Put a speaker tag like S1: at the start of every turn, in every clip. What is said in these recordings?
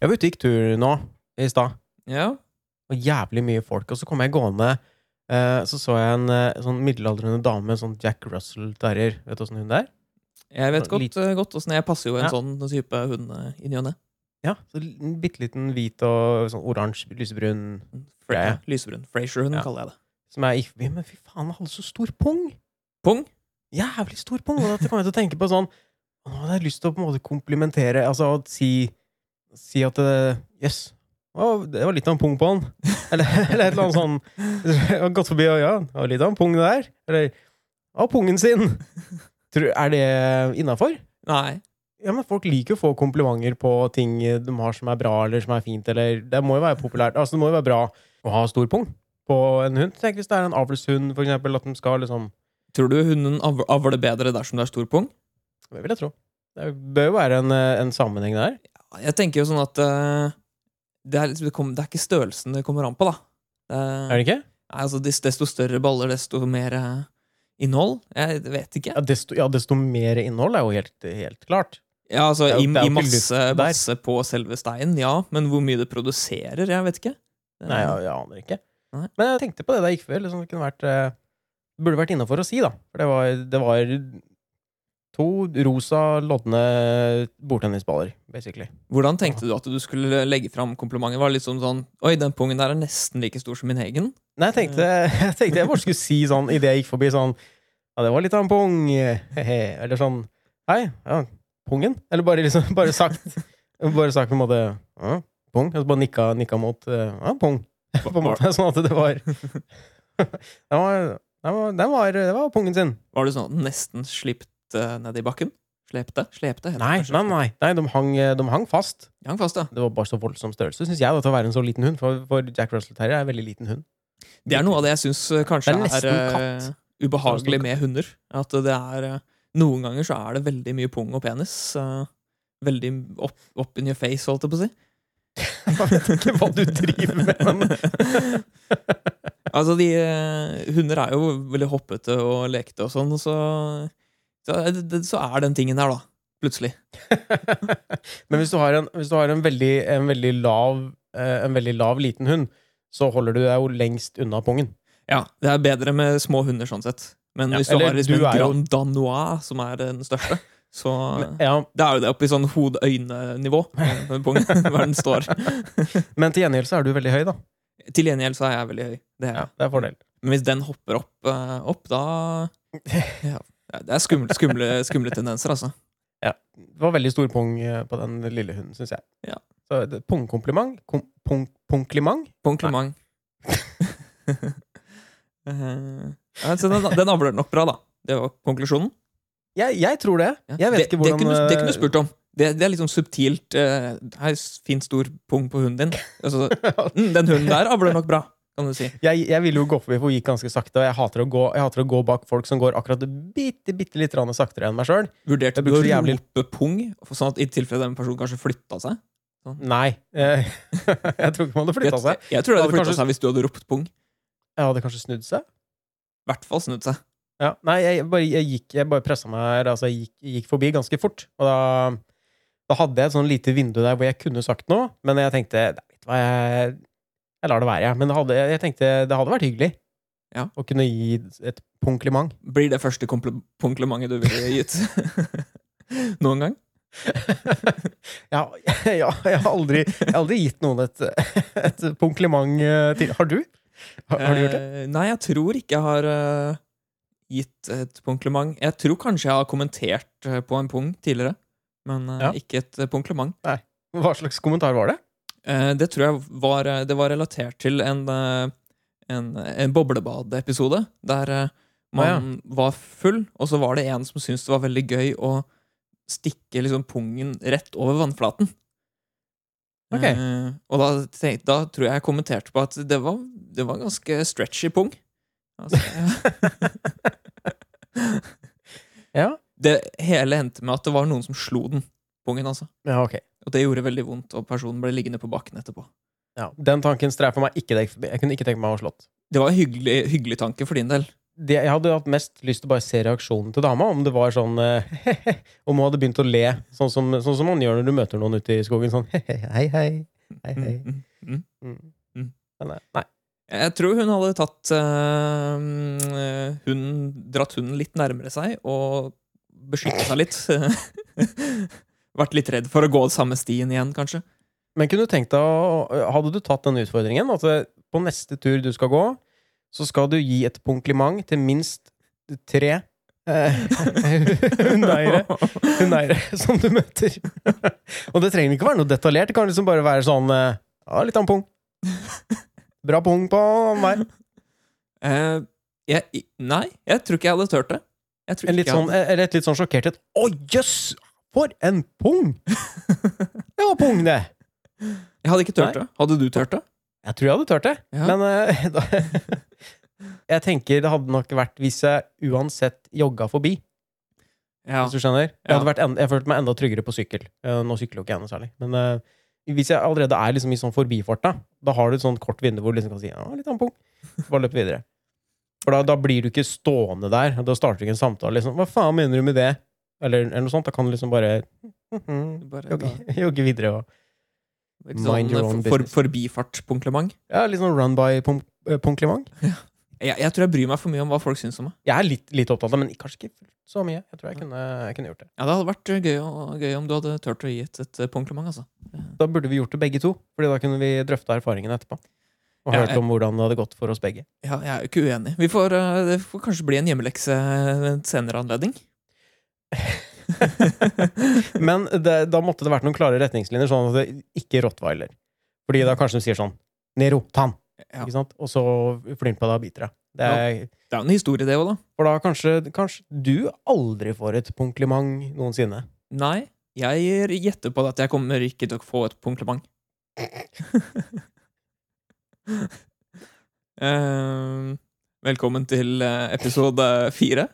S1: Jeg var ute og gikk tur nå i stad.
S2: Ja.
S1: Og jævlig mye folk. Og så kom jeg gående, eh, så så jeg en eh, sånn middelaldrende dame, sånn Jack Russell Terrier. Vet du åssen hun det er?
S2: Jeg vet godt, eh, godt åssen jeg passer jo en
S1: Ja.
S2: sånn type hund eh, i ny og ne.
S1: Ja, så en bitte liten hvit og sånn oransje, lysebrun
S2: Fra-
S1: Ja.
S2: Lysebrun. Frasier-hund,
S1: Ja.
S2: kaller jeg det.
S1: som er forbi. Men fy faen, han hadde så stor pung!
S2: Pung?
S1: Jævlig stor pung! Og da kom jeg til å tenke på sånn Nå hadde jeg lyst til å på en måte komplimentere Altså å si, si at det yes, Å, det var litt av en pung på han. Eller, eller et eller annet sånn. Har gått forbi og ja, det var litt av en pung der. Eller av pungen sin! Tror, er det innafor?
S2: Nei.
S1: Ja, men folk liker å få komplimenter på ting de har som er bra, eller som er fint, eller Det må jo være populært. Altså, det må jo være bra å ha stor pung på en hund. Tenk hvis det er en avlshund, for eksempel, at de skal liksom
S2: Tror du hunden avler bedre dersom det er stor pung?
S1: Det vil jeg tro. Det bør jo være en, eh, en sammenheng der.
S2: Jeg tenker jo sånn at eh, det, er, liksom- det, kom, det er ikke størrelsen det kommer an på, da. Det,
S1: Er det ikke?
S2: Nei, altså, des- desto større baller, desto mer eh, innhold. Jeg vet ikke.
S1: Ja, desto, ja, desto mer innhold er jo helt, helt klart.
S2: Ja, altså,
S1: Det er
S2: i,
S1: det er
S2: i masse,
S1: der.
S2: masse på selve steinen, ja. Men hvor mye det produserer, jeg vet ikke. Det-
S1: Nei, jeg, jeg aner ikke.
S2: Nei.
S1: Men jeg tenkte på det da jeg gikk før. Liksom, det kunne vært, eh, burde vært innafor å si, da. For det var, det var to rosa, lodne bordtennisballer, basically.
S2: Hvordan tenkte du at du skulle legge fram komplimentet? Var det litt sånn sånn Oi, den pungen der er nesten like stor som min egen.
S1: Nei, jeg tenkte jeg, tenkte jeg bare skulle si sånn idet jeg gikk forbi sånn Ja, det var litt av en pung. He-he. Eller sånn Hei, ja, pungen? Eller bare liksom Bare sagt Bare sagt på en måte ja, Pung. Og så bare nikka, nikka mot Ja, pung. På en måte. Sånn at det var Det var, det var, det var, det var pungen sin.
S2: Var det sånn nesten slipte ned i bakken? Slepte? Slepte?
S1: Nei, nei, nei. nei de, hang, de hang fast.
S2: De hang fast, ja.
S1: Det var bare så voldsom størrelse, syns jeg, da, til å være en så liten hund. For, for Jack Russell Terrier er en veldig liten hund.
S2: Det er noe av det jeg syns kanskje
S1: Det er
S2: er, eh,
S1: katt.
S2: ubehagelig med hunder. At det er uh, Noen ganger så er det veldig mye pung og penis. Uh, veldig opp, up in your face, holdt jeg på å si.
S1: Jeg vet ikke hva du driver med, men
S2: Altså, de eh, Hunder er jo veldig hoppete og lekte og sånn, så så, er så er den tingen der, da. Plutselig.
S1: Men hvis du har en, du har en, veldig, en, veldig lav, eh, en veldig lav liten hund, så holder du deg jo lengst unna pungen.
S2: Ja, det er bedre med små hunder, sånn sett. Men
S1: Ja,
S2: hvis du har liksom
S1: du
S2: en Grand Danois, som er den største, så
S1: Men, ja,
S2: Det er jo det oppe i sånn hode-øyne-nivå. Hvor den står.
S1: men til gjengjeld så er du veldig høy, da.
S2: Til gjengjeld så er jeg veldig høy. Det er.
S1: Ja, det er fordel.
S2: Men hvis den hopper opp, eh, opp da ja, Det er skumle, skumle, skumle tendenser, altså.
S1: Det var veldig stor pung eh, på den lille hunden, syns jeg.
S2: Ja.
S1: Så pungkompliment? Pungkliment?
S2: Pungkliment. Eh, ja, den, den avler nok bra, da. Det var konklusjonen.
S1: Jeg, jeg tror det.
S2: Ja.
S1: Jeg vet
S2: det,
S1: ikke hvordan
S2: det det kunne du
S1: eh,
S2: spurt om. Det, det er sånn subtilt. Uh, her er fint stor pung på hunden din. Altså, mm, den hunden der avler nok bra, kan du si.
S1: jeg, jeg ville jo gå forbi, for hun gikk ganske sakte, og jeg hater gå, jeg hater å gå bak folk som går akkurat bitte, bitte litt saktere enn meg sjøl.
S2: Vurderte du å
S1: jævlig-
S2: rope pung, sånn at i tilfelle den personen kanskje flytta seg?
S1: Nei. Jeg, jeg tror ikke man hadde flytta seg.
S2: Jeg, jeg tror det
S1: Hadde
S2: hadde flytta
S1: kanskje-
S2: seg hvis du hadde ropt pung.
S1: Jeg hadde kanskje snudd seg.
S2: I hvert fall snudd seg.
S1: Ja, nei, jeg bare, jeg gikk, jeg bare pressa meg Altså, jeg gikk, gikk forbi ganske fort. Og da, da hadde jeg et sånn lite vindu der hvor jeg kunne sagt noe, men jeg tenkte "Nei, vet du hva, jeg, jeg lar det være, jeg. Men det hadde, jeg tenkte det hadde vært hyggelig
S2: Ja.
S1: å kunne gi et punkliment.
S2: Blir det første punklementet du ville gitt noen gang?
S1: ja, ja, jeg har aldri, jeg har aldri gitt noen et, et punkliment eh, til. Har du? Har, har du gjort det?
S2: Eh, nei, jeg tror ikke jeg har uh, gitt et punkliment. Jeg tror kanskje jeg har kommentert eh, på en pung tidligere, men uh,
S1: Ja.
S2: ikke et punklement. Nei.
S1: Hva slags kommentar var det?
S2: Eh, det tror jeg var, eh, det var relatert til en, eh, en, en boblebadeepisode. der man var full, og så var det en som syntes det var veldig gøy å stikke liksom pungen rett over vannflaten.
S1: Ok.
S2: Eh, og da, da tror jeg jeg kommenterte på at det var, det var ganske stretchy pung. Altså,
S1: Ja.
S2: det hele endte med at det var noen som slo den pungen, altså.
S1: Ja, ok.
S2: Og det gjorde veldig vondt, og personen ble liggende på bakken etterpå.
S1: Ja, den tanken streifer meg ikke. Jeg kunne ikke tenke meg å ha slått.
S2: Det var en hyggelig, hyggelig tanke for din del.
S1: det, Jeg hadde hatt mest lyst til å bare se reaksjonen til dama, om det var sånn eh, Om hun hadde begynt å le, sånn som, sånn som man gjør når du møter noen ute i skogen. Sånn hei, hei. Hei, hei.
S2: Mm, mm, mm.
S1: Mm. Men, eh, nei.
S2: Jeg tror hun hadde tatt øh, hun, Dratt hunden litt nærmere seg og beskyttet seg litt. Vært litt redd for å gå samme stien igjen, kanskje.
S1: Men kunne du tenkt deg Hadde du tatt den utfordringen? At eh, på neste tur du skal gå, så skal du gi et kompliment til minst tre eh, hundeeiere hundeeiere som du møter. Og det trenger ikke være noe detaljert. Det kan liksom bare være sånn eh, Ja, litt av en pung. Bra pung på meg.
S2: Uh, jeg, nei, jeg tror ikke jeg hadde turt det. Jeg tror
S1: En litt sånn, eller et litt sånn sjokkert et Å, jøss! For en pung! Det var pung, det!
S2: Jeg hadde ikke turt det. Hadde du turt det?
S1: Jeg tror jeg hadde turt det.
S2: Ja.
S1: Men eh, da, jeg tenker det hadde nok vært hvis jeg uansett jogga forbi.
S2: Ja.
S1: Hvis du skjønner? Jeg, hadde vært en, jeg følte meg enda tryggere på sykkel. Eh, Nå sykler jo ikke jeg noe særlig. Men eh, hvis jeg allerede er liksom i sånn forbifarta, da, har du et sånt kort vindu hvor du liksom kan si ja, litt ampung. Bare løp videre. For da, da blir du ikke stående der. Da starter du ikke en samtale. Liksom, Hva faen mener du med det? Eller, eller noe sånt. Da kan du liksom bare mhm,
S2: Bare,
S1: jogge, jogge videre. Og,
S2: Litt
S1: Mind your
S2: sånn
S1: own
S2: for,
S1: business.
S2: forbifartskompliment.
S1: ja, litt sånn run by-kompliment.
S2: Jeg, jeg tror jeg bryr meg for mye om hva folk syns om meg.
S1: Jeg er litt, litt opptatt av det, men kanskje ikke så mye. Jeg tror jeg kunne, jeg kunne gjort det.
S2: Ja, Det hadde vært gøy, å- gøy om du hadde turt å gi et, et punklement. altså.
S1: Da burde vi gjort det begge to, Fordi da kunne vi drøfte erfaringene etterpå. Og
S2: Ja,
S1: hørt
S2: jeg-
S1: om hvordan det hadde gått for oss begge.
S2: Ja, jeg er jo ikke uenig. Vi får, eh, det får kanskje bli en hjemmelekse ved en senere anledning.
S1: Men det, da måtte det vært noen klare retningslinjer, sånn at det ikke rottweiler. Fordi da kanskje de sier sånn Nero, ta den!
S2: Ja.
S1: Ikke sant? Og så flyr på deg og biter deg. Det er,
S2: Det er jo en historie, det òg, da.
S1: For da kanskje, kanskje du aldri får et punklement noensinne.
S2: Nei, jeg gjetter på at jeg kommer ikke til å få et kompliment. uh, velkommen til eh, episode fire.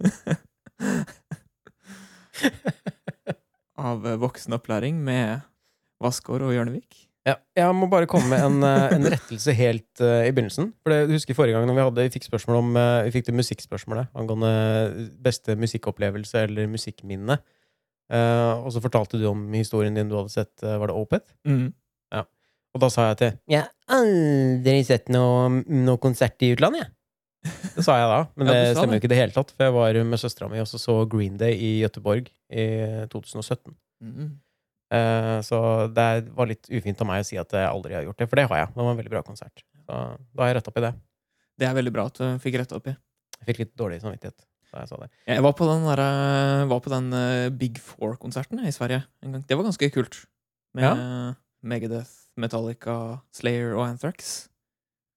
S2: Av eh, voksenopplæring med Vassgård og Hjørnevik.
S1: Ja, jeg må bare komme med en, eh, en rettelse helt uh, i begynnelsen. For det, du husker Forrige gang når vi, hadde, vi fikk spørsmål om uh, Vi fikk det musikkspørsmålet angående beste musikkopplevelse eller musikkminne. Uh, og så fortalte du om historien din du hadde sett Var det Opeth?
S2: Mm.
S1: Og da sa jeg til Jeg har aldri sett noe, noe konsert i utlandet, jeg. Det sa jeg da, men
S2: Ja,
S1: det stemmer jo ikke i det hele tatt. For jeg var med søstera mi og så Green Day i Gøteborg i 2017.
S2: Mm.
S1: Eh, så det var litt ufint av meg å si at jeg aldri har gjort det, for det har jeg. Det var en veldig bra konsert. Så da har jeg retta opp i det.
S2: Det er veldig bra at du fikk retta opp i.
S1: Jeg fikk litt dårlig samvittighet da jeg sa det.
S2: Jeg var på den, der, eh, var på den eh, Big Four-konserten i Sverige en gang. Det var ganske kult. Med Megadeth, Metallica, Slayer og Anthrax.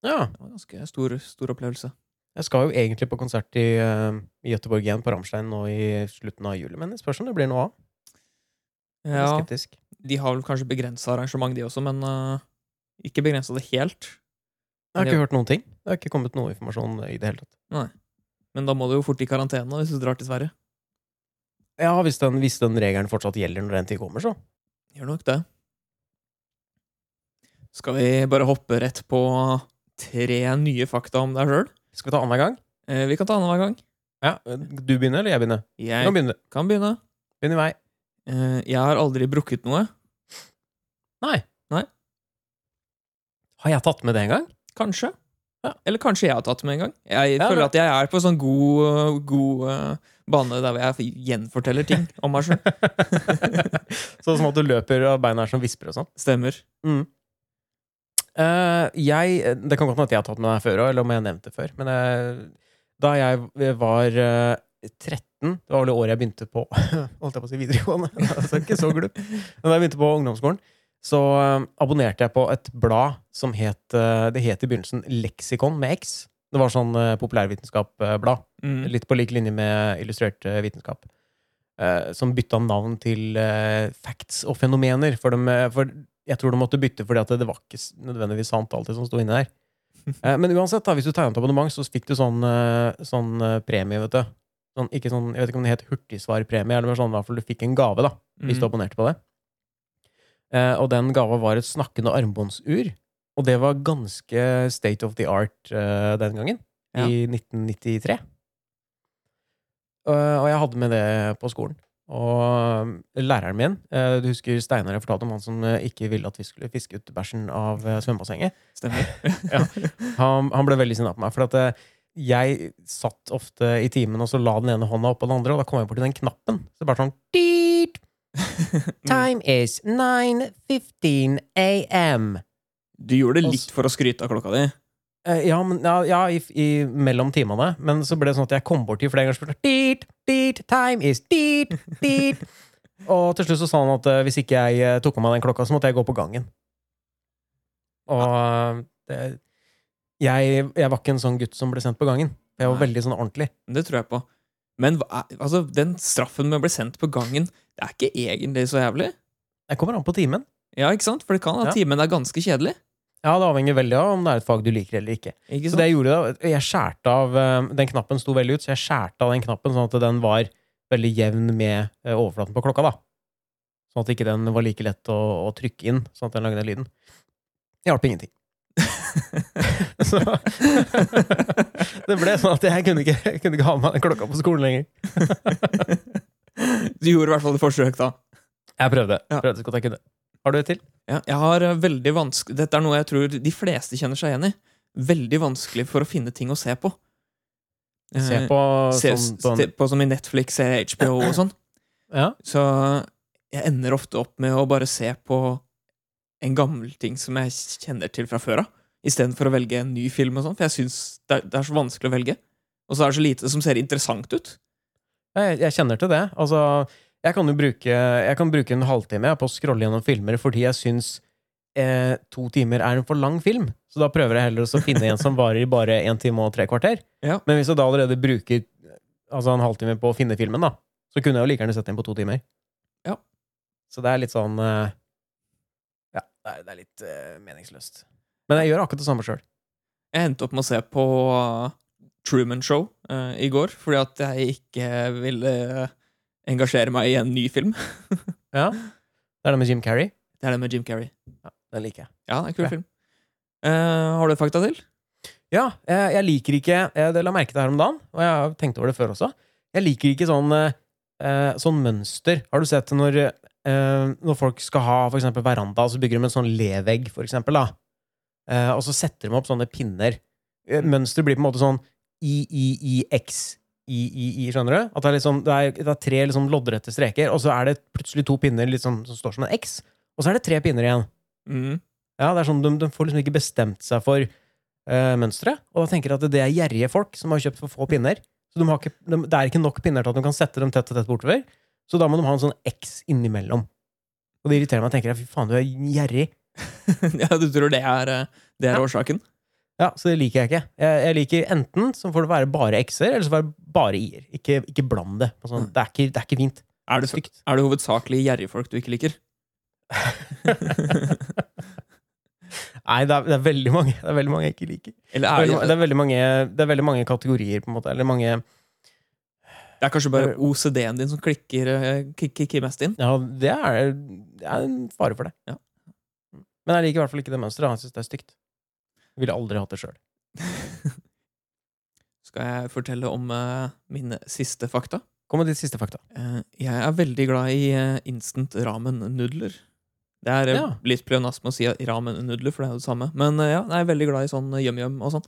S1: Ja.
S2: Det var en ganske stor, stor opplevelse.
S1: Jeg skal jo egentlig på konsert i, uh, i Gøteborg igjen, på Ramstein, nå i slutten av juli, men det spørs om det blir noe av.
S2: Ja,
S1: skeptisk.
S2: De har vel kanskje begrensa arrangement, de også, men uh, ikke begrensa det helt.
S1: Jeg har ikke hørt noen ting. Det har ikke kommet noe informasjon i det hele tatt. Nei.
S2: Men da må du jo fort i karantene hvis du drar til Sverige.
S1: Ja, hvis den, hvis den regelen fortsatt gjelder når den tid kommer, så.
S2: Gjør nok det. Skal vi bare hoppe rett på tre nye fakta om deg sjøl?
S1: Skal vi ta annenhver gang?
S2: Eh, vi kan ta annenhver gang.
S1: Ja, Du begynner, eller jeg begynner? Du
S2: Jeg
S1: kan begynne.
S2: kan begynne.
S1: Begynn i vei.
S2: Eh, jeg har aldri brukket noe.
S1: Nei.
S2: Nei.
S1: Har jeg tatt med det en gang?
S2: Kanskje.
S1: Ja.
S2: Eller kanskje jeg har tatt med en gang. Jeg
S1: Ja,
S2: føler at jeg er på sånn god, god uh, bane der hvor jeg gjenforteller ting om meg sjøl.
S1: sånn som at du løper og beina er som visper og sånn.
S2: Stemmer.
S1: Mm. Eh, jeg Det kan godt hende at jeg har tatt med deg før òg, eller om jeg har nevnt det før. Men eh, da jeg var eh, 13, det var vel det året jeg begynte på Holdt jeg på å si videregående? altså, ikke så glup. Men da jeg begynte på ungdomsskolen, så eh, abonnerte jeg på et blad som het eh, Det het i begynnelsen Leksikon med X. Det var sånn populærvitenskapsblad.
S2: Mm.
S1: Litt på lik linje med illustrert eh, vitenskap. Eh, som bytta navn til eh, Facts og fenomener. For, eh, for jeg tror de måtte bytte fordi at det, det var ikke nødvendigvis sant, alt det som sto inni der. Eh, men uansett, da, hvis du tegnet abonnement, så fikk du sånn, eh, sånn eh, premie, vet du. Sånn, ikke sånn, jeg vet ikke om det het hurtigsvarpremie, eller sånn, i hvert fall du fikk en gave, da, hvis du
S2: Mm.
S1: abonnerte på det. Eh, og den gava var et snakkende armbåndsur. Og det var ganske state of the art eh, den gangen.
S2: Ja.
S1: i 1993. Og, og jeg hadde med det på skolen. Og læreren min eh, Du husker Steinar jeg fortalte om han som eh, ikke ville at vi skulle fiske ut bæsjen av eh, svømmebassenget?
S2: Stemmer.
S1: Han, han ble veldig sinna på meg. For at eh, jeg satt ofte i timen og så la den ene hånda oppå den andre, og da kom jeg borti den knappen. Så det bare sånn Deet! Time is 9.15 am.
S2: Du gjorde det litt for å skryte av klokka di.
S1: Eh, ja, men, ja, ja i, i, mellom timene. Men så ble det sånn at jeg kom borti flere ganger og spurte deet, deet, time is deet, deet. Og til slutt så sa han at uh, hvis ikke jeg uh, tok av meg den klokka, så måtte jeg gå på gangen. Og uh, det, jeg, jeg var ikke en sånn gutt som ble sendt på gangen. Jeg var
S2: Nei.
S1: veldig sånn ordentlig.
S2: Det tror jeg på. Men hva altså, den straffen med å bli sendt på gangen, det er ikke egentlig så jævlig.
S1: Jeg kommer an på timen.
S2: Ja, ikke sant? For det kan at
S1: Ja.
S2: timen er ganske kjedelig.
S1: Ja, Det avhenger veldig av om det er et fag du liker eller ikke.
S2: Ikke
S1: Så det jeg gjorde da, jeg skjærte av eh, Den knappen sto veldig ut, så jeg skjærte av den knappen sånn at den var veldig jevn med eh, overflaten på klokka. da Sånn at ikke den var like lett å, å trykke inn, sånn at den lagde den lyden. Det hjalp ingenting. så Det ble sånn at jeg kunne ikke, jeg kunne ikke ha med meg den klokka på skolen lenger.
S2: Du gjorde i hvert fall et forsøk, da.
S1: Jeg prøvde.
S2: Ja.
S1: prøvde så godt jeg kunne. Har du et til?
S2: Ja, jeg har eh, veldig vanskelig Dette er noe jeg tror de fleste kjenner seg igjen i. Veldig vanskelig for å finne ting å se på. Eh,
S1: Se på
S2: se,
S1: sånn på
S2: se på som i Netflix, se HBO og sånn.
S1: Ja.
S2: Så jeg ender ofte opp med å bare se på en gammel ting som jeg kjenner til fra før av, istedenfor å velge en ny film og sånn, for jeg syns det, det er så vanskelig å velge. Og så er det så lite som ser interessant ut.
S1: Jeg, jeg kjenner til det. Altså, jeg kan jo bruke, jeg kan bruke en halvtime på å scrolle gjennom filmer fordi jeg syns eh, to timer er en for lang film. Så da prøver jeg heller å finne en som varer i bare én time og tre kvarter.
S2: Ja.
S1: Men hvis jeg da allerede bruker altså en halvtime på å finne filmen, da, så kunne jeg jo like gjerne sett den på to timer.
S2: Ja.
S1: Så det er litt sånn eh, Ja, det er, det er litt eh, meningsløst. Men jeg gjør akkurat det samme sjøl.
S2: Jeg endte opp med å se på uh, Truman Show uh, i går, fordi at jeg ikke ville engasjere meg i en ny film.
S1: Ja. Det er det med Jim Carrey.
S2: Det er det med Jim Carrey.
S1: Ja, Den liker jeg.
S2: Ja, det er en kul
S1: okay.
S2: film. Uh, har du et fakta til?
S1: Ja, jeg, jeg liker ikke Jeg la merke til det her om dagen, og jeg har tenkt over det før også. Jeg liker ikke sånn, uh, sånn mønster. Har du sett når, uh, når folk skal ha for eksempel veranda, så bygger de en sånn levegg, for eksempel, da. Og så setter de opp sånne pinner. Mønsteret Mønster blir på en måte sånn I-I-I-X. I-I-I, skjønner du? At det er, liksom, det er, det er tre liksom loddrette streker, og så er det plutselig to pinner sånn, som står som en X, og så er det tre pinner igjen.
S2: Mm.
S1: Ja, det er sånn, de, de får liksom ikke bestemt seg for uh, mønsteret. Og da tenker jeg at det er gjerrige folk som har kjøpt for få pinner. Så de har ikke, de, det er ikke nok pinner til at de kan sette dem tett og tett bortover. Så da må de ha en sånn X innimellom. Og det irriterer meg. Jeg tenker fy faen, du er gjerrig.
S2: ja, du tror det er, uh, det er
S1: Ja.
S2: årsaken?
S1: Ja, så det liker jeg ikke. Jeg, jeg liker enten så får det være bare X-er, eller så får det være bare I-er. Ikke, ikke bland det. Altså, det, er ikke, det er ikke fint.
S2: Er det,
S1: Stygt.
S2: er det hovedsakelig gjerrigfolk du ikke liker?
S1: Nei, det er, det er veldig mange Det er veldig mange jeg ikke liker.
S2: Eller
S1: Det er,
S2: er
S1: veldig,
S2: det,
S1: er veldig mange, det er veldig mange kategorier, på en måte. Eller mange
S2: det er kanskje bare OCD-en din som klikker, kikker, kikker mest inn?
S1: Ja, det er, det er en fare for det.
S2: Ja.
S1: Men jeg liker i hvert fall ikke det mønsteret. Jeg syns det er stygt. Ville aldri hatt det sjøl.
S2: Skal jeg fortelle om uh, mine siste fakta?
S1: Kom med ditt siste fakta.
S2: Uh, jeg er veldig glad i uh, instant ramen-nudler. Det er
S1: Ja.
S2: litt pleonasme å si ramen-nudler, for det er jo det samme. Men ja, jeg er veldig glad i sånn yum-yum og sånn.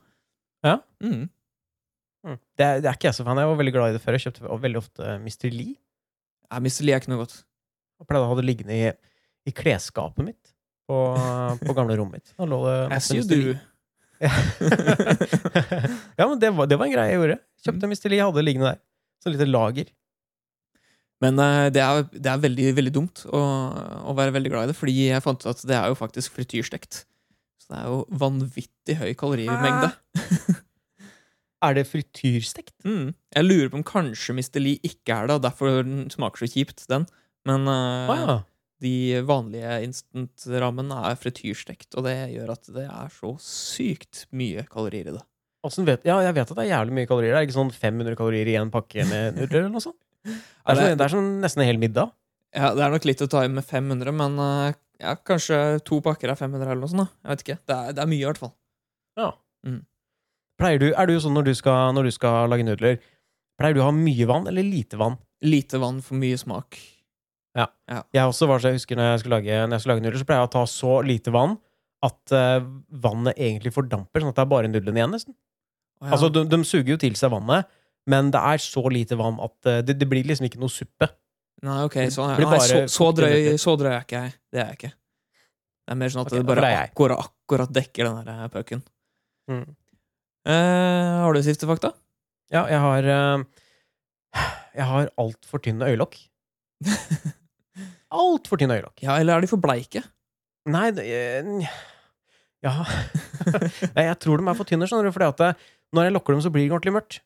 S1: Ja?
S2: Mm.
S1: Det, er, det er ikke jeg så fan av. Jeg var veldig glad i det før. Jeg kjøpte veldig ofte Mr. Lee.
S2: Ja, Mr. Lee er ikke noe godt.
S1: Jeg pleide å ha det liggende i, i klesskapet mitt på, på gamle rommet mitt. Da lå det masse Mr. Lee. ja, men det var, det var en greie jeg gjorde. Kjøpte Mr. Lee, hadde det liggende der. Så lite lager.
S2: Men eh, det er, det er veldig, veldig dumt å, å være veldig glad i det, fordi jeg fant ut at det er jo faktisk frityrstekt. Så det er jo vanvittig høy kalorimengde.
S1: Er det frityrstekt?
S2: Mm. Jeg lurer på om kanskje. Lee ikke er det, og derfor den smaker så kjipt, den. Men uh,
S1: ah, ja.
S2: De vanlige instant-rammene er frityrstekt, og det gjør at det er så sykt mye kalorier i det.
S1: Vet, ja, jeg vet at det er jævlig mye kalorier. Det er ikke sånn 500 kalorier i en pakke med nudler eller noe sånt. Det er, så, det er sånn nesten en hel middag.
S2: Ja, Det er nok litt å ta i med 500, men eh, ja, kanskje to pakker er 500 eller noe sånt. da. Jeg vet ikke. Det er, det er mye, i hvert fall.
S1: Pleier du, er du sånn når du, skal, når du skal lage nudler, pleier du å ha mye vann eller lite vann?
S2: Lite vann for mye smak.
S1: Jeg også var så jeg husker når jeg skulle lage, når jeg skulle lage nudler, så pleier jeg å ta så lite vann at uh, vannet egentlig fordamper, sånn at det er bare nudlene igjen, nesten.
S2: Oh, ja.
S1: Altså, de, de suger jo til seg vannet, men det er så lite vann at uh, det, det blir liksom ikke noe suppe.
S2: Nei, ok, sånn,
S1: er.
S2: nei, så, så, drøy, så drøy er ikke jeg. Det er jeg ikke. Det er mer sånn at
S1: okay,
S2: det bare akkurat, akkurat dekker den der eh, pucken.
S1: Mm.
S2: Uh, har du siste fakta?
S1: Ja, jeg har uh, Jeg har altfor tynne øyelokk. Altfor tynne øyelokk.
S2: Ja, eller er de for bleike?
S1: Nei, det, eh, Ja Nei, Jeg tror de er for tynne, skjønner du, fordi at det, når jeg lokker dem, så blir det ordentlig mørkt.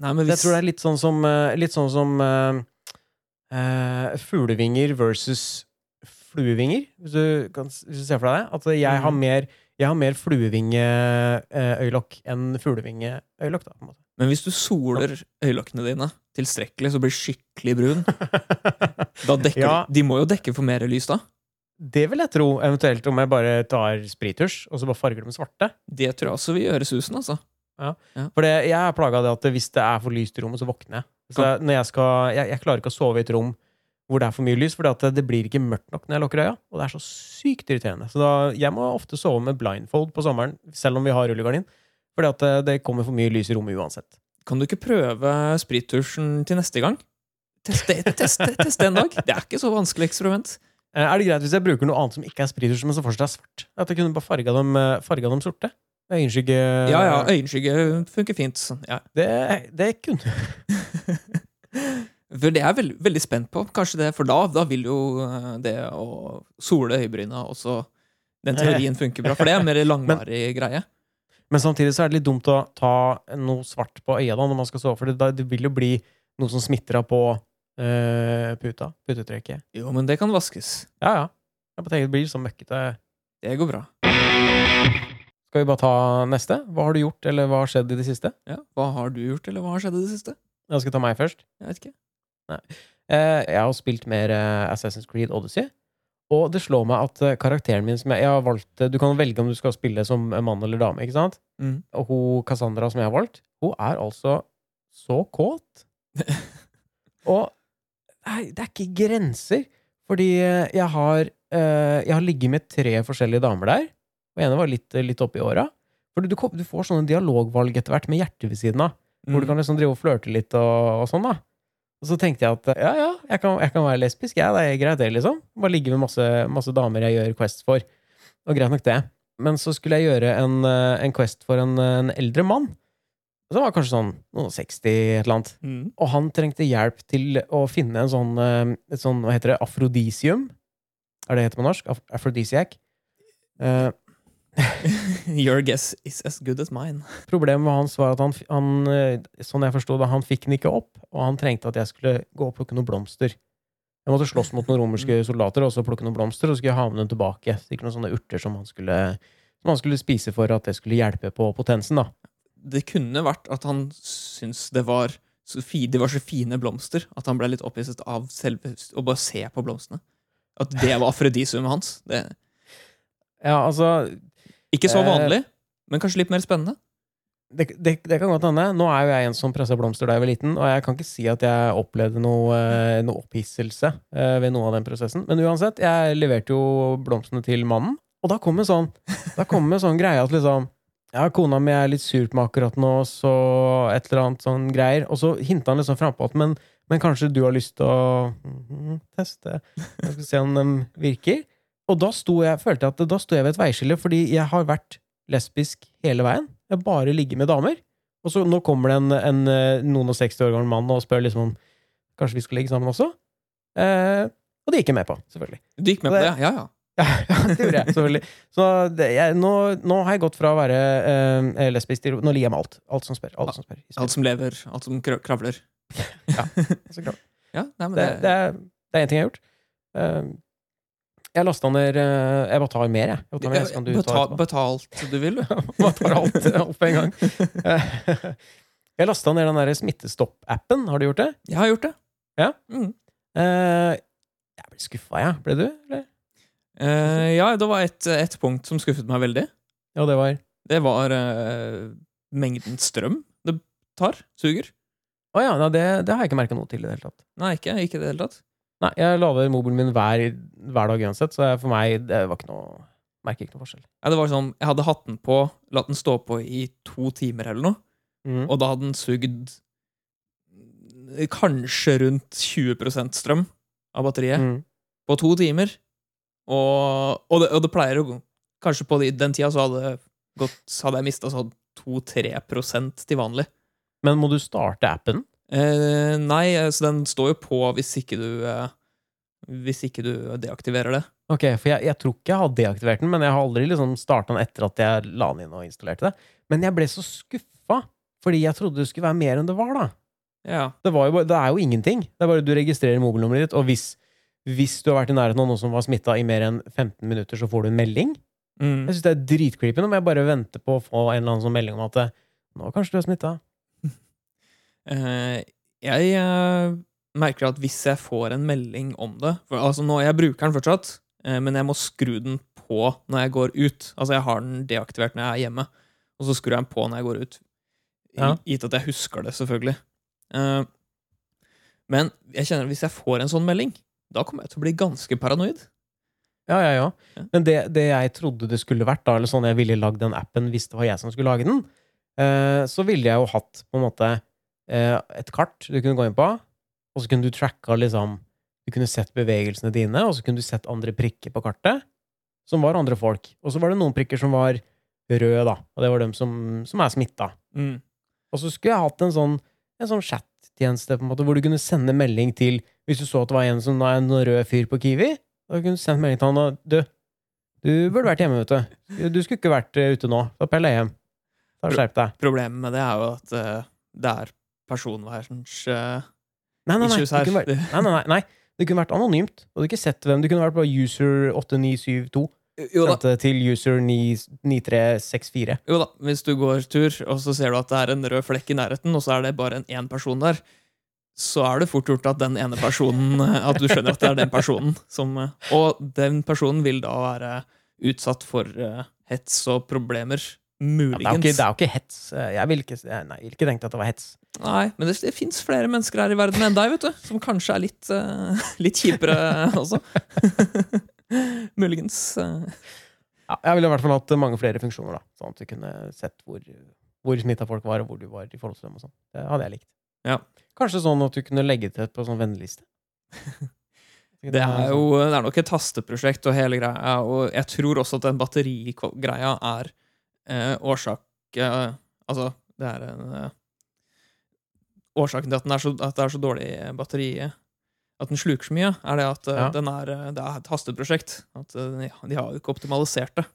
S2: Nei, men
S1: Jeg tror det er litt sånn som, eh, litt sånn som uh, uh, fuglevinger versus fluevinger, hvis du, kan, hvis du ser for deg det. At jeg har
S2: Mhm.
S1: mer, jeg har mer fluevingeøyelokk enn fuglevingeøyelokk, da. på en måte.
S2: Men hvis du soler øyelokkene dine tilstrekkelig, så blir skikkelig brun. Da dekker
S1: Ja.
S2: de, må jo dekke for mer lys, da.
S1: Det vil jeg tro, eventuelt om jeg bare tar sprittusj og så bare farger dem svarte.
S2: Det tror jeg også vil gjøre susen, altså.
S1: For jeg er plaga av det at hvis det er for lyst i rommet, så våkner jeg. Så jeg, når jeg, skal, jeg, jeg klarer ikke å sove i et rom hvor det er for mye lys, for det, blir ikke mørkt nok når jeg lukker øya. Og det er så sykt irriterende. Så da, jeg må ofte sove med blindfold på sommeren, selv om vi har rullegardin. Fordi at det, det kommer for mye lys i rommet uansett.
S2: Kan du ikke prøve sprittusjen til neste gang? Teste, teste, teste en dag. Det er ikke så vanskelig eksperiment.
S1: Eh, Er det greit hvis jeg bruker noe annet som ikke er sprittusj, men som fortsatt er svart? At jeg kunne bare farga dem, eh, farga dem sorte? Øyenskygge
S2: Ja, ja, øyenskygge funker fint. sånn, Ja.
S1: det, det kunne
S2: For det er jeg veldig, veldig spent på. Kanskje det, For da, da vil jo eh, det å sole øyebryna også Den teorien funker bra. For det er en mer langvarig greie.
S1: Men samtidig så er det litt dumt å ta noe svart på øya da, når man skal sove, for det, det vil jo bli noe som smitter av på øh, puta. Putetrekket.
S2: Jo, men det kan vaskes.
S1: Ja, ja. Jeg bare tenker det blir så møkkete.
S2: Det går bra.
S1: Skal vi bare ta neste? Hva har du gjort, eller hva har skjedd i det siste?
S2: Ja. Hva har du gjort, eller hva har skjedd i det siste?
S1: Jeg skal ta meg først.
S2: Jeg vet ikke.
S1: Eh, jeg har spilt mer eh, Assassin's Creed Odyssey. Og det slår meg at eh, karakteren min som jeg, jeg har valgt Du kan velge om du skal spille som mann eller dame, ikke sant?
S2: Mm.
S1: Og hun Cassandra som jeg har valgt, hun er altså så kåt. Og nei, det er ikke grenser. Fordi jeg har, jeg har ligget med tre forskjellige damer der. Og ene var litt, litt oppi åra. For du, du får sånne dialogvalg etter hvert med hjertet ved siden av. Hvor du
S2: Mm.
S1: kan liksom drive og flørte litt og, og sånn, da. Og så tenkte jeg at ja, ja, jeg kan, jeg kan være lesbisk, jeg. Det er greit, det, liksom. Bare ligge med masse, masse damer jeg gjør Quest for. Og greit nok, det. Men så skulle jeg gjøre en, eh, en Quest for en, en eldre mann. Som var kanskje sånn noen 60, et eller annet.
S2: Mm.
S1: Og han trengte hjelp til å finne en sånn, eh, et sånn hva heter det, afrodisium. Er det det heter på norsk? Af Afrodisiac. Eh,
S2: Your guess is as good as mine.
S1: Problemet hans var at han, han eh, sånn jeg forstod det, han fikk den ikke opp, og han trengte at jeg skulle gå og plukke noen blomster. Jeg måtte slåss mot noen romerske soldater og så plukke noen blomster, og så skulle jeg ha med dem tilbake. Sikkert noen sånne urter som han skulle, som han skulle spise for at det skulle hjelpe på potensen, da.
S2: Det kunne vært at han syntes det var så fine, de var så fine blomster at han ble litt opphisset av selve å bare se på blomstene. At det var afrodisiumet hans. Det,
S1: Ja, altså
S2: ikke så
S1: Eh,
S2: vanlig, men kanskje litt mer spennende.
S1: det, det, det kan godt hende. Nå er jo jeg en som pressa blomster da jeg var liten, og jeg kan ikke si at jeg opplevde noe, eh, noe opphisselse eh, ved noe av den prosessen. Men uansett, jeg leverte jo blomstene til mannen, og da kom en sånn, da kom en sånn greie at liksom ja, kona mi er litt sur på meg akkurat nå, så et eller annet sånn greier. Og så hinta han liksom frampå at men, men kanskje du har lyst til å mhm, teste Jeg skal se om de virker. Og da sto jeg, følte jeg at da sto jeg ved et veiskille, fordi jeg har vært lesbisk hele veien. Jeg har bare ligget med damer. Og så nå kommer det en, en eh, noen og 60 år gammel mann og spør liksom om kanskje vi skal ligge sammen også. Eh, og det gikk jeg med på, selvfølgelig.
S2: Du gikk med på
S1: Det-
S2: det? Ja, ja.
S1: Ja, ja, det gjorde jeg, selvfølgelig. Så det, jeg, nå, nå har jeg gått fra å være eh, lesbisk til Nå liker jeg med alt. Alt som spør. Alt som spør.
S2: Alt som lever, alt som kravler. kravler.
S1: Altså kravler.
S2: Ja, nei, men
S1: Det,
S2: det,
S1: det, er, det er én ting jeg har gjort. Eh, jeg lasta ned eh, Jeg bare tar mer, jeg. jeg tar mer, så
S2: Betal, betalt du vil, du.
S1: Bare tar alt, opp en gang. Eh, jeg lasta ned den der Smittestopp-appen. Har du gjort det?
S2: Jeg har gjort det.
S1: Ja?
S2: Mm.
S1: Eh, jeg ble skuffa, jeg. Ble du? Eller?
S2: Uh, ja, det var et, et punkt som skuffet meg veldig.
S1: Ja, det var
S2: Det var uh, mengden strøm det tar. Suger.
S1: Å ja, det, det har jeg ikke merka noe til i det hele tatt.
S2: Nei, ikke, ikke det hele tatt.
S1: Nei, jeg lader mobilen min hver, hver dag uansett, så for meg det var ikke noe Merker ikke noe forskjell.
S2: Ja, det var sånn, Jeg hadde hatt den på, latt den stå på i to timer eller noe,
S1: Mm.
S2: og da hadde den sugd kanskje rundt 20% strøm av batteriet
S1: Mm.
S2: på to timer. Og, og, det, og det pleier å gå Kanskje på den tida så hadde, gått, hadde jeg mista sånn 2-3 til vanlig.
S1: Men må du starte appen?
S2: Eh, nei, eh, så den står jo på hvis ikke du eh, Hvis ikke du deaktiverer det.
S1: Ok, for jeg, jeg tror ikke jeg har deaktivert den, men jeg har aldri liksom starta den etter at jeg la den inn og installerte det. Men jeg ble så skuffa, fordi jeg trodde det skulle være mer enn det var, da.
S2: Ja.
S1: Det, var jo det er jo ingenting. Det er bare du registrerer mobilnummeret ditt, og hvis, hvis du har vært i nærheten av noen som var smitta i mer enn 15 minutter, så får du en melding.
S2: Mm.
S1: Jeg syns det er dritcreepy. Nå må jeg bare vente på å få en eller annen sånn melding om at eh, nå kanskje du er smitta.
S2: Eh, jeg eh, merker at hvis jeg får en melding om det for, altså nå, Jeg bruker den fortsatt, eh, men jeg må skru den på når jeg går ut. Altså Jeg har den deaktivert når jeg er hjemme, og så skrur jeg den på når jeg går ut.
S1: Ja.
S2: Gitt at jeg husker det, selvfølgelig. Men jeg kjenner at hvis jeg får en sånn melding, da kommer jeg til å bli ganske paranoid.
S1: Ja, ja, ja.
S2: Ja.
S1: Men det, det jeg trodde det skulle vært, da, eller sånn jeg ville lagd den appen hvis det var jeg som skulle lage den, så ville jeg jo hatt på en måte et kart du kunne gå inn på, og så kunne du tracka liksom Du kunne sett bevegelsene dine, og så kunne du sett andre prikker på kartet, som var andre folk. Og så var det noen prikker som var røde, da, og det var dem som, som er smitta.
S2: Mm.
S1: Og så skulle jeg hatt en sånn, en sånn chat-tjeneste på en måte, hvor du kunne sende melding til Hvis du så at det var en som var en rød fyr på Kiwi, da kunne du sendt melding til han og Du, du burde vært hjemme, vet du. Du skulle ikke vært eh, ute nå. Da peller jeg hjem. Da Skjerp deg.
S2: Problemet med det er jo at eh, det er personvernens uh,
S1: Nei, nei, nei.
S2: issues her.
S1: vært, nei, nei, nei. Det kunne vært anonymt. Du hadde ikke sett hvem. Du kunne vært på user 8972.
S2: Jo da,
S1: til user 9, 9364.
S2: Jo da, hvis du går tur, og så ser du at det er en rød flekk i nærheten, og så er det bare en én person der, så er det fort gjort at den ene personen At du skjønner at det er den personen som Og den personen vil da være utsatt for eh, hets og problemer.
S1: Ja, det, er ikke, det er jo ikke hets. Jeg ville ikke, nei, jeg ikke tenkt at det var hets.
S2: Nei, men det, det fins flere mennesker her i verden enn deg, vet du, som kanskje er litt, uh, litt kjipere også. Muligens. eh.
S1: Ja, jeg ville i hvert fall hatt mange flere funksjoner, da. Sånn at du kunne sett hvor, hvor smitta folk var, og hvor du var i forhold til dem. og sånn. Det hadde jeg likt.
S2: Ja.
S1: Kanskje sånn at du kunne legge til på sånn venneliste.
S2: Det er jo det er nok et tasteprosjekt og hele greia, og jeg tror også at den batterigreia er eh, årsak eh, Altså, det er en eh, Årsaken til at, den så, at det er så dårlig batteri At den sluker så mye, er det at eh,
S1: Ja.
S2: den er, eh, det er et hasteprosjekt. At eh, de, de har jo ikke optimalisert det.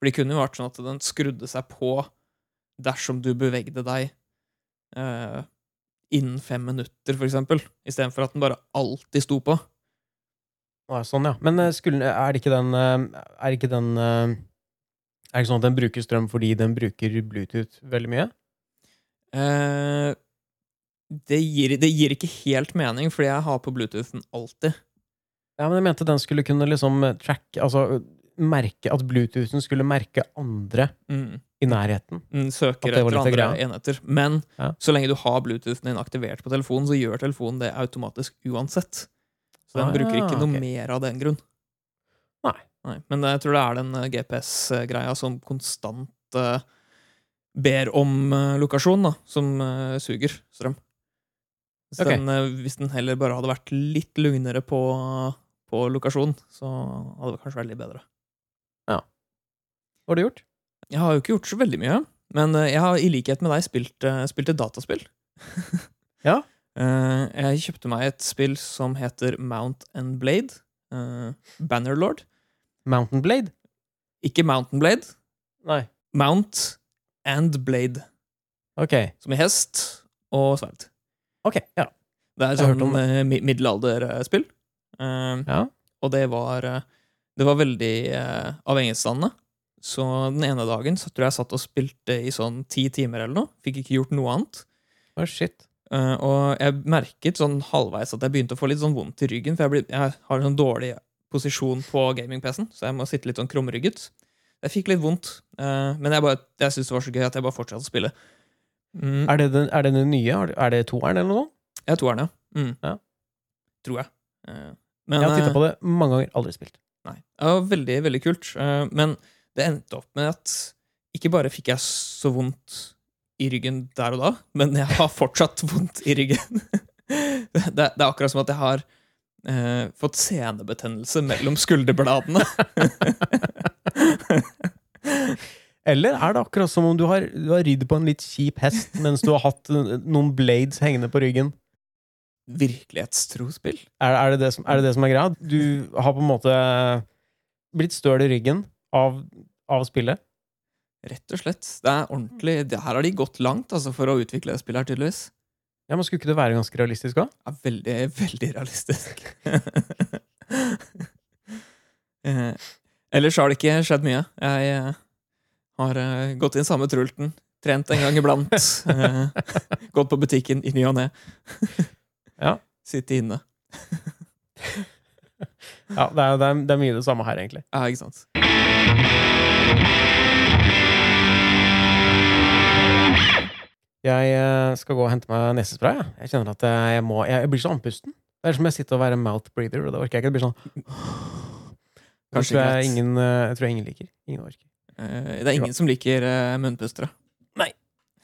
S2: For det kunne jo vært sånn at den skrudde seg på dersom du bevegde deg eh, innen fem minutter, for eksempel, istedenfor at den bare alltid sto på.
S1: Sånn, ja. Men skulle, er det ikke den er det ikke den Er det ikke sånn at den bruker strøm fordi den bruker Bluetooth veldig mye?
S2: Eh, det, gir, det gir ikke helt mening, fordi jeg har på Bluetoothen alltid.
S1: Ja, men jeg mente den skulle kunne liksom eh, track Altså merke At Bluetoothen skulle merke andre
S2: Mm.
S1: i nærheten.
S2: Den søker etter andre
S1: greia.
S2: enheter. Men
S1: Ja.
S2: så lenge du har Bluetoothen din aktivert på telefonen, så gjør telefonen det automatisk uansett. Så den
S1: Ah,
S2: bruker ikke noe mer av den grunn.
S1: Nei.
S2: Men jeg tror det er den eh, GPS-greia som konstant uh, ber om uh, lokasjon, da, som uh, suger strøm. Hvis,
S1: okay.
S2: den, hvis den heller bare hadde vært litt lugnere på, på lokasjon, så hadde det kanskje vært litt bedre. Ja.
S1: Hva har du gjort?
S2: Jeg har jo ikke gjort så veldig mye, men jeg har i likhet med deg spilt, spilt et dataspill.
S1: Ja.
S2: Jeg kjøpte meg et spill som heter Mount and Blade. Bannerlord.
S1: Mountain Blade?
S2: Ikke Mountain Blade.
S1: Nei.
S2: Mount and Blade.
S1: Ok.
S2: Som i hest og sverd.
S1: Ok, ja.
S2: Det er sånn
S1: om
S2: eh, middelalderspill. Uh,
S1: ja.
S2: Og det var eh, Det var veldig uh, avhengighetsdannende. Så den ene dagen så tror jeg jeg satt og spilte i sånn ti timer eller noe. Fikk ikke gjort noe annet.
S1: Oh, shit.
S2: Uh, og jeg merket sånn halvveis at jeg begynte å få litt sånn vondt i ryggen, for jeg, ble, jeg har sånn dårlig posisjon på gaming-PC-en, så jeg må sitte litt sånn krumrygget. jeg fikk litt vondt. eh, men jeg, bare- jeg syntes det var så gøy at jeg bare fortsatte å spille. Mm,
S1: Er det den, er det den nye? Er det toeren, eller noe
S2: Ja, toeren, ja. Mm.
S1: Ja.
S2: Tror jeg. Eh, men,
S1: Jeg har titta
S2: eh,
S1: på det mange ganger, aldri spilt.
S2: Nei. Det var veldig, veldig kult. Eh, Men det endte opp med at ikke bare fikk jeg så vondt i ryggen der og da, men jeg har fortsatt vondt i ryggen. Det, det er akkurat som at jeg har eh, fått senebetennelse mellom skulderbladene.
S1: Eller er det akkurat som om du har, du har ridd på en litt kjip hest mens du har hatt eh, noen blades hengende på ryggen?
S2: Virkelighetstro-spill.
S1: Er, er, det det som, er det det som er greia? Du har på en måte blitt støl i ryggen av, av spillet?
S2: Rett og slett. Det er ordentlig det Her har de gått langt altså, for å utvikle det spillet, her, tydeligvis.
S1: Ja, men Skulle ikke det være ganske realistisk òg?
S2: er veldig, veldig realistisk. Eh, Ellers har det ikke skjedd mye. Jeg eh, har eh, gått inn samme trulten, trent en gang iblant, eh, gått på butikken i ny og ne.
S1: Ja.
S2: Sitte inne.
S1: Ja, det er, det, er, det er mye det samme her, egentlig.
S2: Ja, ikke sant?
S1: Jeg eh, skal gå og hente meg nesespray. Jeg, jeg kjenner at jeg, må Jeg, jeg blir så andpusten. Det er som jeg sitter og være mouth breather, og det orker jeg ikke. Det blir sånn Det
S2: Kanskje
S1: tror jeg, ingen, eh, jeg tror jeg ingen liker. Ingen orker.
S2: Eh, Det er ingen som liker munnpustere. Nei.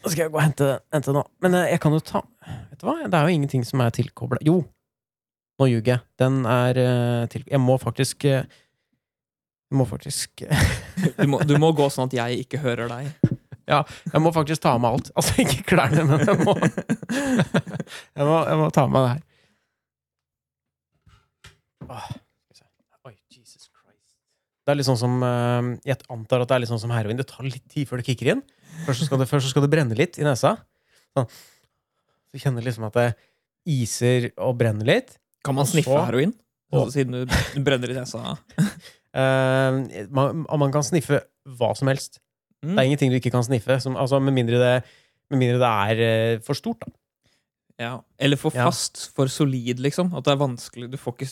S1: Nå skal jeg gå og hente, hente nå. Men jeg kan jo ta Vet du hva? Det er jo ingenting som er tilkobla Jo! Nå ljuger jeg. Den er til Jeg må faktisk Jeg må faktisk
S2: Du må, du må gå sånn at jeg ikke hører deg.
S1: Jeg må faktisk ta av meg alt. Altså ikke klærne, men jeg må Jeg må, jeg må ta av meg det her. Åh. Oi, Jesus Christ. Det er litt sånn som eh, Jeg antar at det er litt sånn som heroin. Det tar litt tid før det kicker inn. Først så skal det, først så skal det brenne litt i nesa. Sånn. Så kjenner du liksom at det iser og brenner litt.
S2: Kan man sniffe
S1: så-
S2: heroin?
S1: Å.
S2: Altså, siden du, du brenner i nesa.
S1: Eh, man, man kan sniffe hva som helst.
S2: Mm.
S1: Det er ingenting du ikke kan sniffe, som, altså, med, mindre det, med mindre det er eh, for stort. Da.
S2: Ja. Eller for fast, for solid, liksom. At det er vanskelig. Du får ikke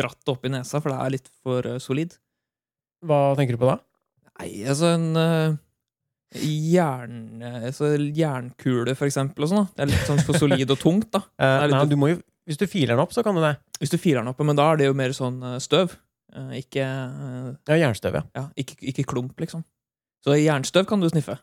S2: dratt det opp i nesa, for det er litt for uh, solid.
S1: Hva tenker du på da?
S2: Nei, altså en uh, jern, altså, jernkule, for eksempel, og sånn. Det er litt sånn for solid og tungt, da.
S1: Eh,
S2: litt
S1: nei, du må jo, hvis du filer den opp, så kan du det.
S2: Hvis du filer den opp, men da er det jo mer sånn eh, støv. Eh, ikke, eh,
S1: Ja, jernstøv, ja.
S2: ja, ikke, ikke klump, liksom. Så jernstøv kan du sniffe.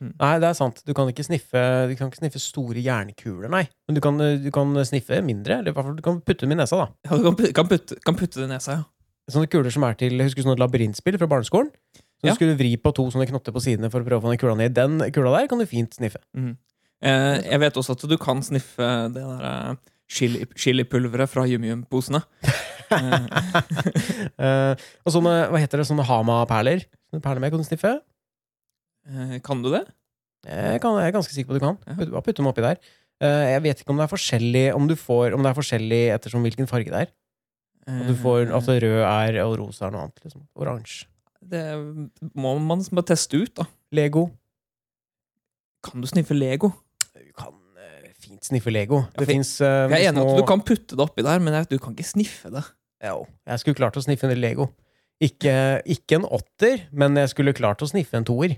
S1: Nei, det er sant. Du kan ikke sniffe, du kan ikke sniffe store jernkuler, nei. Men du kan, du kan sniffe mindre. Eller i hvert fall du kan putte dem i nesa, da.
S2: Ja, du kan, putte, kan, putte, kan putte det i nesa, ja.
S1: Sånne kuler som er til Husker du sånne labyrintspill fra barneskolen. Så
S2: Ja.
S1: du skulle vri på to sånne knotter på sidene for å prøve å få den kula ned. Den kula der kan du fint sniffe.
S2: Mm. Eh, jeg vet også at du kan sniffe det der eh, chili, chilipulveret fra Yum-Yum-posene. Eh,
S1: Eh, og sånne, hva heter det, sånne Hama-perler. Perler med kan du sniffe.
S2: eh, kan du det?
S1: Jeg, kan, jeg er ganske sikker på at du kan.
S2: Ja.
S1: Putt, dem oppi der. Eh, jeg vet ikke om det er forskjellig om, du får, om det er forskjellig ettersom hvilken farge det er. At du får,
S2: Eh,
S1: altså rød er, og rosa er noe annet. Liksom. Oransje.
S2: Det må man bare teste ut, da.
S1: Lego.
S2: Kan du sniffe Lego?
S1: Du kan uh, fint sniffe Lego.
S2: Ja,
S1: Det fins uh,
S2: Jeg er enig i at du kan putte det oppi der, men jeg- du kan ikke sniffe det.
S1: Jo, jeg skulle klart å sniffe en Lego. Ikke, ikke en åtter, men jeg skulle klart å sniffe en toer.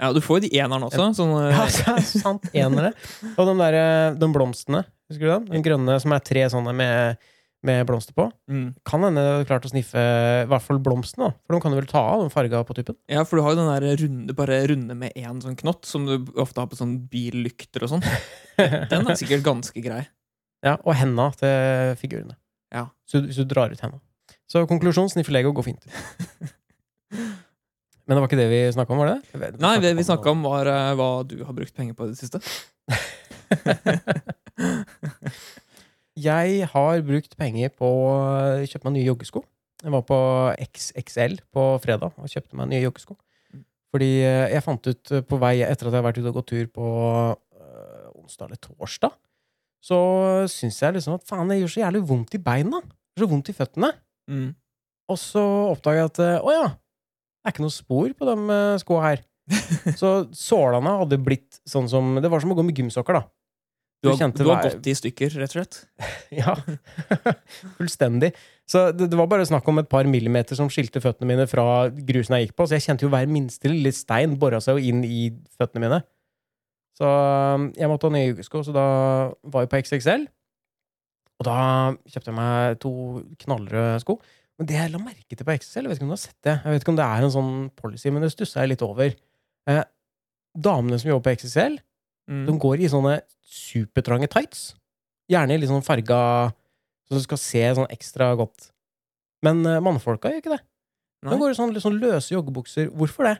S2: Ja, Du får jo de enerne også. Sånn, eh,
S1: Ja, så sant. Enere. Og de der, eh, de blomstene, husker du den? Den grønne som er tre sånne med, med blomster på.
S2: mm.
S1: Kan hende du har klart å sniffe i hvert fall blomstene. For de kan du vel ta av den farga på tuppen?
S2: Ja, for du har jo den der runde, bare runde med én sånn knott, som du ofte har på sånn billykter og sånn. Den er sikkert ganske grei.
S1: Ja, og henda til figurene.
S2: Ja.
S1: Så hvis du drar ut henda. Så konklusjon, Snifflego går fint. Men det var ikke det vi snakka om, var det? Vet-
S2: Nei, det vi snakka om, var uh, hva du har brukt penger på i det siste.
S1: Jeg har brukt penger på å kjøpe meg nye joggesko. Jeg var på XXL på fredag og kjøpte meg nye joggesko. Fordi eh, jeg fant ut eh, på vei etter at jeg har vært ute og gått tur på øh, onsdag eller torsdag, så syns jeg liksom at faen, det gjør så jævlig vondt i beina. Det gjør så vondt i føttene.
S2: Mm.
S1: Og så oppdaga jeg at eh, å ja, det er ikke noe spor på de eh, skoa her. Så sålene hadde blitt sånn som Det var som å gå med gymsokker, da.
S2: Du har, du har gått i stykker, rett og slett.
S1: Ja, fullstendig. Så det, det var bare snakk om et par millimeter som skilte føttene mine fra grusen jeg gikk på, så jeg kjente jo hver minste lille stein bora seg jo inn i føttene mine. Så um, jeg måtte ha nye ukesko, så da var jeg på XXL. Og da kjøpte jeg meg to knallrøde sko. Men det jeg la merke til på XXL, jeg vet ikke om du har sett det, jeg vet ikke om det er en sånn policy, men det stussa jeg litt over. Eh, damene som jobber på XXL,
S2: Mm.
S1: de går i sånne supertrange tights. Gjerne i litt sånn farga Så du skal se sånn ekstra godt. Men uh, mannfolka gjør ikke det.
S2: Nei.
S1: De går i sånn, sånn løse joggebukser. Hvorfor det?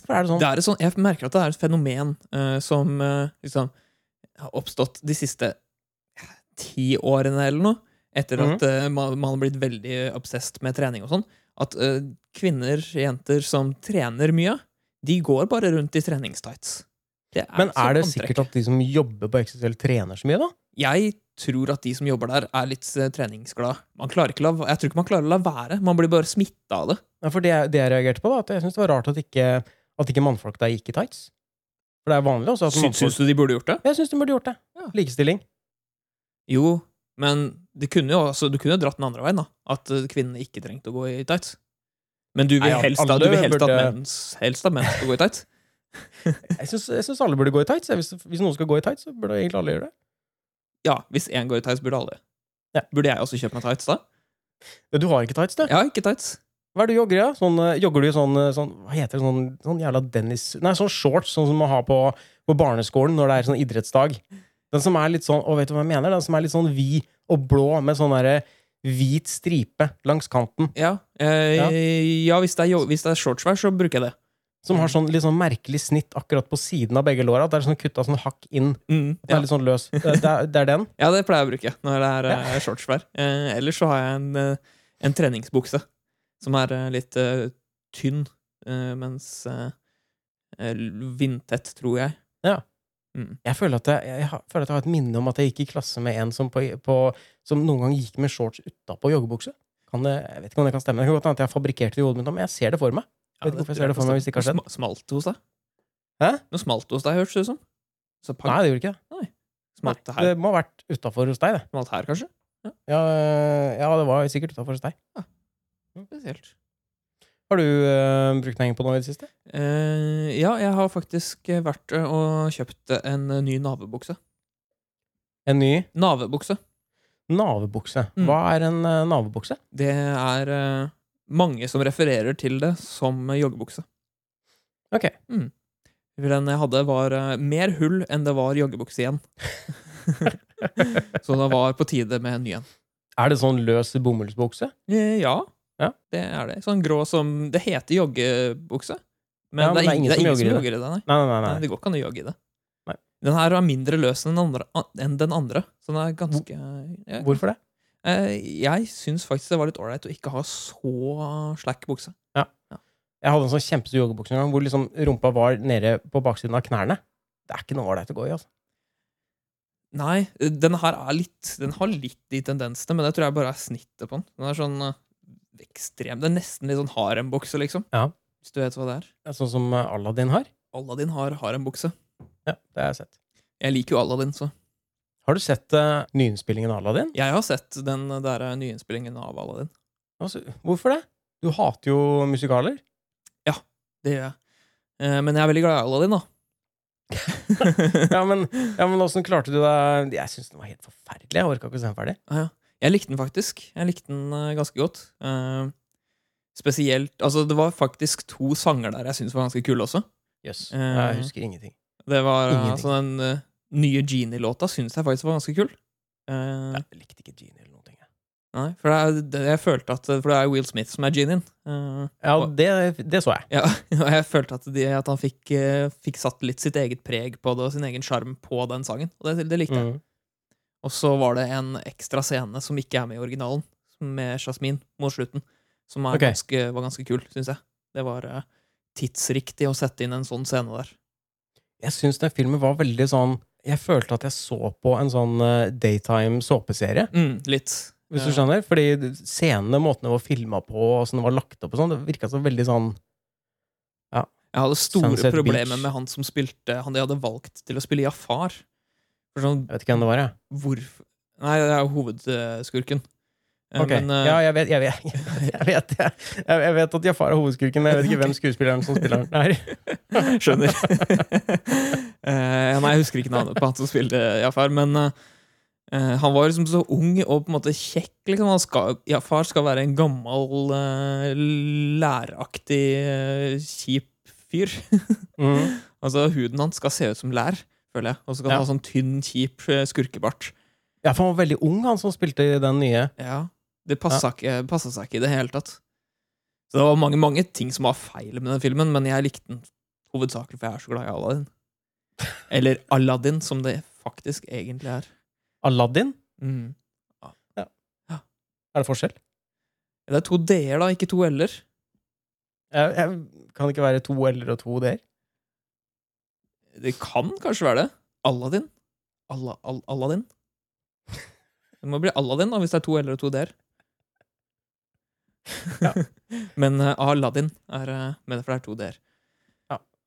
S1: Hvorfor er det sånn?
S2: Det er sånn, jeg merker at det er et fenomen uh, som uh, liksom har oppstått de siste ti årene eller noe. Etter
S1: Mhm.
S2: at uh, man, man har blitt veldig obsessed med trening og sånn. At uh, kvinner, jenter som trener mye, de går bare rundt i treningstights. Det
S1: Men er det
S2: antrekk.
S1: sikkert at de som jobber på XXL, trener så mye, da?
S2: Jeg tror at de som jobber der, er litt treningsglad. Man klarer ikke la, jeg tror ikke man klarer å la være. Man blir bare smitta av det.
S1: Ja, for det, det jeg reagerte på, da, at jeg syntes det var rart at ikke, at ikke mannfolk der gikk i tights. For det er vanlig også at
S2: Syns,
S1: mannfolk
S2: syns du de burde gjort det?
S1: Jeg syns de burde gjort det.
S2: Ja.
S1: Likestilling.
S2: Jo, men det kunne jo, altså, du kunne dratt den andre veien, da. At eh, kvinnene ikke trengte å gå i tights. Men du vil
S1: Nei,
S2: helst, da, du vil helst,
S1: burde-
S2: at menn skal gå i tights?
S1: Jeg syns, alle burde gå i tights. Hvis, hvis noen skal gå i tights, så burde egentlig alle gjøre det.
S2: Ja, hvis én går i tights, burde alle.
S1: Ja.
S2: Burde jeg også kjøpe meg tights, da?
S1: Ja, du har ikke tights, du.
S2: har ikke tights.
S1: Hva er det du jogger i? da? Sånn, eh, jogger du i sånn, eh, sånn Hva heter det? Sånn, sånn jævla Dennis Nei, sånn shorts sånn som man har på, på barneskolen når det er sånn idrettsdag. Den som er litt sånn Å, vet du hva jeg mener? Den som er litt sånn vid og blå med sånn derre hvit stripe langs kanten.
S2: Ja, eh,
S1: Ja.
S2: ja. hvis, det er, hvis det er shortsvær, så bruker jeg det.
S1: Som har sånn litt sånn merkelig snitt akkurat på siden av begge låra. Det er sånn kutta sånn hakk inn.
S2: Mm,
S1: Det er litt sånn løs. Det, er, det er den.
S2: ja, det pleier jeg å bruke når det er ja. shortsvær. Eh, ellers så har jeg en, eh, en treningsbukse som er eh, litt uh, tynn, uh, mens eh, eh, vindtett, tror jeg.
S1: Ja.
S2: Mm.
S1: Jeg føler, at jeg, jeg, føler at jeg har et minne om at jeg gikk i klasse med en som, på, på, som noen gang gikk med shorts utapå joggebukse. Kan det, jeg vet ikke om det kan stemme. Det kan godt hende at jeg har fabrikkert det i hodet mitt, men jeg ser det for meg.
S2: Ja,
S1: Vet ikke hvorfor jeg ser det for meg hvis det ikke har skjedd.
S2: Smalt det hos deg?
S1: Hæ?
S2: Noe smalt hos deg, hørtes det ut som.
S1: Nei, det gjorde ikke det.
S2: smalt det
S1: Nei, det må ha vært utafor hos deg, det.
S2: Smalt her, kanskje?
S1: Ja, ja, ja det var sikkert utafor hos deg. Ja.
S2: Spesielt.
S1: Har du uh, brukt penger på noe i det siste?
S2: Uh, ja, jeg har faktisk eh, vært og kjøpt en ny navebukse.
S1: En ny
S2: Navebukse.
S1: navebukse.
S2: Mm.
S1: Hva er en uh, navebukse?
S2: Det er uh, mange som refererer til det som joggebukse.
S1: Ok.
S2: Mm. Den jeg hadde, var mer hull enn det var joggebukse igjen. Så det var på tide med en ny en.
S1: Er det sånn løs bomullsbukse?
S2: Ja,
S1: Ja.
S2: det er det. Sånn grå som Det heter joggebukse. Men,
S1: Ja,
S2: det, er ingen, det er ingen som jogger i det, nei.
S1: Nei, nei, nei.
S2: Det går ikke an å jogge i det.
S1: Nei.
S2: Den her er mindre løs enn den andre. Enn den andre så den er ganske ja.
S1: Hvorfor det?
S2: Eh, Jeg syns faktisk det var litt ålreit å ikke ha så slack bukse. Ja.
S1: Jeg hadde en sånn kjempestor joggebukse en gang hvor liksom rumpa var nede på baksiden av knærne. Det er ikke noe ålreit å gå i, altså.
S2: Nei, den her er litt Den har litt de tendensene, men det tror jeg bare er snittet på den. Den er sånn eh, ekstrem Det er nesten litt sånn harembukse, liksom.
S1: Ja.
S2: Hvis du vet hva det er.
S1: Det er Sånn som øh, Aladdin har.
S2: Aladdin har harembukse.
S1: Ja, det har jeg sett.
S2: Jeg liker jo Aladdin, så
S1: Har du sett uh, nyinnspillingen av Aladdin?
S2: jeg har sett den der eh, nyinnspillingen av Aladdin.
S1: Altså, hvorfor det? Du hater jo musikaler.
S2: Ja, Det gjør jeg. Uh, Men jeg er veldig glad i Aladdin, da.
S1: Ja, men, ja, men åssen klarte du det? Jeg syns den var helt forferdelig. Jeg orka ikke å se den ferdig.
S2: Ah, ja. Jeg likte den faktisk. Jeg likte den uh, ganske godt. Uh, spesielt Altså, det var faktisk to sanger der jeg syntes var ganske kule også.
S1: Jøss.
S2: Eh.
S1: Jeg husker ingenting.
S2: Det var
S1: Ingenting.
S2: altså den nye Genie-låta syns jeg faktisk var ganske kul.
S1: Jeg likte ikke Genie eller noen jeg.
S2: Nei, for det er, jeg følte at For det er Will Smith som er genien. Uh,
S1: Ja, det, det så jeg.
S2: ja, og jeg følte at, de, at han fikk, fikk satt litt sitt eget preg på det, og sin egen sjarm på den sangen. Og det, det likte jeg.
S1: Mm.
S2: Og så var det en ekstra scene som ikke er med i originalen, med Jasmin mot slutten, som er
S1: Ok.
S2: ganske, var ganske kul, syns jeg. Det var uh, tidsriktig å sette inn en sånn scene der.
S1: Jeg syns den filmen var veldig sånn Jeg følte at jeg så på en sånn uh, daytime såpeserie,
S2: Mm, litt.
S1: hvis du skjønner. Fordi scenene, måten det var filma på, og åssen det var lagt opp og sånn, det virka så veldig sånn
S2: Jeg hadde store
S1: Sunset
S2: problemer
S1: Beach.
S2: med han som spilte Han de hadde valgt til å spille Jafar. Sånn,
S1: Jeg vet ikke hvem det var, jeg.
S2: hvorfor Nei, det er hovedskurken. Okay.
S1: Ok,
S2: Men uh,
S1: ja, jeg vet, jeg, vet, jeg, vet, jeg, vet at Jafar er hovedskurken, men jeg vet ikke hvem skuespilleren som spiller den er.
S2: Skjønner. uh, nei, jeg husker ikke navnet på han som spilte Jafar, men uh, han var liksom så ung og på en måte kjekk. Liksom. Han skal, Jafar skal være en gammel, læraktig, eh, kjip fyr.
S1: Mm.
S2: altså Huden hans skal se ut som lær, føler jeg. Og så kan han
S1: Ja.
S2: ha sånn tynn, kjip eh, skurkebart.
S1: Ja, for han var veldig ung, han som spilte i den nye.
S2: Ja, Det passa ja. seg ikke i det hele tatt. Så det var mange, mange ting som var feil med den filmen, men jeg likte den hovedsakelig for jeg er så glad i Aladdin. Eller Aladdin, som det faktisk egentlig er.
S1: Aladdin?
S2: Mm.
S1: Er det forskjell?
S2: Det er to d-er, da, ikke to l-er.
S1: Jeg, jeg, kan det ikke være to l-er og to d-er?
S2: Det kan kanskje være det. Aladdin. Alla, al, Aladdin. Det må bli Aladdin, da, hvis det er to l-er og to d-er.
S1: Ja.
S2: Men uh, Aladdin er uh, med for det er to d-er.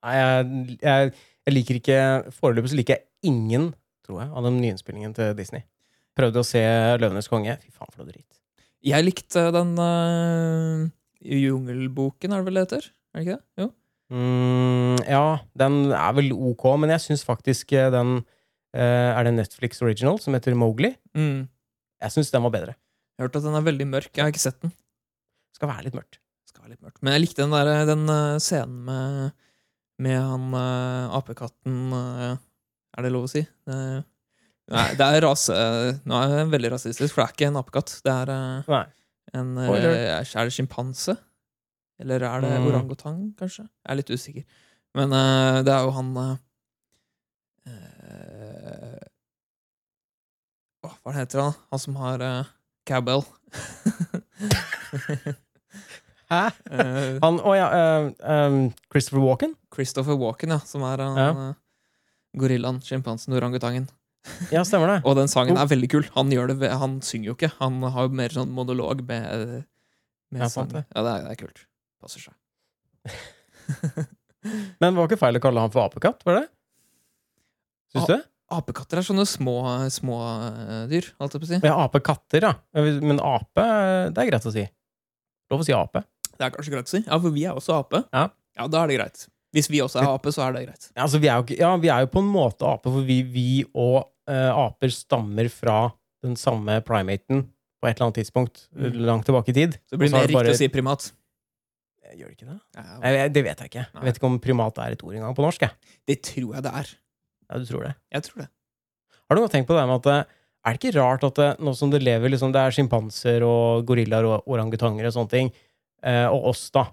S1: Nei, jeg, jeg, jeg liker ikke Foreløpig så liker jeg ingen, tror jeg, av den nyinnspillingen til Disney. Prøvde å se 'Løvenes konge'. Fy faen, for noe dritt.
S2: Jeg likte den uh, Jungelboken, er det vel det heter? Er det ikke det? Jo.
S1: Mm, ja, den er vel ok, men jeg syns faktisk eh, den uh, Er det Netflix original som heter Mowgli?
S2: Mm.
S1: Jeg syns den var bedre.
S2: Jeg har hørt at den er veldig mørk. Jeg har ikke sett den.
S1: Skal være litt mørkt.
S2: Skal være litt mørkt. Men jeg likte den, der, den uh, scenen med, med han uh, apekatten Er det lov å si? Nei, det er rase... Nå er jeg veldig rasistisk, for det er ikke en apekatt. Det er en. Er det sjimpanse? Eller er det
S1: Mm.
S2: orangutang, kanskje? Jeg er litt usikker. Men uh, det er jo han uh, uh, Hva heter han? Han som har uh, cowbell.
S1: Hæ? Han Å ja, eh, eh, Christopher Walken?
S2: Christopher Walken, ja, som er han
S1: Ja.
S2: gorillaen, sjimpansen, orangutangen.
S1: Ja, stemmer det.
S2: Og den sangen er veldig kul. Han, det, han synger jo ikke. Han har jo mer sånn monolog med, med
S1: Ja, sant det.
S2: Ja, det er, det er kult. Passer seg.
S1: Men det var ikke feil å kalle han for apekatt, var det? Syns du?
S2: Apekatter er sånne små, små eh, dyr, holdt jeg på å si.
S1: Ja, apekatter, ja. Men ape, det er greit å si. Lov å si ape.
S2: Det er kanskje greit å si. Ja, for vi er også ape.
S1: Ja.
S2: ja, da er det greit. Hvis vi også er ape, så er det greit.
S1: Ja, altså, vi er jo, ja, vi er jo på en måte ape, for vi, vi og uh, aper stammer fra den samme primaten på et eller annet tidspunkt
S2: Mm.
S1: langt tilbake i tid.
S2: Så det blir
S1: er
S2: mer
S1: riktig bare-
S2: å si primat.
S1: Gjør det ikke det?
S2: Ja, ja.
S1: Jeg, det vet jeg ikke.
S2: Nei.
S1: Jeg vet ikke om primat er et ord engang på norsk. Jeg.
S2: Det tror jeg det er.
S1: Ja, du tror det.
S2: Jeg tror det.
S1: Har du noe tenkt på det med at eh, er det ikke rart at det, nå som det lever liksom, Det er sjimpanser og gorillaer og orangutanger og sånne ting, eh, og oss, da,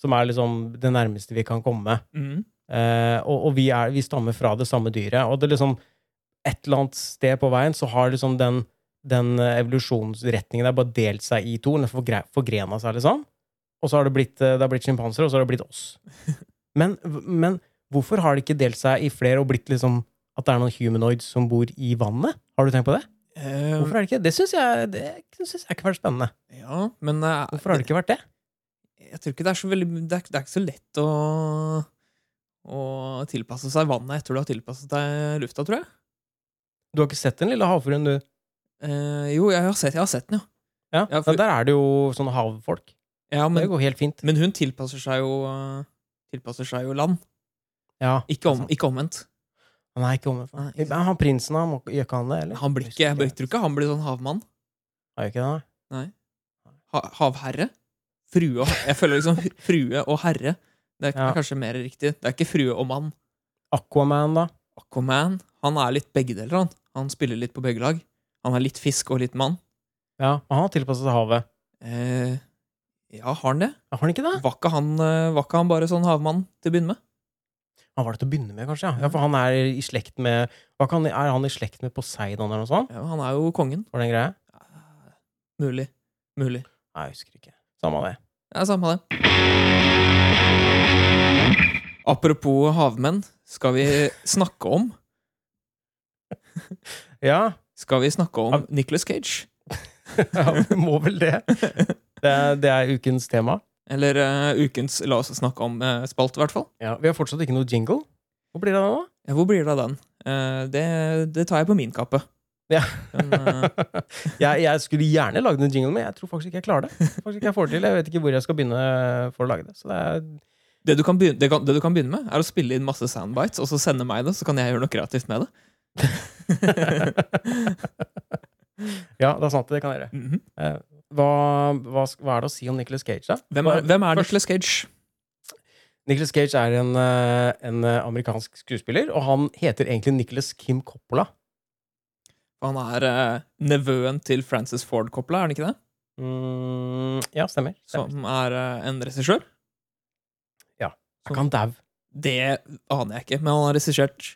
S1: som er liksom det nærmeste vi kan komme.
S2: Mm.
S1: Eh, og og vi, er, vi stammer fra det samme dyret. Og det liksom et eller annet sted på veien så har liksom den, den eh, evolusjonsretningen der bare delt seg i to. Den forgre- forgrena seg, liksom. Og så har det blitt, eh, det har blitt sjimpanser, og så har det blitt oss. Men, men hvorfor har det ikke delt seg i flere og blitt liksom at det er noen humanoids som bor i vannet? Har du tenkt på det?
S2: Um,
S1: Hvorfor er det ikke det? syns jeg, det synes jeg ikke har vært spennende.
S2: ja, men uh,
S1: Hvorfor har det ikke vært det?
S2: Jeg tror ikke det er så veldig Det er, det er ikke så lett å Å tilpasse seg vannet etter du har tilpasset deg lufta, tror jeg.
S1: Du har ikke sett den lille havfruen, du?
S2: Uh, jo, jeg har sett, jeg har sett den, ja.
S1: Ja,
S2: Ja, for-
S1: Der er det jo sånne havfolk.
S2: Ja
S1: Det går helt fint.
S2: men hun tilpasser seg jo eh, Tilpasser seg jo land.
S1: Ja,
S2: Ikke, om, ikke omvendt.
S1: Nei, ikke omvendt.
S2: Nei,
S1: ikke Han prinsen, han gjør ikke han det, eller?
S2: Han blir ikke, jeg tror ikke han blir sånn havmann.
S1: Har jo ikke det?
S2: Ha, havherre. Frue og Jeg føler liksom frue og herre. Det er,
S1: Ja.
S2: er kanskje mer riktig. Det er ikke frue og mann.
S1: Aquaman, da?
S2: Aquaman han er litt begge deler. Han Han spiller litt på begge lag. Han er litt fisk og litt mann.
S1: Ja, og han har tilpasset seg havet.
S2: Eh, ja, har han det?
S1: Har han ikke det?
S2: Var ikke han, eh, var ikke han bare sånn havmann til å begynne med?
S1: Han var det til å begynne med, kanskje? Ja, ja For han er i slekt med var ikke han, Er han i slekt med Poseidon eller noe sånt?
S2: Ja, han er jo kongen.
S1: Var det en greie?
S2: Mulig. Mulig.
S1: Nei, jeg husker ikke. Samme det.
S2: Ja, samme det. Apropos havmenn, skal vi snakke om
S1: Ja,
S2: Skal vi snakke om Nicholas Cage?
S1: ja vi må vel det. Det er, det er ukens tema.
S2: Eller uh, ukens La oss snakke om eh, spalt, i hvert fall.
S1: Ja, Vi har fortsatt ikke noe jingle. Hvor blir det av den, nå?
S2: Ja, hvor blir det av den? Uh, det, det tar jeg på min kappe.
S1: Ja.
S2: Men,
S1: jeg, jeg skulle gjerne lagd en jingle, men jeg tror faktisk ikke jeg klarer det. Faktisk ikke Jeg får det til Jeg vet ikke hvor jeg skal begynne for å lage det. Så det er
S2: det, du kan begynne, det, kan, det du kan begynne med, er å spille inn masse soundbites, og så sende meg det, så kan jeg gjøre noe kreativt med det.
S1: Ja, det er sant. Det kan jeg gjøre.
S2: Mhm.
S1: Eh, Hva, hva, hva er det å si om Nicolas Cage, da?
S2: hvem, er, hvem er Nicholas Cage?
S1: Nicolas Cage er en, eh, en eh, amerikansk skuespiller, og han heter egentlig Nicolas Kim Coppola.
S2: Han er eh, nevøen til Francis Ford Coppola, er han ikke det?
S1: Mm, ja, stemmer. stemmer.
S2: Som er eh, en regissør?
S1: Er ikke han dau?
S2: Det aner jeg ikke, men han har regissert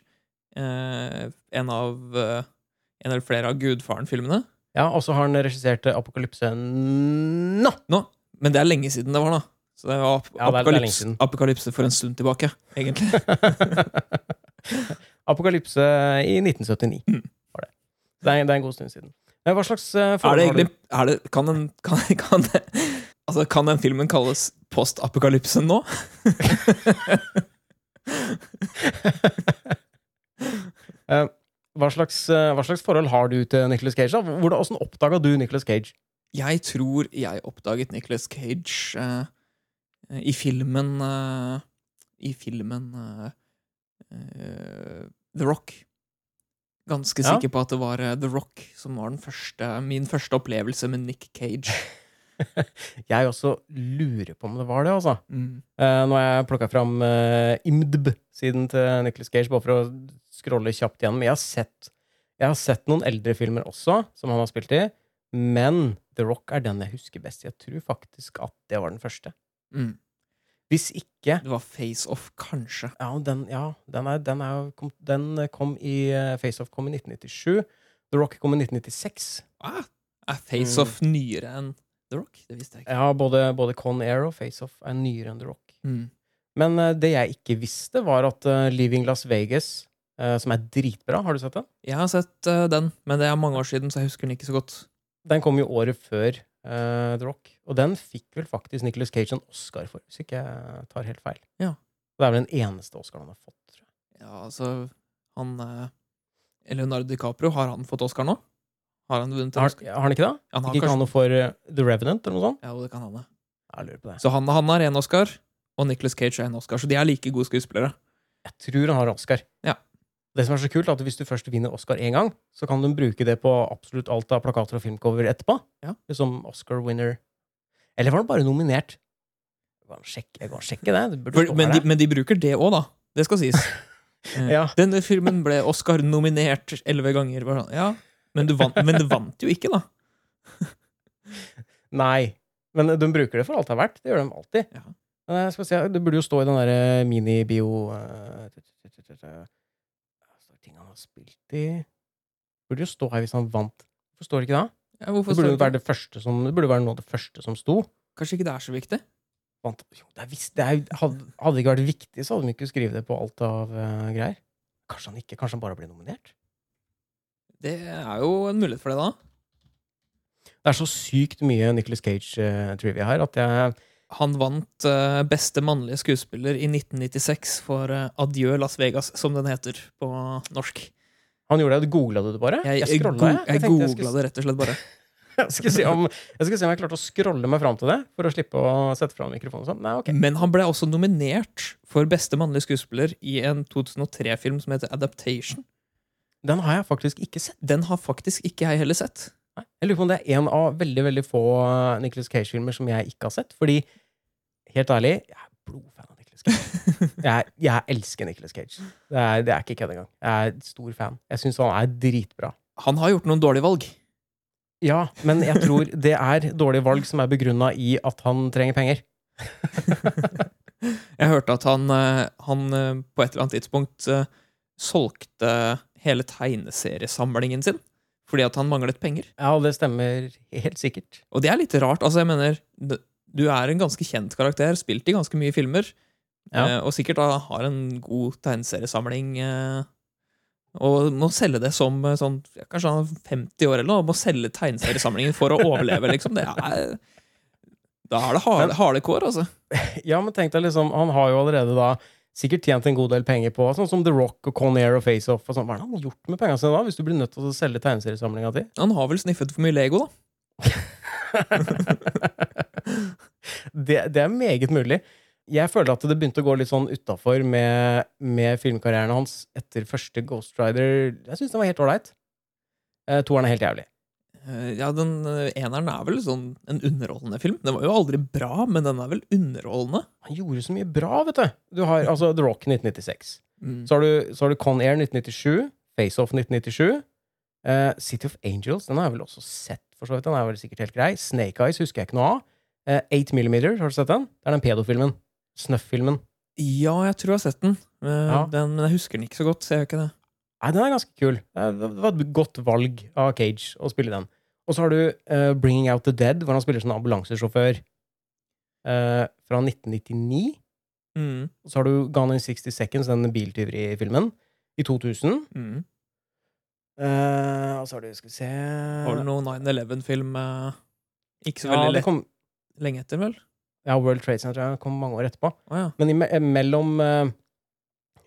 S2: eh, en av eh, En eller flere av Gudfaren-filmene.
S1: Ja, og så har han regissert Apokalypse nå!
S2: Nå, Men det er lenge siden det var, da. Så det var ap
S1: Ja, det er-
S2: apokalypse,
S1: siden.
S2: apokalypse for en stund tilbake, egentlig.
S1: Apokalypse i 1979
S2: Mm.
S1: var det. Det er, det er en god stund siden. Men Hva slags eh,
S2: Er
S1: forhold
S2: egentlig,
S1: har du?
S2: det, kan, den, kan, kan, det, altså, kan den filmen kalles post-apokalypse nå?
S1: Eh, hva, slags, eh, hva slags forhold har du til Nicolas Cage? da? Hvordan, hvordan oppdaga du Nicolas Cage?
S2: Jeg tror jeg oppdaget Nicolas Cage uh, i filmen uh, I filmen eh, The Rock. Ganske
S1: Ja.
S2: sikker på at det var The Rock som var den første, min første opplevelse med Nick Cage.
S1: Jeg også lurer på om det var det, altså.
S2: Mm.
S1: Uh, nå har jeg plukka fram uh, IMDb-siden til Nicholas Cage, bare for å scrolle kjapt gjennom. Jeg har sett, jeg har sett noen eldre filmer også, som han har spilt i. Men The Rock er den jeg husker best. Jeg tror faktisk at det var den første.
S2: Mm.
S1: Hvis ikke
S2: Det var Face Off, kanskje.
S1: Ja, den, ja, den, er, den, er, kom, den kom i uh, Face Off kom i 1997. The Rock kom i 1996.
S2: Ah, er Face Off nyere enn The Rock? Det visste jeg ikke.
S1: Ja, både, både Con Air og Face Off er nyere enn The Rock.
S2: Mm.
S1: Men uh, det jeg ikke visste, var at uh, Leaving Las Vegas, uh, som er dritbra Har du sett den?
S2: Jeg har sett den, men det er mange år siden, så jeg husker den ikke så godt.
S1: Den kom jo året før The Rock. Og den fikk vel faktisk Nicolas Cage en Oscar for, hvis ikke jeg tar helt feil.
S2: Ja.
S1: Det er vel den eneste Oscaren han har fått, tror jeg.
S2: Ja, altså Han Leonardo DiCaprio, har han fått Oscar nå? Har han vunnet en
S1: Har,
S2: Oscar?
S1: har han ikke det?
S2: Han har
S1: Fikk ikke
S2: kanskje-
S1: han noe for eh, The Revenant, eller noe sånt?
S2: Ja, det kan han, det.
S1: Jeg lurer på det.
S2: Så han, han har én Oscar, og Nicolas Cage har én Oscar. Så de er like gode skuespillere.
S1: Jeg tror han har Oscar.
S2: Ja.
S1: Det som er så kult, er at hvis du først vinner Oscar én gang, så kan du bruke det på absolutt alt av plakater og filmcover etterpå.
S2: Ja.
S1: Som Oscar winner. Eller var han bare nominert? Jeg kan sjekke, jeg kan sjekke det. det burde
S2: For,
S1: stå
S2: men,
S1: her,
S2: de, men de bruker det òg, da. Det skal sies. Eh,
S1: Ja.
S2: Denne filmen ble Oscar-nominert elleve ganger. Bare sånn, Ja, men du, vant, men du vant jo ikke, da.
S1: Nei. Men de bruker det for alt det er verdt. Det gjør de alltid.
S2: Ja.
S1: Men jeg skal si, det burde jo stå i den derre minibio uh, Ting han har spilt i Det burde jo stå her hvis han vant. Hvorfor står det ikke da?
S2: Ja,
S1: Det
S2: står
S1: burde
S2: det
S1: jo være det første som Det burde være noe av det første som sto.
S2: Kanskje ikke det er så viktig?
S1: Vant. Jo, det er visst, det er, hadde, hadde det ikke vært viktig, så hadde de ikke skrevet det på alt av uh, greier. Kanskje han ikke, kanskje han bare ble nominert?
S2: Det er jo en mulighet for det, da.
S1: Det er så sykt mye Nicholas Cage-trivia her at jeg
S2: Han vant uh, beste mannlige skuespiller i 1996 for uh, Adjø Las Vegas, som den heter på norsk.
S1: Han gjorde det. Googla du det bare?
S2: Jeg,
S1: Jeg
S2: go
S1: jeg.
S2: jeg
S1: Jeg
S2: googla
S1: skulle-
S2: det rett og slett bare.
S1: Jeg skal, se om, jeg skal se om jeg klarte å scrolle meg fram til det, for å slippe å sette fram mikrofonen. Sånn. Nei, okay.
S2: Men han ble også nominert for beste mannlige skuespiller i en 2003-film som heter Adaptation.
S1: Den har jeg faktisk ikke sett.
S2: Den har faktisk ikke jeg heller sett.
S1: Nei. Jeg lurer på om det er en av veldig veldig få uh, Nicholas Cage-filmer som jeg ikke har sett. Fordi, helt ærlig, jeg er blodfan av Nicholas Cage. Jeg, jeg elsker Nicholas Cage. Det er, det er ikke kødd engang. Jeg er stor fan. Jeg syns han er dritbra.
S2: Han har gjort noen dårlige valg.
S1: Ja, men jeg tror det er dårlige valg som er begrunna i at han trenger penger.
S2: Jeg hørte at han, eh, han eh, på et eller annet tidspunkt eh, solgte hele tegneseriesamlingen sin fordi at han manglet penger.
S1: Ja, det stemmer helt sikkert.
S2: Og det er litt rart. Altså, jeg mener, du er en ganske kjent karakter, spilt i ganske mye filmer,
S1: Ja.
S2: eh, og sikkert da har en god tegneseriesamling. Eh, og må selge det som eh, sånn Kanskje han er 50 år eller noe, må selge tegneseriesamlingen for å overleve, liksom. Det er Da er det harde, harde kår, altså.
S1: Ja, men tenk deg liksom, han har jo allerede da sikkert tjent en god del penger på, sånn som The Rock og Con Air og Face Off. Sånn. Hva har han gjort med pengene sine da, hvis du blir nødt til å selge tegneseriesamlinga di?
S2: Han har vel sniffet for mye Lego, da.
S1: det, det er meget mulig. Jeg føler at det begynte å gå litt sånn utafor med, med filmkarrieren hans etter første Ghost Rider. Jeg syns den var helt ålreit. Eh, toeren er helt jævlig.
S2: Eh, Ja, den eh, eneren er vel sånn en underholdende film. Den var jo aldri bra, men den er vel underholdende.
S1: Han gjorde så mye bra, vet du. Du har altså The Rock 1996.
S2: Mm.
S1: Så har du, så har du Con Air 1997. Face Off 1997. Uh, City of Angels den har jeg vel også sett, for så vidt. Den er vel sikkert helt grei. Snake Eyes husker jeg ikke noe av. Eh, 8 Millimeter, har du sett den? Det er den pedofilmen. Snuff-filmen.
S2: Ja, jeg tror jeg har sett den. Uh,
S1: Ja.
S2: den men jeg husker den ikke så godt. Ser jeg ikke det.
S1: Nei, den er ganske kul. Eh, Det var et godt valg av Cage å spille den. Og så har du uh, Bringing Out the Dead, hvor han spiller som ambulansesjåfør uh, fra 1999.
S2: Mm.
S1: Og så har du Gone in 60 Seconds, den biltyveri-filmen, i 2000.
S2: Mm.
S1: Uh, og så har du, skal vi se
S2: Var det noen 9-11-film eh, ikke så
S1: ja,
S2: veldig
S1: kom,
S2: lenge etter, vel?
S1: ja, World Trade Center kom mange år etterpå.
S2: Oh, ja.
S1: Men i, mellom,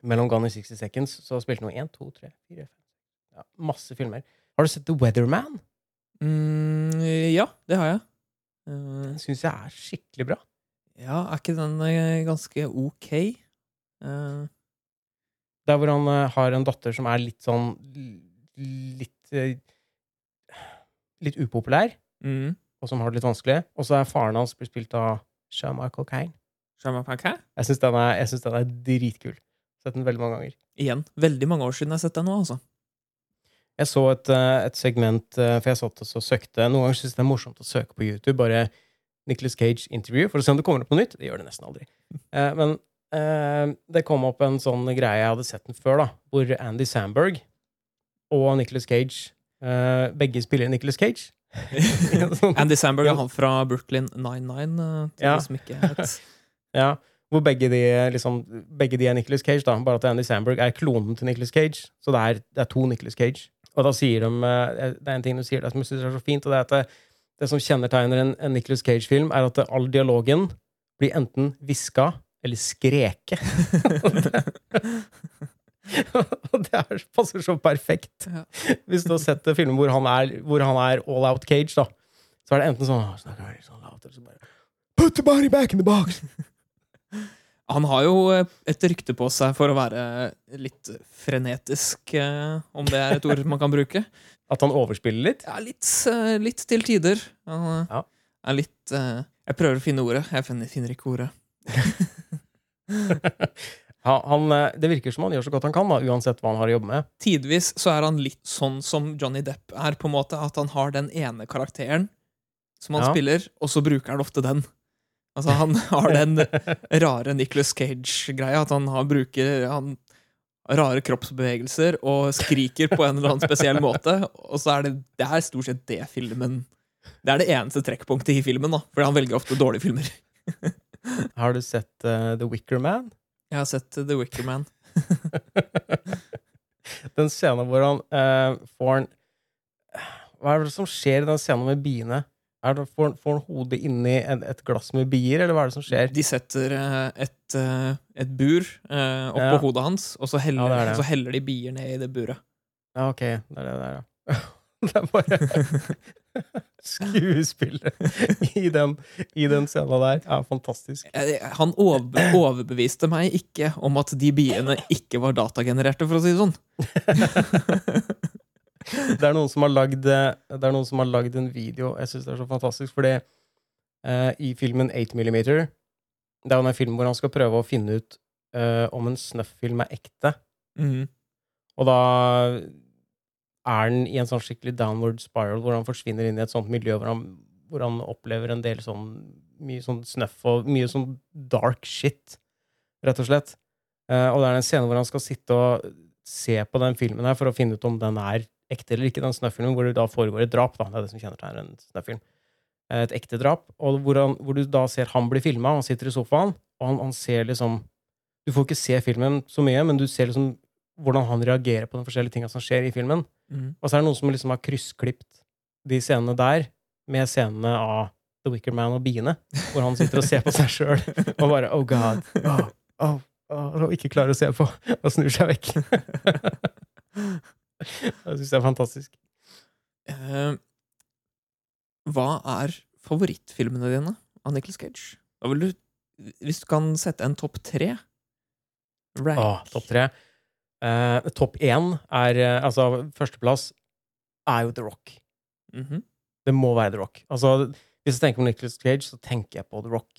S1: mellom Gone in 60 Seconds så spilte han 1, 2, 3, 4, 5 ja, Masse filmer. Har du sett The Weatherman?
S2: Mm, ja, det har jeg. Eh,
S1: Den syns jeg er skikkelig bra.
S2: ja, er ikke den eh, ganske ok? Uh.
S1: Der hvor han uh, har en datter som er litt sånn Litt uh, Litt upopulær,
S2: mm.
S1: og som har det litt vanskelig. Og så er faren hans blitt spilt av Shama Cocaine. Caine.
S2: Sharma
S1: Jeg syns den, den er dritkul. Sett den veldig mange ganger.
S2: Igjen, veldig mange år siden jeg har sett den nå, altså.
S1: Jeg så et, eh, et segment, eh, for jeg satt og søkte Noen ganger syns jeg det er morsomt å søke på YouTube, bare Nicholas Cage interview, for å se om det kommer opp noe nytt. Det gjør det nesten aldri. Eh, men eh, det kom opp en sånn greie, jeg hadde sett den før, da, hvor Andy Samberg og Nicholas Cage eh, begge spiller Nicholas Cage.
S2: Andy Samberg er han fra Brooklyn 99, uh, til
S1: Ja.
S2: som ikke het
S1: Ja, hvor begge de, liksom, begge de er Nicholas Cage, da. Bare at Andy Samberg er klonen til Nicholas Cage. Så det er, det er to Nicholas Cage. Og da sier de eh, Det er en ting de sier der som jeg synes er så fint, og det er at det, det som kjennetegner en, en Nicholas Cage-film, er at all dialogen blir enten hviska eller skreke. Og det er, passer så perfekt. Hvis du har sett filmer hvor han er, hvor han er all out cage, da, så er det enten sånn, «Å, snakker veldig sånn eller så bare Put the body back in the box!
S2: Han har jo eh, et rykte på seg for å være litt frenetisk, eh, om det er et ord man kan bruke.
S1: At han overspiller litt.
S2: Ja, litt, eh, litt til tider. Han
S1: Ja.
S2: er litt Jeg prøver å finne ordet. Jeg finner, finner ikke ordet.
S1: ja, han, det virker som han gjør så godt han kan, da, uansett hva han har å jobbe med.
S2: Tidvis så er han litt sånn som Johnny Depp er, på en måte. At han har den ene karakteren som han
S1: Ja.
S2: spiller, og så bruker han ofte den. Altså, han har den rare Nicholas Cage-greia. At han har, bruker han, rare kroppsbevegelser og skriker på en eller annen spesiell måte. Og så er det, det er stort sett det filmen Det er det eneste trekkpunktet i filmen, da. Fordi han velger ofte dårlige filmer.
S1: Har du sett uh, The Wicker Man?
S2: Jeg har sett The Wicker Man.
S1: den scenen hvor han uh, får en Hva er det som skjer i den scenen med biene? Er det, får, får han hodet inni en, et glass med bier, eller hva er det som skjer?
S2: De setter eh, et, eh, et bur eh, oppå
S1: Ja.
S2: hodet hans, og så heller,
S1: Ja, det det.
S2: så heller de bier ned i det buret.
S1: Ja, ok. Det er det der, ja. Det er bare Skuespillet i den, i den scenen der er fantastisk.
S2: Han over, overbeviste meg ikke om at de biene ikke var datagenererte, for å si det sånn.
S1: Det er noen som har lagd eh, Det er noen som har lagd en video Jeg syns det er så fantastisk, fordi uh, i filmen 8 mm Det er jo en film hvor han skal prøve å finne ut uh, om en snuff-film er ekte.
S2: Mm.
S1: Og da er han i en sånn skikkelig downward spiral hvor han forsvinner inn i et sånt miljø hvor han, hvor han opplever en del sånn mye sånn snuff og mye sånn dark shit, rett og slett. Uh, og det er en scene hvor han skal sitte og se på den filmen her for å finne ut om den er ekte eller ikke, den snuff-filmen, hvor det da foregår et drap. da, Det er det som kjennetegner en snuff-film. Eh, Et ekte drap. Og hvor, han, hvor du da ser han bli filma, han sitter i sofaen, og han, han ser liksom Du får ikke se filmen så mye, men du ser liksom hvordan han reagerer på de forskjellige tinga som skjer i filmen.
S2: Mm.
S1: Og så er det noen som liksom har kryssklipt de scenene der med scenene av The Wicker Man og biene, hvor han sitter og ser på seg sjøl og bare Oh God. Oh, oh, og ikke klarer å se på, og snur seg vekk. det syns jeg er fantastisk.
S2: Eh, hva er favorittfilmene dine av Nicholas Cage? Du, hvis du kan sette en topp tre rank.
S1: ah, topp tre. Eh, topp én er eh, Altså, førsteplass er jo The Rock.
S2: Mhm.
S1: Det må være The Rock. Altså, hvis jeg tenker på Nicholas Cage, så tenker jeg på The Rock.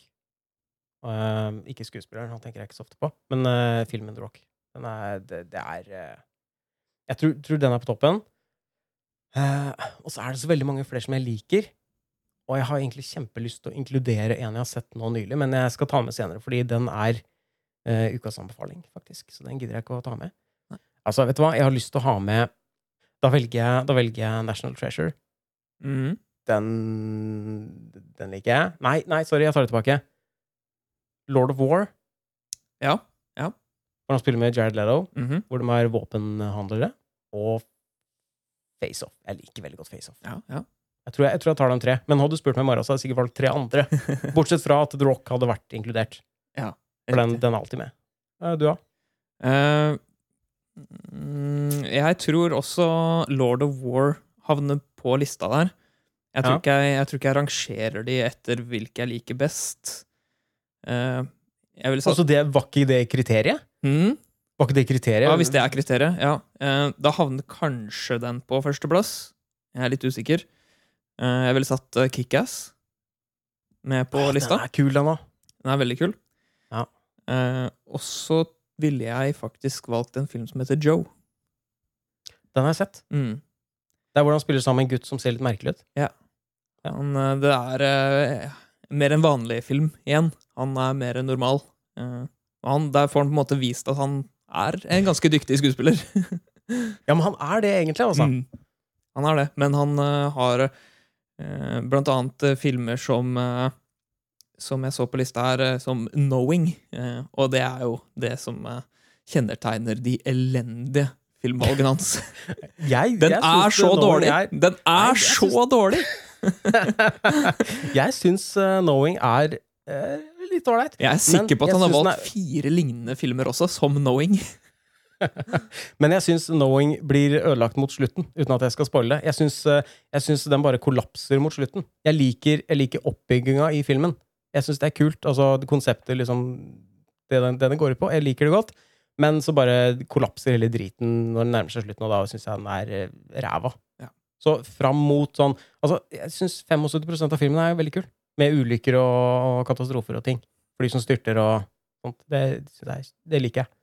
S1: Eh, ikke skuespilleren, han tenker jeg ikke så ofte på, men eh, filmen The Rock. Den er, det, det er eh, Jeg tror, tror den er på toppen. Uh, og så er det så veldig mange flere som jeg liker. Og jeg har egentlig kjempelyst til å inkludere en jeg har sett nå nylig, men jeg skal ta med senere, fordi den er uh, ukas anbefaling, faktisk. Så den gidder jeg ikke å ta med.
S2: Nei.
S1: Altså, vet du hva? Jeg har lyst til å ha med Da velger jeg, da velger jeg National Treasure.
S2: Mm.
S1: Den Den liker jeg. Nei, nei, sorry, jeg tar det tilbake. Lord of War,
S2: Ja. Ja.
S1: Hvor han spiller med Jared Leto,
S2: Mhm.
S1: hvor de er våpenhandlere, og Face Off. Jeg liker veldig godt Face Off.
S2: ja, ja.
S1: Jeg tror jeg, jeg tror jeg tar de tre. Men hadde du spurt meg i morgen, så hadde jeg sikkert valgt tre andre. Bortsett fra at The Rock hadde vært inkludert. For den, den er alltid med. Eh, Du, da?
S2: Ja. Uh, jeg tror også Lord of War havner på lista der. Jeg tror,
S1: Ja.
S2: ikke jeg, jeg tror ikke jeg rangerer de etter hvilke jeg liker best. Uh, jeg sagt
S1: Altså, det var ikke det kriteriet?
S2: Mm,
S1: Var ikke det kriteriet?
S2: Ja, hvis det er kriteriet. Ja. Eh, da havner kanskje den på førsteplass. Jeg er litt usikker. Eh, jeg ville satt uh, Kickass med på
S1: Åh,
S2: lista.
S1: Den er kul, den òg.
S2: Den er veldig kul.
S1: Ja.
S2: Eh, og så ville jeg faktisk valgt en film som heter Joe.
S1: Den har jeg sett.
S2: Mm.
S1: Det er hvor han spiller sammen med en gutt som ser litt merkelig ut. Ja.
S2: Han, det er mer en vanlig film igjen. Han er mer normal. Og han, der får han på en måte vist at han er en ganske dyktig skuespiller.
S1: Ja, men han er det egentlig, altså.
S2: Mm. Han er det, men han uh, har uh, blant annet uh, filmer som Som jeg så på lista her, som Knowing. og det er jo det som kjennetegner de elendige filmvalgene hans.
S1: Jeg,
S2: Den
S1: jeg
S2: er så dårlig!
S1: Jeg,
S2: Den er
S1: jeg
S2: så dårlig!
S1: jeg syns Knowing er litt ålreit.
S2: Jeg er sikker på at han har valgt fire lignende filmer også, som Knowing.
S1: Men jeg syns Knowing blir ødelagt mot slutten, uten at jeg skal spoile. Jeg syns, eh, jeg syns den bare kollapser mot slutten. Jeg liker, jeg liker oppbygginga i filmen. Jeg syns det er kult. Altså det konseptet, liksom Det den, det den går ut på. Jeg liker det godt. Men så bare kollapser hele driten når den nærmer seg slutten, og da syns jeg den er eh, ræva.
S2: Ja.
S1: Så fram mot sånn Altså, jeg syns 75% av filmen er veldig kul. Med ulykker og, og katastrofer og ting. Fly som styrter og sånt. Det, det, det liker jeg.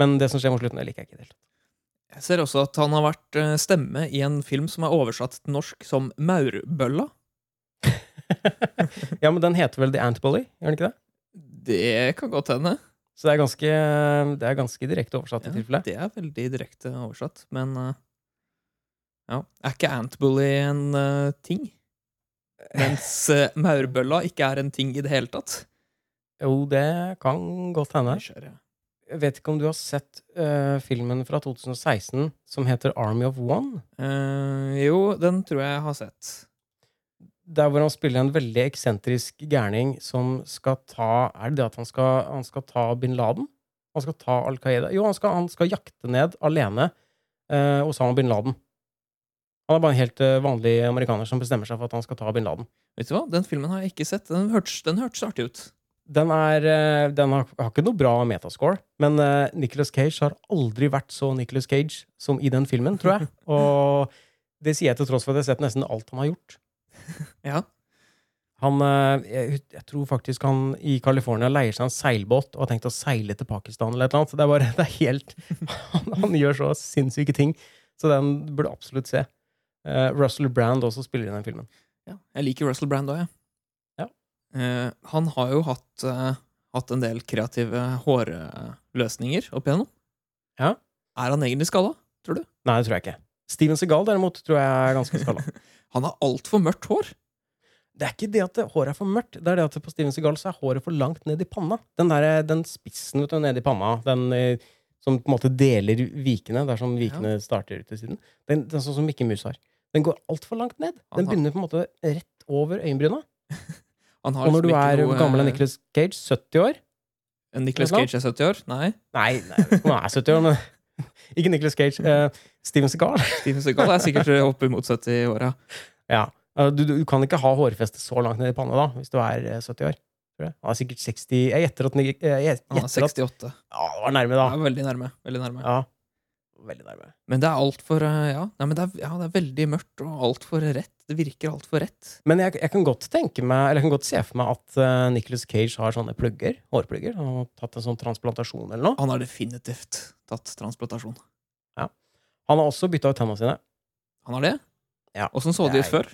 S1: Men det som skjer mot slutten, det liker jeg ikke i tatt.
S2: Jeg ser også at han har vært eh, stemme i en film som er oversatt til norsk som Maurbølla.
S1: ja, men den heter vel The Antbully, gjør den ikke det?
S2: Det kan godt hende.
S1: Så det er ganske, det er ganske direkte oversatt i
S2: Ja,
S1: tilfelle.
S2: Det er veldig direkte oversatt, men eh, ja. Er ikke Antbully en uh, ting? Mens uh, Maurbølla ikke er en ting i det hele tatt.
S1: Jo, det kan godt hende. Jeg vet ikke om du har sett uh, filmen fra 2016 som heter Army of One?
S2: Uh, jo, den tror jeg jeg har sett.
S1: Der hvor han spiller en veldig eksentrisk gærning som skal ta Er det det at han skal, han skal ta bin Laden? Han skal ta Al Qaida? Jo, han skal, han skal jakte ned alene uh, Osama bin Laden. Han er bare en helt eh, vanlig amerikaner som bestemmer seg for at han skal ta bin Laden.
S2: Vet du hva? Den filmen har jeg ikke sett. Den hørtes, den hørtes artig ut.
S1: Den, er, eh, den har, har ikke noe bra metascore, men uh, Nicholas Cage har aldri vært så Nicholas Cage som i den filmen, tror jeg. Og det sier jeg til tross for at jeg har sett nesten alt han har gjort.
S2: Ja.
S1: Han, eh, jeg, jeg tror faktisk han i California leier seg en seilbåt og har tenkt å seile til Pakistan eller et eller annet. Det er bare, det er helt han, han gjør så sinnssyke ting, så den burde absolutt se. Eh, Russell Brand også spiller i den filmen.
S2: ja. Jeg liker Russell Brand òg, jeg.
S1: Ja.
S2: Uh, han har jo hatt, uh, hatt en del kreative hårløsninger opp igjennom.
S1: Ja.
S2: Er han egentlig skalla, tror du?
S1: Nei, det tror jeg ikke. Steven Segal derimot tror jeg er ganske skalla.
S2: Han har altfor mørkt hår.
S1: Det er ikke det at det, håret er for mørkt, det er det at på Steven Segal så er håret for langt ned i panna. Den, der, den spissen vet du, ned i panna, den som på en måte deler vikene, der som vikene starter ut til siden, den, den sånn som Mikke Mus har. Den går altfor langt ned. Den begynner på en måte rett over øyenbryna. Og når du
S2: liksom
S1: er
S2: noe,
S1: gammel
S2: enn
S1: Nicholas Cage, 70 år,
S2: Nicholas
S1: Vet?
S2: Cage er 70 år? Nei.
S1: Nei, nei han er 70 år, men Ikke Nicholas Cage. Uh, Steven Segal.
S2: Steven Segal er sikkert opp imot 70 år, ja.
S1: Eh, Du, du kan ikke ha hårfeste så langt ned i panna da, hvis du er eh, 70 år. Han er sikkert 60 Jeg gjetter at, eh,
S2: Han er
S1: gjetter at
S2: 68.
S1: Ja, det var nærme, da.
S2: Ja, veldig nærme. Veldig nærme.
S1: Ja. Veldig nærme.
S2: Men det er altfor ja, nei, men det er, ja, det er veldig mørkt og altfor rett. Det virker altfor rett.
S1: Men jeg, jeg kan godt tenke meg Eller jeg kan godt se for meg at uh, Nicholas Cage har sånne plugger. Hårplugger. Han har tatt en sånn transplantasjon eller noe.
S2: Han har definitivt tatt transplantasjon. Ja.
S1: Han har også bytta ut tennene sine.
S2: Han har det?
S1: Ja.
S2: Åssen så det ut før?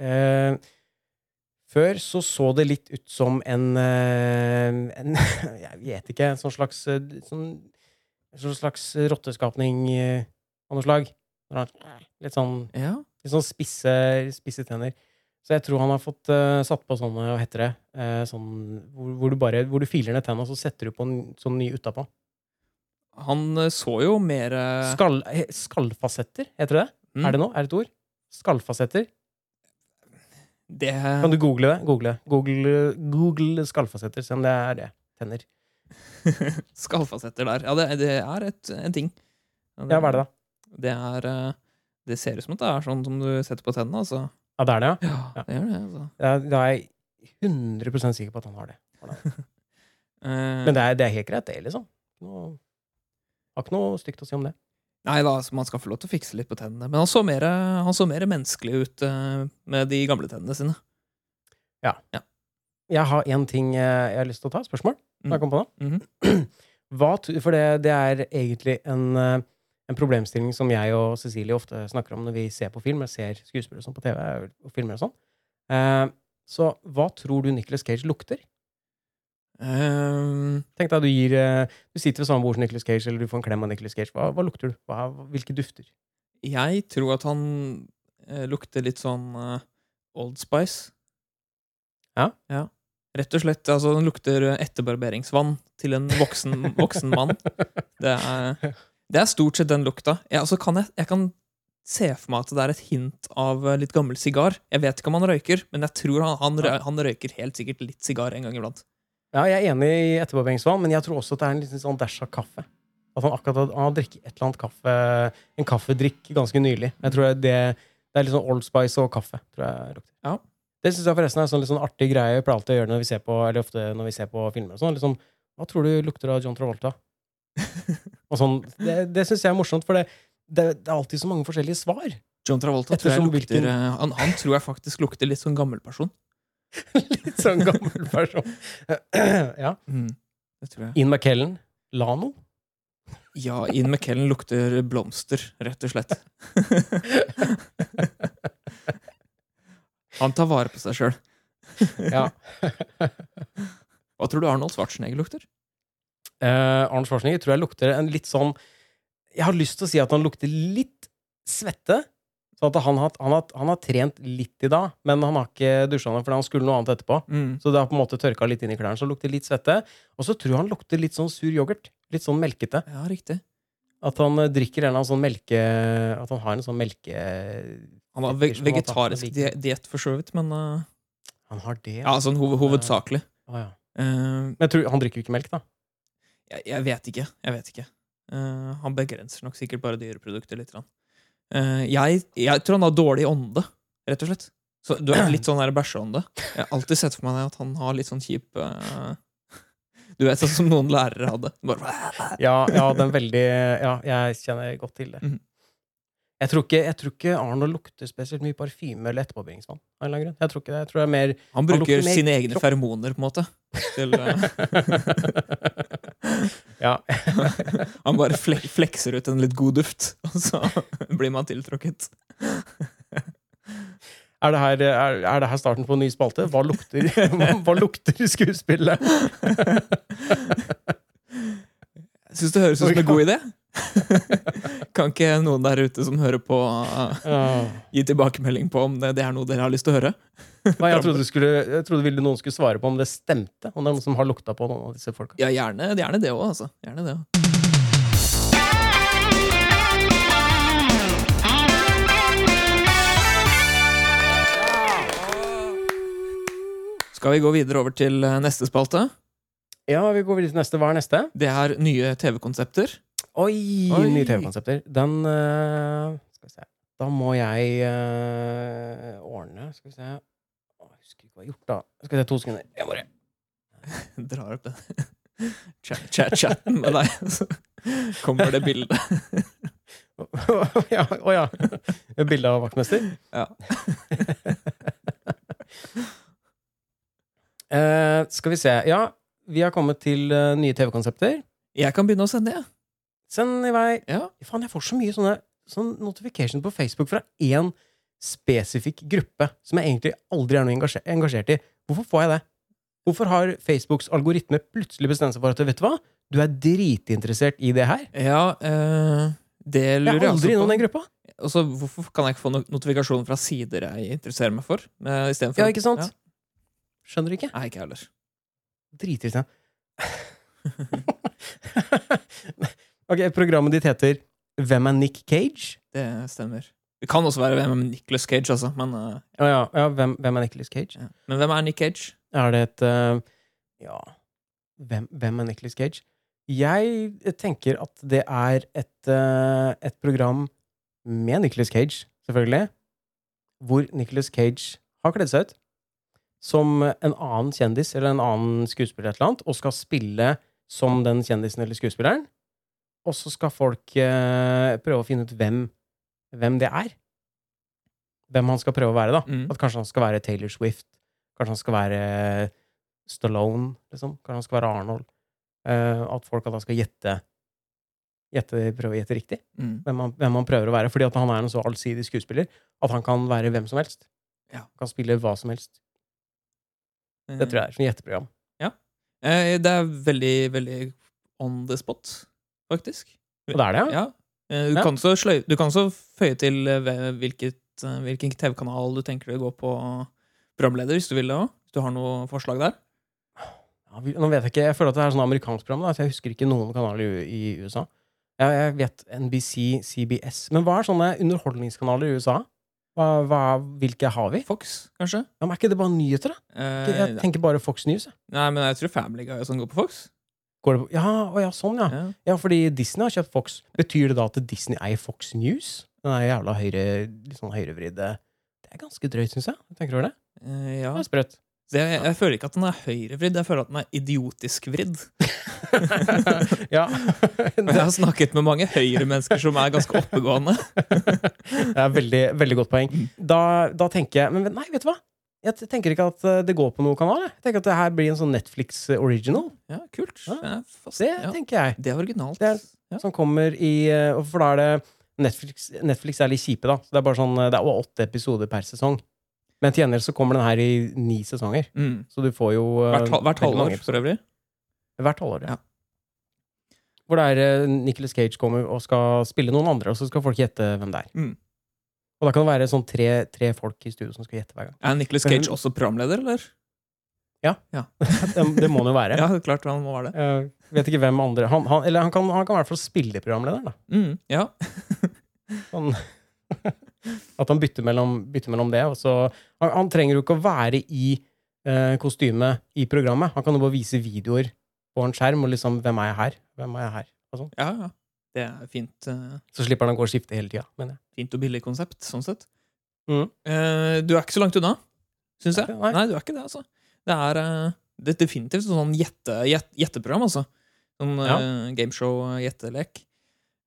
S1: Uh, før så så det litt ut som en, eh, en Jeg vet ikke. En sånn slags eh, sånn, en slags rotteskapning eh, av noe slag. Litt sånn,
S2: Ja.
S1: litt sånn spisse, spisse tenner. Så jeg tror han har fått uh, satt på sånne, hva heter det, uh, sånn, hvor, hvor du bare hvor du filer ned tenna, og så setter du på en sånn ny utapå.
S2: Han så jo mer
S1: Skall, skallfasetter, heter det det?
S2: mm,
S1: Er det noe? Er det et ord? Skallfasetter?
S2: det
S1: Kan du google det? Google, google, google skallfasetter, se om det er det. Tenner.
S2: Skallfasetter der. Ja, det, det er et, en ting.
S1: Ja, hva er det da?
S2: Det er eh, Det ser ut som at det er sånn som du setter på tennene, altså.
S1: Ja, det er det, ja.
S2: Ja,
S1: Ja.
S2: det gjør det, altså.
S1: Ja, Da er jeg 100% sikker på at han har det.
S2: Eh,
S1: Men det er, det er helt greit, det, liksom. Noe, har ikke noe stygt å si om det.
S2: Nei da, altså, man skal få lov til å fikse litt på tennene. Men han så mer, han så mer menneskelig ut eh, med de gamle tennene sine.
S1: Ja Jeg har én ting jeg har lyst til å ta. Spørsmål?
S2: Mm.
S1: Jeg kom på nå.
S2: -hmm.
S1: Hva, for det, det er egentlig en, eh, en problemstilling som jeg og Cecilie ofte snakker om når vi ser på film. Jeg ser skuespillere sånn på TV og filmer og sånn. Uh, så hva tror du Nicholas Cage lukter?
S2: Um,
S1: Tenk deg du gir eh, Du sitter ved samme bord som Nicholas Cage, eller du får en klem av Nicholas Cage. Hva, hva lukter du? Hva, hvilke dufter?
S2: jeg tror at han eh, lukter litt sånn eh, Old Spice.
S1: Ja?
S2: ja. Rett og slett. Altså, den lukter etterbarberingsvann til en voksen, voksen mann. Det er, det er stort sett den lukta. Jeg, altså, kan jeg, jeg kan se for meg at det er et hint av litt gammel sigar. Jeg vet ikke om han røyker, men jeg tror han, han, han røyker helt sikkert litt sigar en gang iblant.
S1: Ja, jeg er enig i etterbarberingsvann, men jeg tror også at det er en liten sånn dash av kaffe. At han akkurat har drukket et eller annet kaffe En kaffedrikk ganske nylig. Jeg tror det, det er litt sånn Old Spice og kaffe. Tror jeg lukter.
S2: Ja.
S1: Det syns jeg forresten er en sånn, litt sånn artig greie vi pleier alltid å gjøre når vi ser på, eller ofte når vi ser på filmer. og Sånn, liksom, Hva tror du lukter av John Travolta? og sånn, Det, det syns jeg er morsomt, for det, det, det er alltid så mange forskjellige svar.
S2: John Travolta tror jeg lukter
S1: hvilken-
S2: eh, han, han tror jeg faktisk lukter litt sånn gammel person.
S1: Litt sånn gammel person. ja.
S2: Det tror jeg.
S1: Ian McKellen. Lano.
S2: Ja, Ian McKellen lukter blomster, rett og slett. Han tar vare på seg sjøl.
S1: Ja.
S2: Hva tror du Arnold Schwarzenegger lukter?
S1: Eh, Arnold Schwarzenegger tror jeg lukter en litt sånn Jeg har lyst til å si at han lukter litt svette. Så at han har, han, har, han har trent litt i dag, men han har ikke dusja nå fordi han skulle noe annet etterpå. Så det har på en måte tørka litt inn i klærne, så det lukter litt svette. Og så tror jeg han lukter litt sånn sur yoghurt. Litt sånn melkete.
S2: Ja, riktig.
S1: At han eh, drikker en eller annen sånn melke At han har en sånn melke...
S2: Han har ve vegetarisk di- diett, for så vidt, men uh,
S1: Han har det?
S2: Ja, sånn hov hovedsakelig.
S1: Å, ja.
S2: uh,
S1: Men tror, han drikker jo ikke melk, da.
S2: jeg, jeg vet ikke. Jeg vet ikke. Han begrenser nok sikkert bare dyreprodukter litt. grann. Jeg, jeg tror han har dårlig ånde, rett og slett. Så du er litt sånn bæsjeånde. Jeg har alltid sett for meg at han har litt sånn kjip Du vet, sånn som noen lærere hadde. Bare,
S1: Ja, ja, den veldig Ja, jeg kjenner godt til det.
S2: Mhm.
S1: Jeg, tror ikke, jeg tror ikke Arnold lukter spesielt mye parfyme eller etterpåbringingsvann. Jeg tror ikke det. Jeg tror det er mer
S2: han bruker
S1: lukter mer
S2: sine egne
S1: kropp.
S2: feromoner, på en måte. Til, eh,
S1: Ja.
S2: han bare flek flekser ut en litt god duft, og så blir man tiltrukket.
S1: Er det, her, er, er det her starten på en ny spalte? Hva lukter, hva lukter skuespillet?
S2: Syns det høres ut som en god idé. kan ikke noen der ute som hører på,
S1: uh,
S2: gi tilbakemelding på om det, det er noe dere har lyst til å høre?
S1: Nei, jeg trodde, skulle, jeg trodde noen skulle svare på om det stemte. Om det er noen som har lukta på noen av disse folka.
S2: Ja, gjerne, gjerne det òg, altså. Gjerne det også. Skal vi gå videre over til eh, neste spalte?
S1: Ja, vi går videre til neste. Hva er neste?
S2: Det er nye TV-konsepter.
S1: Oi,
S2: Oi.
S1: nye TV-konsepter. Den uh, Skal vi se. Da må jeg uh, ordne Skal vi se. Å, Jeg husker ikke hva jeg har gjort, da. Skal vi se, to sekunder. Jeg bare
S2: Drar opp den chat- chat- chatten med deg, så kommer det bildet.
S1: Å ja. Oh, ja. Bilde av vaktmester?
S2: Ja.
S1: Uh, skal vi se. Ja, vi har kommet til uh, nye TV-konsepter.
S2: Jeg kan begynne å sende, jeg.
S1: Send i vei.
S2: Ja.
S1: Faen, jeg får så mye sånne sånn notification på Facebook fra én spesifikk gruppe som jeg egentlig aldri er noe engasjert, engasjert i. Hvorfor får jeg det? Hvorfor har Facebooks algoritme plutselig bestemt seg for at vet du hva, du er dritinteressert i det her?
S2: Ja, øh, det
S1: Jeg
S2: lurer
S1: er
S2: jeg
S1: aldri innom den gruppa.
S2: Og hvorfor kan jeg ikke få no notifikasjon fra sider jeg interesserer meg for? eh, for
S1: Ja, ikke sant? Skjønner du ikke?
S2: Nei, ikke jeg heller.
S1: Dritirriterende. ok, programmet ditt heter Hvem er Nick Cage?
S2: Det stemmer. Det kan også være hvem er Nicholas Cage, altså. Men, uh,
S1: ja, ja, ja hvem, hvem er Nicholas Cage?
S2: ja. men hvem er Nick Cage?
S1: Er det et uh, Ja hvem, hvem er Nicholas Cage? Jeg tenker at det er et, uh, et program med Nicholas Cage, selvfølgelig, hvor Nicholas Cage har kledd seg ut som en annen kjendis eller en annen skuespiller eller et eller annet, og skal spille som den kjendisen eller skuespilleren. Og så skal folk eh, prøve å finne ut hvem, hvem det er. Hvem han skal prøve å være, da.
S2: Mm.
S1: At kanskje han skal være Taylor Swift. Kanskje han skal være Stallone, liksom. Kanskje han skal være Arnold. Eh, at folk da skal gjette, gjette Prøve å gjette riktig
S2: Mm.
S1: hvem han, hvem han prøver å være. Fordi han er en så allsidig skuespiller at han kan være hvem som helst.
S2: Ja.
S1: Han kan spille hva som helst. Det tror jeg er et gjetteprogram.
S2: Eh, Det er veldig, veldig on the spot, faktisk.
S1: Og det er det, ja?
S2: Ja. Eh, Du, kan så sløy, du kan så føye til eh, hvilket, eh, hvilken TV-kanal du tenker du gå på programleder, hvis du vil det òg. Hvis du har noe forslag der.
S1: Ja, Nå vet jeg ikke, jeg føler at det er sånn amerikansk program, da, så jeg husker ikke noen kanaler i, i USA. Jeg, jeg vet NBC, CBS Men hva er sånne underholdningskanaler i USA? Hva, hva, hvilke har vi?
S2: Fox, kanskje?
S1: Ja, men er ikke det bare nyheter, da? Jeg tenker bare Fox News. jeg.
S2: nei, men jeg tror Family Guy og sånn går på Fox.
S1: Går det på, ja, å ja, sånn, ja.
S2: Ja.
S1: Ja, fordi Disney har kjøpt Fox. Betyr det da at Disney eier Fox News? Den er jævla høyre, litt sånn høyrevridde Det er ganske drøyt, syns jeg. Tenker du over det?
S2: Uh, ja.
S1: Det er sprøtt.
S2: Det, jeg, jeg, føler ikke at den er høyrevridd, jeg føler at den er idiotisk vridd.
S1: ja.
S2: Jeg har snakket med mange høyremennesker som er ganske oppegående.
S1: Det er veldig, veldig godt poeng. Da, da tenker jeg Men nei, vet du hva? Jeg tenker ikke at eh, det går på noen kanal. Jeg tenker at det her blir en sånn Netflix original.
S2: Ja, kult.
S1: Ja.
S2: Fast,
S1: Det
S2: ja,
S1: tenker jeg.
S2: det er originalt.
S1: Det er-
S2: ja.
S1: Som kommer i eh, For da er det Netflix, Netflix er litt kjipe, da. Så det er bare sånn eh, Det er åtte episoder per sesong. Men til gjengjeld så kommer den her i ni sesonger.
S2: Mm.
S1: Så du får jo eh,
S2: Hvert, hvert halvår, for øvrig.
S1: Hvert halvår, ja. Hvor det er Nicholas Nicolas Cage kommer og skal spille noen andre, og så skal folk gjette hvem det er.
S2: Mm.
S1: Og da kan det være sånn tre, tre folk i studio som skal gjette hver gang.
S2: Er Nicholas Cage også programleder, eller?
S1: Det, det må han jo være.
S2: Ja, klart han må være det.
S1: Jeg vet ikke hvem andre Han, han, eller han kan, han kan i hvert fall spille programleder, da.
S2: Mm, ja.
S1: han, at han bytter mellom, bytter mellom det. Så, han, han trenger jo ikke å være i eh, kostyme i programmet. Han kan jo bare vise videoer på en skjerm og liksom 'Hvem er jeg her?' Hvem er jeg her? Og sånn.
S2: ja, ja. Det er fint, eh,
S1: Så slipper han å gå og skifte hele tida.
S2: Fint og billig konsept, sånn sett.
S1: Mm.
S2: Eh, du er ikke så langt unna, syns jeg.
S1: Nei.
S2: Nei, du er ikke det, altså. Det er, eh, det er definitivt et sånn gjette, gjette, gjetteprogram, altså. Sånn
S1: Ja.
S2: gameshow-gjettelek.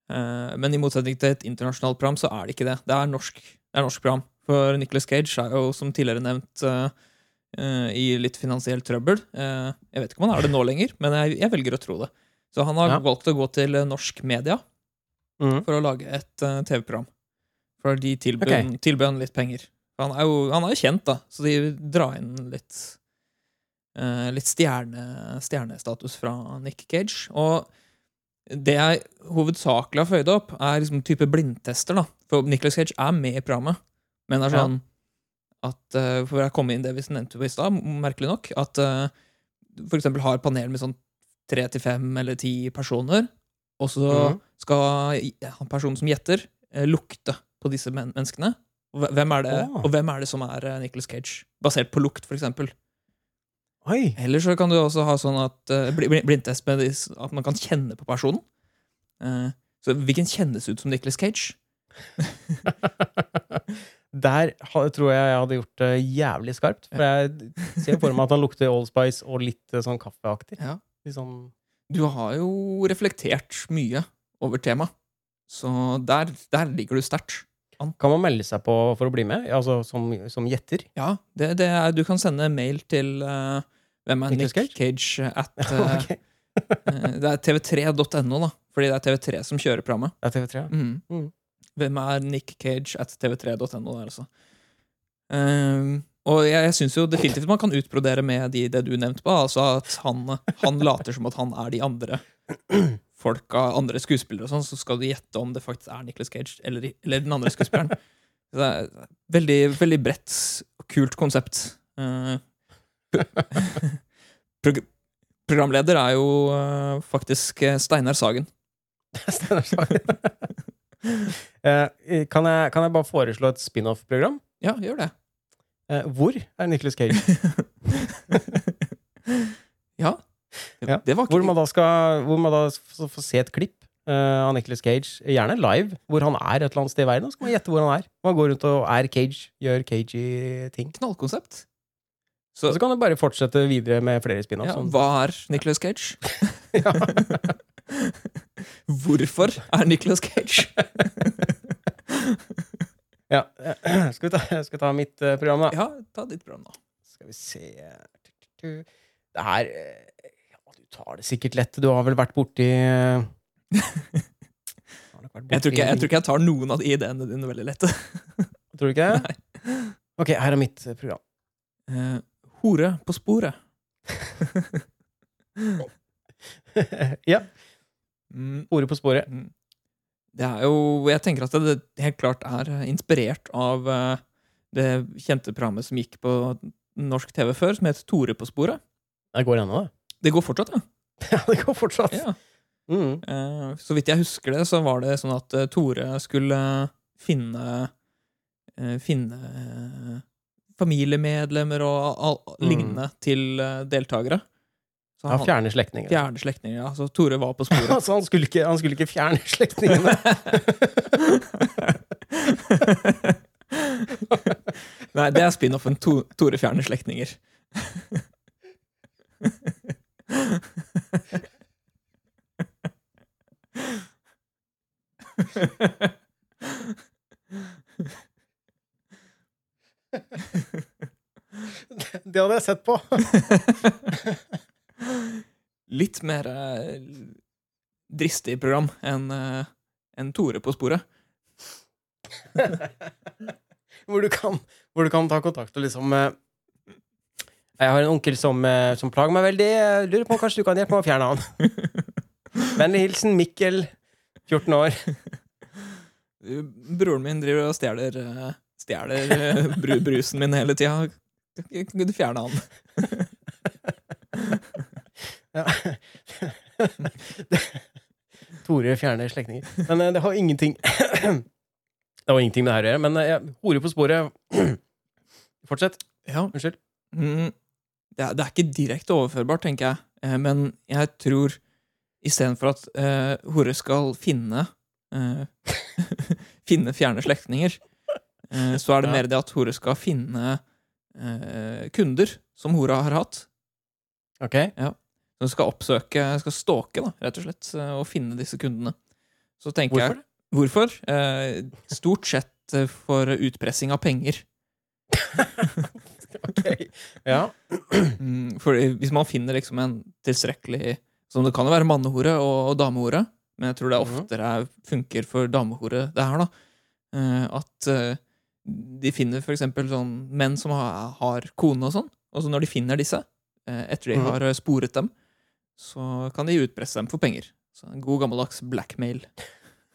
S2: Men i motsetning til et internasjonalt program, så er det ikke det. Det er norsk, det er norsk program. For Nicholas Cage er jo, som tidligere nevnt, i litt finansiell trøbbel. Jeg vet ikke om han er det nå lenger, men jeg, jeg velger å tro det. Så han har
S1: Ja.
S2: valgt å gå til eh, norsk media
S1: mm.
S2: for å lage et uh, TV-program. For de tilbød
S1: okay.
S2: tilbød han litt penger. Han er jo han er jo kjent, da, så de drar inn litt uh, Litt stjerne, stjernestatus fra Nick Cage. Og det jeg hovedsakelig har føyd opp, er liksom type blindtester. da For Nicholas Cage er med i programmet, men det er
S1: Ja.
S2: sånn at uh, For å komme inn det vi nevnte på i stad, merkelig nok, at uh, for eksempel har panel med sånn tre til fem eller ti personer, og så
S1: mm.
S2: skal han personen som gjetter, eh, lukte på disse men menneskene. Og hvem er det,
S1: oh.
S2: og hvem er det som er Nicholas Nicolas Cage? Basert på lukt, for eksempel.
S1: Oi!
S2: Eller så kan du også ha sånn at uh, bl bl blindtest med at man kan kjenne på personen. Uh, så hvilken kjennes ut som Nicholas Cage?
S1: Der tror jeg jeg hadde gjort det jævlig skarpt. For jeg ser for meg at han lukter Allspice og litt eh, sånn kaffeaktig.
S2: Ja.
S1: Sånn
S2: Du har jo reflektert mye over temaet. Så der, der ligger du sterkt.
S1: Kan man melde seg på for å bli med? Altså som, som gjetter?
S2: Ja, det, det er, du kan sende mail til uh, hvem er Nick Cage at uh, Det er tv3.no, da. Fordi det er TV3 som kjører programmet.
S1: Det er TV3, ja.
S2: Mm.
S1: Mm.
S2: Hvem er Nick Cage at tv3.no der, altså. Ehm, og jeg, jeg syns jo definitivt man kan utbrodere med de, det du nevnte på. Altså at han, han later som at han er de andre folka, andre skuespillere og sånn, så skal du gjette om det faktisk er Nicholas Cage eller, eller den andre skuespilleren. Det er veldig, veldig bredt og kult konsept. Uh, pro programleder er jo uh, faktisk eh, Steinar Sagen.
S1: Steinar Sagen. uh, kan, jeg, kan jeg bare foreslå et spin-off-program?
S2: Ja, gjør det.
S1: Eh, hvor er Nicholas Cage?
S2: Ja.
S1: Ja,
S2: det var
S1: Hvor
S2: ikke
S1: man da skal Hvor man da får få se et klipp uh, av Nicholas Cage, gjerne live, hvor han er et eller annet sted i verden. Så kan man gjette hvor han er. Man går rundt og er Cage, gjør cagey ting.
S2: knallkonsept. Så
S1: så kan du bare fortsette videre med flere spin-offs.
S2: ja,
S1: sånn.
S2: hva er Nicholas Cage? Hvorfor er Nicholas Cage?
S1: Ja. Skal, vi ta, skal vi ta mitt eh, program, da?
S2: Ja, ta ditt program, da.
S1: Skal vi se Det her eh, ja, Du tar det sikkert lett. Du har vel vært borti eh, har nok vært
S2: Jeg tror, ikke, jeg tror ikke jeg tar noen av de ideene dine veldig lette.
S1: Tror du ikke det? Ok, her er mitt eh, program.
S2: Eh, hore på sporet.
S1: ja.
S2: Mm,
S1: Ordet på sporet.
S2: mm. Det er jo Jeg tenker at det helt klart er inspirert av eh, det kjente programmet som gikk på norsk TV før, som het Tore på sporet.
S1: Det går ennå, det.
S2: Det går fortsatt, ja.
S1: Ja, det går fortsatt.
S2: ja.
S1: Mm.
S2: Eh, så vidt jeg husker det, så var det sånn at eh, Tore skulle finne Finne familiemedlemmer og all,
S1: Mm.
S2: lignende til deltakere. Så
S1: Ja,
S2: han-
S1: fjerne slektninger.
S2: fjerne slektninger, ja. Så Tore var på sporet.
S1: Altså, han skulle ikke, han skulle ikke fjerne slektningene.
S2: Nei, det er spin-offen to, Tore fjerner slektninger.
S1: Det hadde jeg sett på.
S2: Litt mer eh, dristig program enn eh, enn Tore på sporet.
S1: Hvor du kan, hvor du kan ta kontakt og liksom eh, Jeg har en onkel som, som plager meg veldig. Jeg lurer på om kanskje du kan hjelpe meg å fjerne han. Vennlig hilsen Mikkel, 14 år.
S2: Broren min driver og stjeler Stjeler brusen min hele tida. Kan du fjerne han?
S1: Ja. Tore fjerner slektninger. Men eh, det har ingenting Det har ingenting med det her å gjøre. Men jeg horer hore på sporet Fortsett.
S2: Ja.
S1: Unnskyld.
S2: Mm, det, er, det er ikke direkte overførbart, tenker jeg. Eh, men jeg tror istedenfor at eh, hore skal finne eh, Finne fjerne slektninger, eh, så er det
S1: Ja.
S2: mer det at hore skal finne eh, kunder som hora har hatt.
S1: Ok.
S2: Som skal oppsøke, skal stalke, da, rett og slett, eh, og finne disse kundene. Så tenker
S1: Hvorfor
S2: jeg Hvorfor? Eh, stort sett eh, for utpressing av penger.
S1: Ok. Ja.
S2: Mm, for hvis man finner liksom en tilstrekkelig Som det kan jo være mannehore og, og damehore, men jeg tror det
S1: Mhm.
S2: oftere er, funker for damehore, det her, da. Eh, at eh, de finner for eksempel sånn menn som har, har kone og sånn, og så når de finner disse, etter de
S1: Mhm.
S2: har sporet dem, så kan de utpresse dem for penger. Så en god gammeldags blackmail.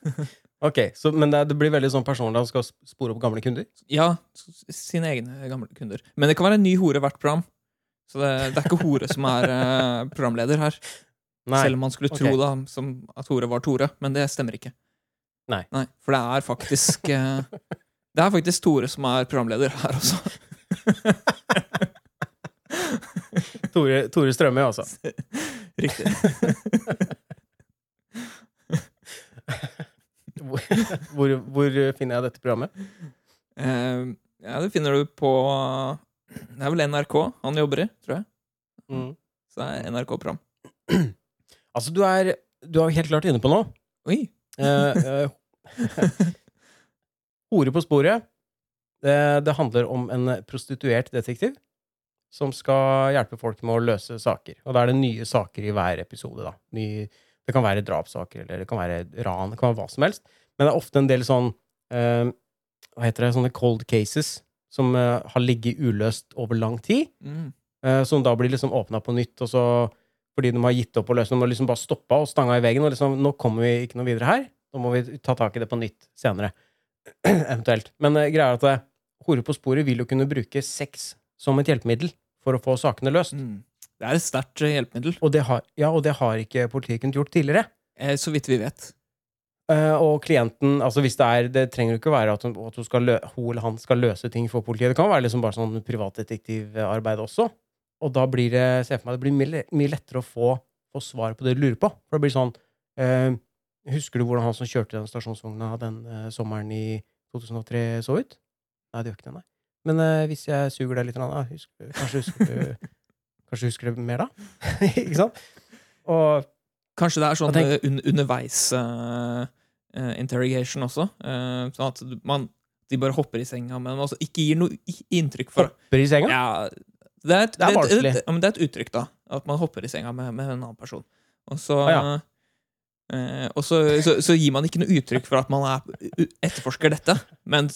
S1: Ok, så, Men det, det blir veldig sånn personlig han skal spore opp gamle kunder?
S2: Ja, sine egne gamle kunder. Men det kan være en ny hore hvert program. Så det, det er ikke hore som er eh, programleder her.
S1: Nei.
S2: Selv om man skulle
S1: ok.
S2: tro da som at hore var Tore, men det stemmer ikke.
S1: Nei.
S2: For det er faktisk eh, Det er faktisk Tore som er programleder her også.
S1: Tore, Tore Strømøy, altså.
S2: Riktig.
S1: Hvor, hvor, finner jeg dette programmet?
S2: Uh, ja, det finner du på Det er vel NRK han jobber i, tror jeg.
S1: Mm.
S2: Så det er NRK-program.
S1: Altså, du er, du er helt klart inne på noe.
S2: Oi!
S1: uh, uh, Hore på sporet. Det, det handler om en prostituert detektiv som skal hjelpe folk med å løse saker. Og da er det nye saker i hver episode. da. Ny, det kan være drapssaker, eller det kan være ran, det kan være hva som helst. Men det er ofte en del sånn eh, Hva heter det? Sånne cold cases som eh, har ligget uløst over lang tid.
S2: Mm.
S1: Eh, som da blir liksom åpna på nytt, og så fordi de har gitt opp å løse dem, og liksom bare stoppa og stanga i veggen. og liksom, Nå kommer vi ikke noe videre her. Nå må vi ta tak i det på nytt senere. Eventuelt. Men uh, greia er at eh, Hore på sporet vil jo kunne bruke sex som et hjelpemiddel for å få sakene løst.
S2: Mm. Det er et sterkt eh, hjelpemiddel,
S1: Og, det har, ja, og det har ikke politiet kunnet gjort tidligere.
S2: eh, så vidt vi vet.
S1: Eh, og klienten altså hvis Det er, det trenger jo ikke være at, hun, at hun, skal hun eller han skal løse ting for politiet. Det kan være liksom bare sånn privatdetektivarbeid også. Og da blir det se for meg, det blir mye, mye lettere å få, få svar på det du lurer på. For det blir sånn eh, Husker du hvordan han som kjørte den stasjonsvogna den eh, sommeren i 2003, så ut? Nei, det gjør ikke det, nei. Men eh, hvis jeg suger deg litt, da, husk, kanskje, husker du, kanskje husker det mer da? ikke sant? Og
S2: Kanskje det er sånn
S1: tenk-
S2: eh, un underveis uh, uh, interrogation også. Uh, sånn at man, de bare hopper i senga, men også ikke gir noe inntrykk for
S1: hopper i senga?
S2: Ja, det er, et,
S1: Det er
S2: det,
S1: barnslig.
S2: et, ja, men det er et uttrykk, da. At man hopper i senga med, med en annen person. Og så
S1: Ah, ja.
S2: eh, Og så, så, så gir man ikke noe uttrykk for at man er, etterforsker dette, men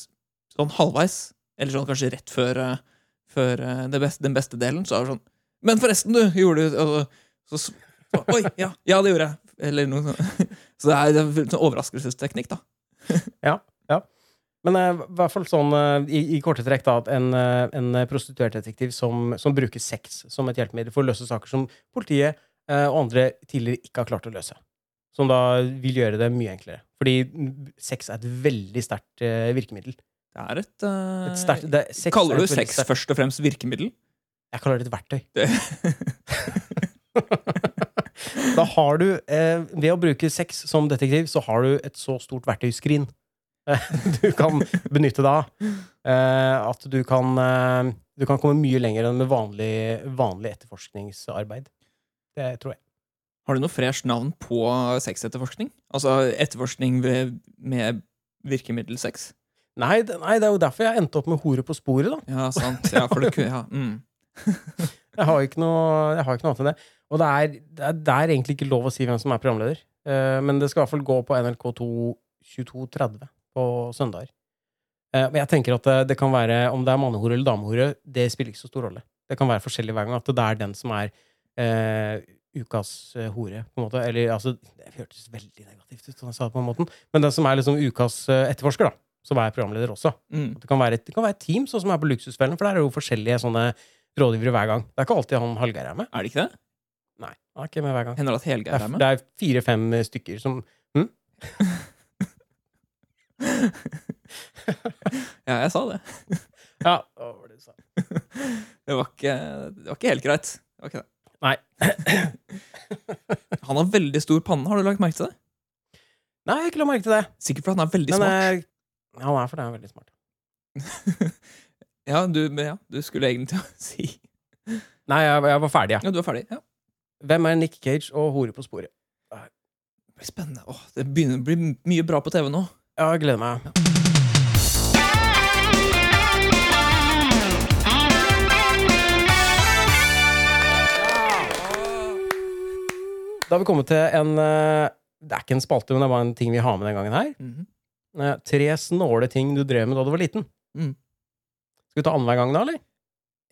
S2: sånn halvveis, eller sånn kanskje rett før, eh, før eh, beste, den beste delen, så er det sånn Men forresten, du! Gjorde du og, så, så, Oi! Ja, ja, det gjorde jeg! Eller noe sånt. Så det er, er da overraskelsesteknikk, da.
S1: Men eh, i hvert fall sånn eh, i, i korte trekk da, at en, eh, en prostituert som, som bruker sex som et hjelpemiddel for å løse saker som politiet og andre tidligere ikke har klart å løse. Som da vil gjøre det mye enklere. Fordi sex er et veldig sterkt virkemiddel.
S2: Det er et, uh,
S1: Et sterkt, det, sex er
S2: Kaller du sex
S1: sterkt-
S2: først og fremst virkemiddel?
S1: Jeg kaller det et verktøy.
S2: Det,
S1: Da har du, eh, ved å bruke sex som detektiv, så har du et så stort verktøyskrin eh, du kan benytte deg av. Eh, at du kan, eh, du kan komme mye lenger enn med vanlig, vanlig etterforskningsarbeid. Det tror jeg.
S2: Har du noe fresh navn på sexetterforskning? Altså etterforskning ved, med virkemiddel sex?
S1: Nei, det, nei, det er jo derfor jeg endte opp med hore på sporet, da.
S2: Ja, sant. Ja, for det kunne ja. mm.
S1: Jeg har ikke noe, jeg har ikke noe annet enn det. Og det er, det, er, det er egentlig ikke lov å si hvem som er programleder. Uh, men det skal i hvert fall gå på NRK2 22.30 på søndager. Uh, men jeg tenker at det, det kan være, om det er mannehore eller damehore, det spiller ikke så stor rolle. Det kan være forskjellig hver gang. At det er den som er uh, ukas eh, hore, på en måte. Eller altså, det hørtes veldig negativt ut, sånn jeg sa det på den måten. Men den som er liksom ukas eh, etterforsker, da. Som jeg programleder også.
S2: Mm.
S1: Det kan være et, det kan være et team, sånn som er på Luksusfellen, for der er det jo forskjellige sånne rådgivere hver gang. Det er ikke alltid han Hallgeir er med.
S2: Er det ikke det?
S1: Nei, han er ikke med hver gang.
S2: Hender det at Helgeir
S1: er,
S2: er med?
S1: det er fire-fem stykker som
S2: Ja, jeg sa det.
S1: Ja, det var det du sa?
S2: Det var ikke, det var ikke helt greit. Det var ikke det.
S1: Nei.
S2: Han har veldig stor panne, har du lagt merke til det?
S1: Nei, jeg har ikke lagt merke til det.
S2: Sikkert fordi han er veldig smart.
S1: Han er for det er veldig smart.
S2: ja, du, ja, du skulle egentlig si
S1: Nei, jeg, jeg var ferdig, ja.
S2: Ja, du var ferdig. Ja.
S1: Hvem er Nick Cage og Hore på sporet?
S2: Det blir spennende. Åh, det begynner å bli mye bra på TV nå.
S1: Ja, jeg gleder meg. Da har vi kommet til en eh, Det er ikke en spalte, men det bare en ting vi har med den gangen her.
S2: Mhm.
S1: Eh, Tre snåle ting du drev med da du var liten.
S2: Mm.
S1: Skal vi ta annenhver gang, da, eller?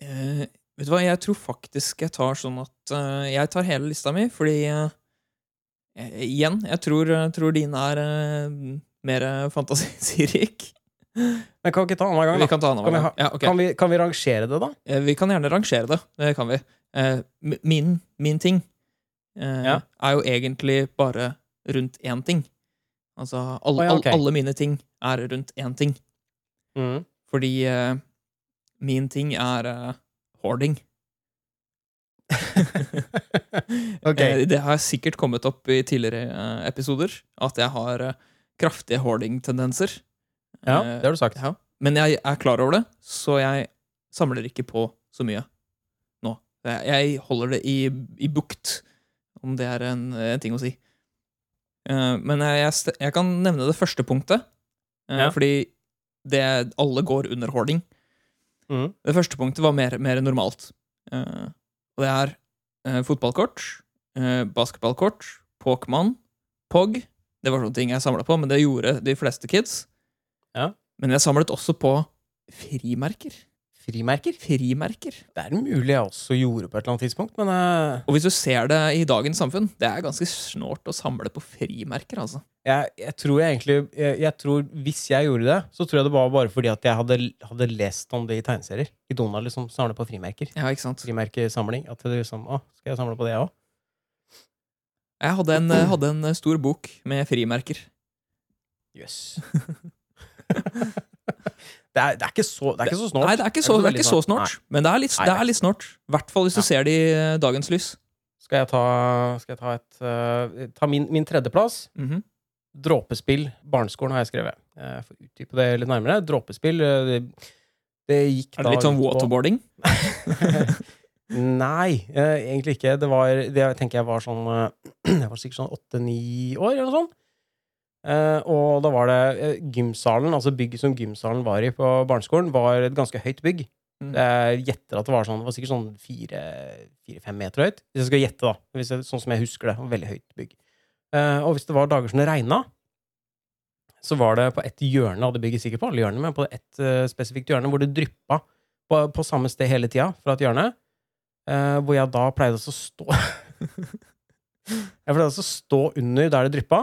S2: Eh, vet du hva, jeg tror faktisk jeg tar sånn at eh, Jeg tar hele lista mi, fordi eh, eh, Igjen, jeg tror, tror din er mer fantasirik.
S1: Men kan vi ikke ta annenhver gang,
S2: Vi
S1: da?
S2: kan ta
S1: Kan vi, ha.
S2: Ja, okay.
S1: kan, vi, kan vi rangere det, da?
S2: Vi kan gjerne rangere det. Det kan vi. Eh, Min, min ting eh,
S1: Ja.
S2: er jo egentlig bare rundt én ting. Altså, alle,
S1: Å ja, ok.
S2: all- alle mine ting er rundt én ting.
S1: Mm.
S2: Fordi uh, min ting er uh, hoarding.
S1: Ok.
S2: Eh, Det har sikkert kommet opp i tidligere episoder at jeg har kraftige hoarding-tendenser.
S1: Ja, det har du sagt.
S2: Ja. Men jeg er klar over det, så jeg samler ikke på så mye nå. Jeg holder det i, i bukt, om det er en, en ting å si. Eh, men jeg, jeg, kan nevne det første punktet, eh,
S1: Ja.
S2: fordi det, alle går under hoarding.
S1: Mm.
S2: Det første punktet var mer, mer normalt. Eh, og det er fotballkort, basketballkort, Pokémon, POG. Det var sånne ting jeg samla på, men det gjorde de fleste kids.
S1: Ja.
S2: Men jeg samlet også på frimerker.
S1: Frimerker?
S2: Frimerker.
S1: Det er mulig jeg også gjorde på et eller annet tidspunkt, men uh...
S2: Og hvis du ser det i dagens samfunn, det er ganske snålt å samle på frimerker, altså.
S1: jeg, jeg tror jeg egentlig jeg, jeg tror Hvis jeg gjorde det, så tror jeg det var bare fordi at jeg hadde, hadde lest om det i tegneserier. I Donald liksom samler på frimerker.
S2: Ja, ikke sant?
S1: Frimerkesamling. At det liksom Å, skal jeg samle på det, jeg òg?
S2: Jeg hadde en, eh, hadde en stor bok med frimerker.
S1: Jøss. det, er, det er ikke så Det er ikke så snort.
S2: Nei, det er ikke så, det er ikke så
S1: snort,
S2: Nei. men det er litt,
S1: Nei,
S2: det er litt snort. I hvert fall hvis du
S1: Ja.
S2: ser det i eh, dagens lys.
S1: Skal jeg ta, skal jeg ta et uh, Ta min, min tredjeplass.
S2: Mhm.
S1: Dråpespill. Barneskolen har jeg skrevet. Jeg får utdype det litt nærmere. Dråpespill, eh, det, det gikk
S2: Er det litt sånn waterboarding?
S1: Nei, eh, egentlig ikke. Det var Det tenker jeg var sånn eh, Jeg var sikkert sånn åtte-ni år, eller noe sånt. Eh, og da var det uh, gymsalen, altså bygget som gymsalen var i på barneskolen, var et ganske høyt bygg.
S2: Mm.
S1: Jeg gjetter at det var sånn Det var sikkert sånn fire-fem meter høyt. Hvis jeg skal gjette, da. Jeg, sånn som jeg husker det. Veldig høyt bygg. Uh, og hvis det var dager som det regna, så var det på et hjørne av det bygget, sikkert på alle hjørnene, men på ett spesifikt hjørne, hvor det dryppa på, på samme sted hele tida fra et hjørne. hvor jeg da pleide å stå Jeg pleide å stå under der det dryppa.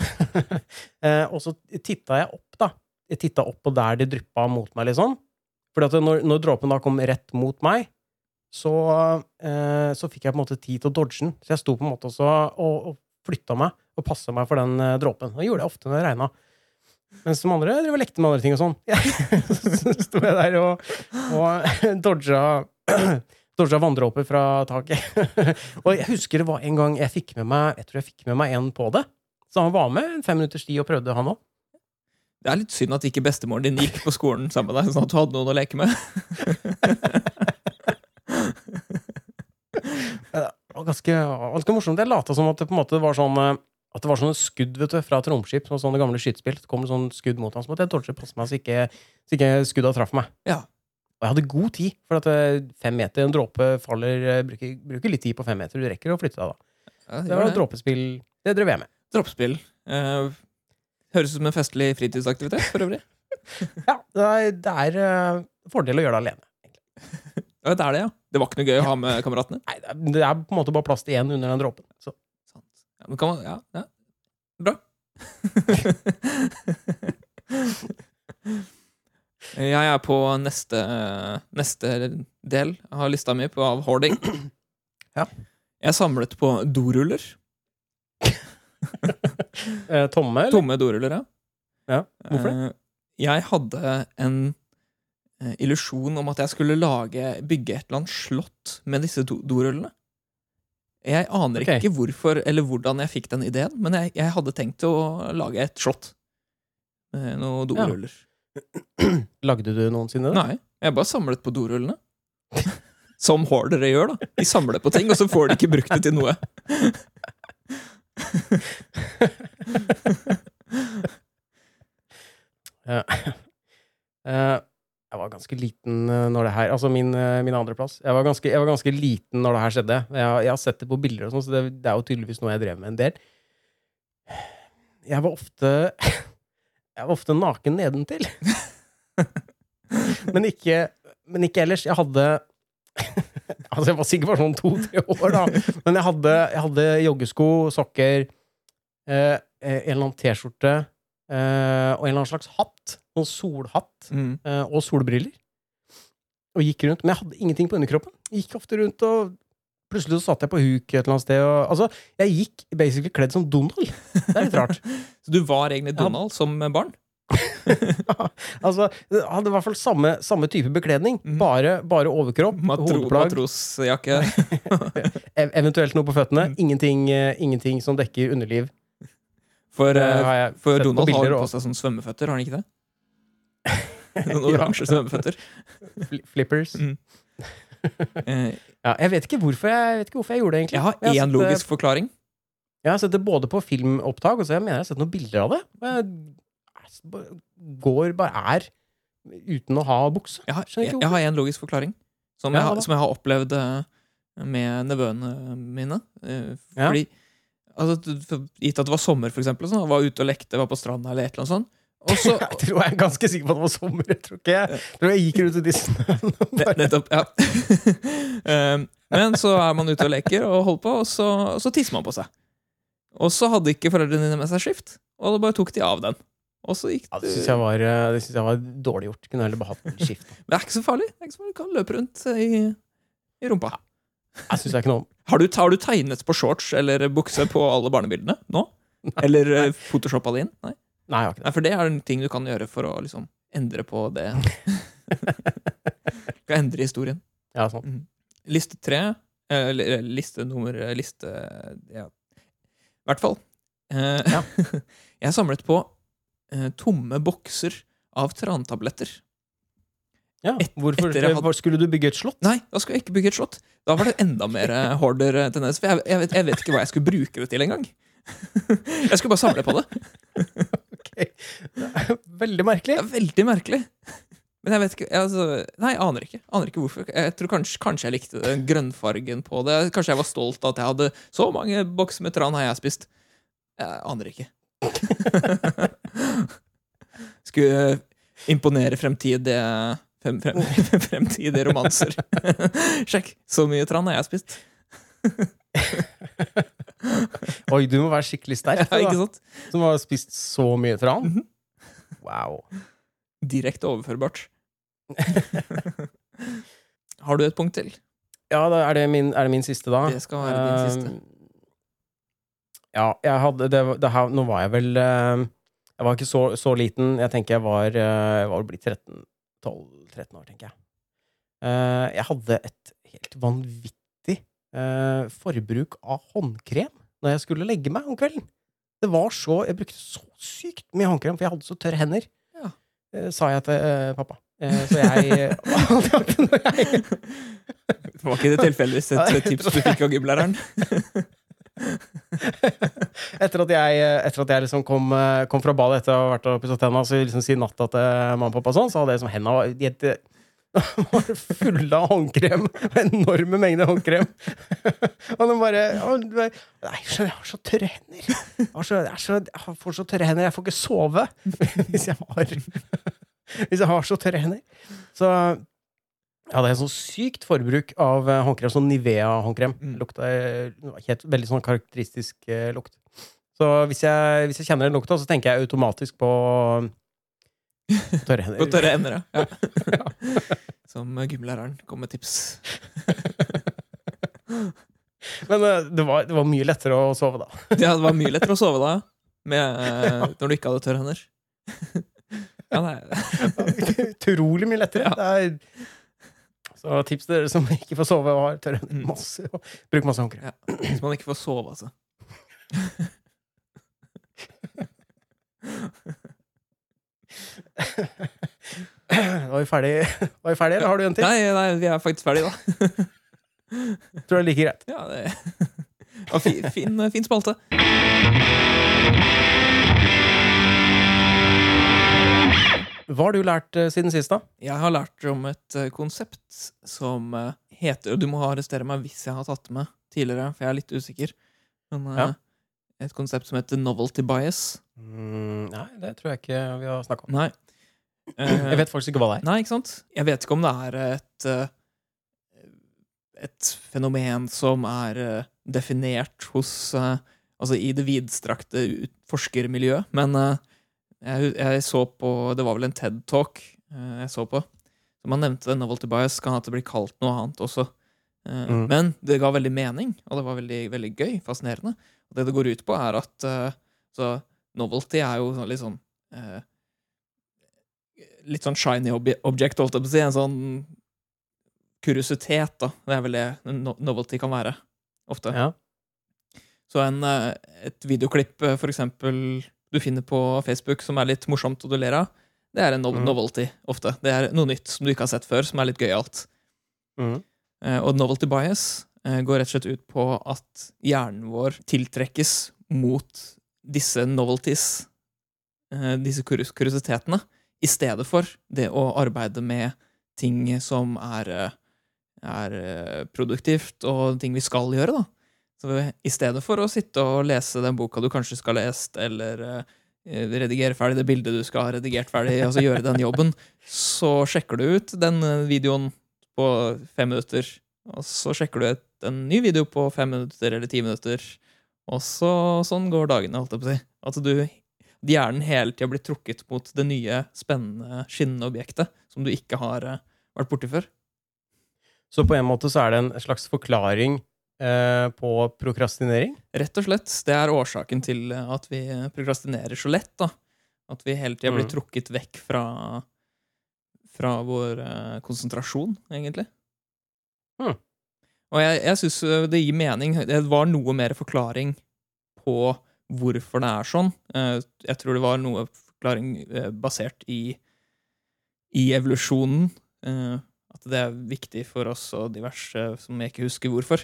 S1: Eh, og så titta jeg opp, da. Jeg titta opp på der det dryppa mot meg, liksom. At når, når dråpen da kom rett mot meg, så, eh, så fikk jeg på en måte tid til å dodge den. Så jeg sto på en måte også og, og flytta meg og passa meg for den eh, dråpen. Det gjorde jeg ofte når det regna. Mens de andre drev og lekte med andre ting og sånn. så sto jeg der og, og dodga Dodga vanndråper fra taket. og jeg husker det var en gang jeg fikk med meg Jeg tror jeg fikk med meg en på det. Så han var med en fem minutters tid og prøvde, han òg.
S2: Det er litt synd at ikke bestemoren din gikk på skolen sammen med deg, sånn at du hadde noen å leke med.
S1: Det var ganske, ganske morsomt. Jeg lata som at det på en måte var sånn eh, At det var sånne skudd vet du, fra et romskip. som sånne gamle skytespill. Det kom sånn skudd mot ham. Så måtte jeg dodge passe meg så ikke, så ikke skudda traff meg.
S2: Ja.
S1: Og jeg hadde god tid, for at eh, fem meter, en dråpe faller eh, bruker, bruker litt tid på fem meter. Du rekker å flytte deg da.
S2: Ja,
S1: Det var dråpespill. Det drev jeg med.
S2: Droppspill. Uh, høres ut som en festlig fritidsaktivitet, for øvrig.
S1: Ja, det er, det eh, fordel å gjøre det alene.
S2: Ja, det er det, ja. Det var ikke noe gøy å ha med kameratene?
S1: Nei, det er, på en måte bare plass til én under den dråpen. Så.
S2: Sant. Ja, men kan man, ja, ja. Bra. Jeg er på neste, neste del av lista mi på av hoarding.
S1: Ja.
S2: Jeg samlet på doruller.
S1: Eh, tomme, eller?
S2: Tomme doruller, ja.
S1: Ja, hvorfor det?
S2: Eh, Jeg hadde en eh, illusjon om at jeg skulle lage, bygge et eller annet slott med disse dorullene. Jeg aner
S1: okay.
S2: ikke hvorfor eller hvordan jeg fikk den ideen, men jeg, jeg hadde tenkt å lage et slott. Med noen doruller.
S1: Lagde du noensinne det?
S2: Nei, jeg bare samlet på dorullene. Som hordere gjør, da. De samler på ting, og så får de ikke brukt det til noe.
S1: Eh, jeg var ganske liten eh, når det her Altså min, eh, min andreplass. Jeg, var ganske- jeg var ganske liten når det her skjedde. Jeg, jeg har sett det på bilder, og sånn, så det, det er jo tydeligvis noe jeg drev med en del. Jeg var ofte Jeg var ofte naken nedentil. men, ikke, men ikke ellers. Jeg hadde Altså, jeg var sikkert bare sånn to-tre år, da. Men jeg hadde, jeg hadde joggesko, sokker, eh, en eller annen T-skjorte eh, og en eller annen slags hatt. Noen solhatt
S2: Mm.
S1: eh, og solbriller. Og gikk rundt. Men jeg hadde ingenting på underkroppen. Jeg gikk ofte rundt, og plutselig så satt jeg på huk et eller annet sted. Og, altså, jeg gikk basically kledd som Donald. Det er litt rart.
S2: Så du var egentlig
S1: Ja.
S2: Donald som barn?
S1: altså, han hadde i hvert fall samme, samme type bekledning.
S2: mm.
S1: Bare, bare overkropp,
S2: Matro,
S1: hodeplagg,
S2: matrosjakke.
S1: ev eventuelt noe på føttene.
S2: Mhm.
S1: Ingenting, uh, ingenting som dekker underliv.
S2: For,
S1: har
S2: for
S1: Donald på
S2: har på seg sånne svømmeføtter, har han ikke det? Noen oransje svømmeføtter.
S1: Flippers.
S2: Mm.
S1: Ja, jeg vet ikke hvorfor jeg, vet ikke hvorfor jeg gjorde det, egentlig.
S2: Jeg har én
S1: jeg har sett
S2: logisk forklaring.
S1: Jeg har sett det både på filmopptak, og så jeg mener jeg har sett noen bilder av det. Går bare er uten å ha bukse.
S2: Jeg har, jeg, jeg har en logisk forklaring som,
S1: Ja,
S2: jeg, som jeg har opplevd eh, med nevøene mine. Eh. Fordi altså, Gitt at det var sommer, for eksempel, sånn, var ute og lekte, var på stranda eller et eller annet sånt. Også,
S1: Jeg tror jeg er ganske sikker på at det var sommer. Jeg tror ikke jeg, jeg, tror jeg gikk rundt i disse
S2: Nettopp. Ja. Um, Men så er man ute og leker og holder på, og så, og så tisser man på seg. Og så hadde ikke foreldrene dine med seg skift, og da bare tok de av den. Og så gikk
S1: ja,
S2: det
S1: Det syns jeg, var, eh, det synes jeg var dårlig gjort. Kunne heller bare hatt skift.
S2: Men det er ikke så farlig. Det er ikke så farlig. Du kan løpe rundt i, i rumpa.
S1: Jeg syns jeg ikke noe om.
S2: Har du, har du tegnet på shorts eller bukse på alle barnebildene nå? Eller eh, photoshoppa det inn? Nei.
S1: Nei, jeg har ikke det.
S2: Nei, for det er en ting du kan gjøre for å liksom endre på det. Skal endre historien.
S1: Ja, sånn.
S2: Liste tre eh, eller Liste nummer eh, Liste Ja. I hvert fall. Eh,
S1: Ja.
S2: jeg samlet på eh, tomme bokser av trantabletter.
S1: Ja. Hvorfor
S2: etter jeg hadde-
S1: skulle du bygge et slott?
S2: Nei, da skulle jeg ikke bygge et slott. Da var det enda mer eh, hoarder eh, tendens. For jeg, jeg, vet, jeg vet ikke hva jeg skulle bruke det til engang. Jeg skulle bare samle på det.
S1: Ok. Det er Veldig merkelig.
S2: Det er veldig merkelig. Men jeg vet ikke altså, Nei, jeg aner ikke. Aner ikke hvorfor. Jeg tror kanskje, kanskje jeg likte den grønnfargen på det. Kanskje jeg var stolt av at jeg hadde så mange bokser med tran har jeg spist. Jeg aner ikke. Skulle imponere fremtidige frem, frem, fremtidige romanser. Sjekk, så mye tran har jeg spist.
S1: Oi, du må være skikkelig sterk,
S2: Ja,
S1: du,
S2: ikke
S1: da, som har spist så mye tran.
S2: Mhm.
S1: Wow.
S2: Direkte overførbart. Har du et punkt til?
S1: Ja, er det min, er det min siste, da?
S2: Det skal være din siste.
S1: Eh, Ja, jeg hadde det, det her, Nå var jeg vel eh, Jeg var ikke så, så liten. Jeg tenker jeg var, eh, jeg var blitt 13 12-13 år, tenker jeg. Eh, jeg hadde et helt vanvittig eh, forbruk av håndkrem når jeg skulle legge meg om kvelden. Det var så Jeg brukte så sykt mye håndkrem, for jeg hadde så tørre hender.
S2: Ja.
S1: Sa jeg til pappa. Så jeg jeg
S2: Det var ikke det tilfeldigvis et tips du fikk av gymlæreren?
S1: Etter at jeg, etter at jeg liksom kom, eh, kom fra badet etter å ha vært og pusset tenna, så liksom si natta til mamma og pappa, sånn, så hadde jeg liksom henda de var fulle av håndkrem. Enorme mengder håndkrem. og de bare «Å, du er- Nei, jeg har så tørre hender. Jeg, jeg, jeg får så tørre hender. Jeg får ikke sove hvis jeg har Hvis jeg har så tørre hender. Så jeg hadde en sånn sykt forbruk av eh, håndkrem, sånn Nivea-håndkrem.
S2: Mm.
S1: Lukta eh, helt, Veldig sånn karakteristisk eh, lukt. Så hvis jeg, hvis jeg kjenner den lukta, så tenker jeg automatisk på tørre hender.
S2: På tørre hender, ja. ja. Som gymlæreren kom med tips.
S1: Men eh, det var, det var mye lettere å sove da.
S2: Ja, det var mye lettere å sove da med, eh, når du ikke hadde tørre hender. Ja, nei.
S1: Utrolig mye lettere. Det er, så tips til dere som ikke får sove og har tørre hender.
S2: Mm.
S1: Masse, bruk masse håndkrem.
S2: Ja. Hvis man ikke får sove, altså.
S1: Var vi ferdige, var vi ferdige eller har du en til?
S2: Nei, nei, vi er faktisk ferdige, da.
S1: Tror det er like greit.
S2: Ja, det var fi, fin, fin spalte.
S1: Hva har du lært eh, siden sist, da?
S2: Jeg har lært om et eh, konsept som eh, heter Og du må arrestere meg hvis jeg har tatt det med tidligere, for jeg er litt usikker. Men
S1: Ja.
S2: et konsept som heter novelty bias.
S1: Mm, nei, det tror jeg ikke vi har snakka om.
S2: Nei.
S1: Jeg vet faktisk ikke hva det er.
S2: Nei, ikke sant? Jeg vet ikke om det er et et fenomen som er definert hos Altså i det vidstrakte forskermiljøet, men jeg, jeg så på Det var vel en TED-talk uh, jeg så på. Som han nevnte novelty bias, kan at det blir kalt noe annet også. Uh,
S1: Mm.
S2: Men det ga veldig mening, og det var veldig, veldig gøy. Fascinerende. Og det det går ut på, er at uh, så novelty er jo sånn litt sånn eh, litt sånn shiny ob object, holdt jeg på å si. En sånn kuriositet, da. Det er vel det no novelty kan være. Ofte.
S1: Ja.
S2: Så en, eh, et videoklipp eh, for eksempel du finner på Facebook som er litt morsomt og du ler av, det er en no
S1: mm.
S2: novelty ofte. Det er noe nytt som du ikke har sett før, som er litt gøyalt.
S1: Mhm.
S2: Eh, Og novelty bias eh, går rett og slett ut på at hjernen vår tiltrekkes mot disse novelties, eh, disse kurios kuriositetene, i stedet for det å arbeide med ting som er, er produktivt, og ting vi skal gjøre, da. Så i stedet for å sitte og lese den boka du kanskje skal ha lest, eller eh, redigere ferdig det bildet du skal ha redigert ferdig, altså gjøre den jobben, så sjekker du ut den eh, videoen på fem minutter, og så sjekker du ut en ny video på fem minutter eller ti minutter, og så sånn går dagene, holdt jeg på å si. At du hjernen hele tida blir trukket mot det nye, spennende, skinnende objektet som du ikke har eh, vært borti før.
S1: Så på en måte så er det en slags forklaring på prokrastinering?
S2: Rett og slett. Det er årsaken til at vi prokrastinerer så lett. da. At vi hele tida blir
S1: Mm.
S2: trukket vekk fra, fra vår eh, konsentrasjon, egentlig.
S1: Mm.
S2: Og jeg, jeg syns det gir mening. Det var noe mer forklaring på hvorfor det er sånn. Eh, jeg tror det var noe forklaring eh, basert i, i evolusjonen. Eh, at det er viktig for oss og diverse som jeg ikke husker hvorfor.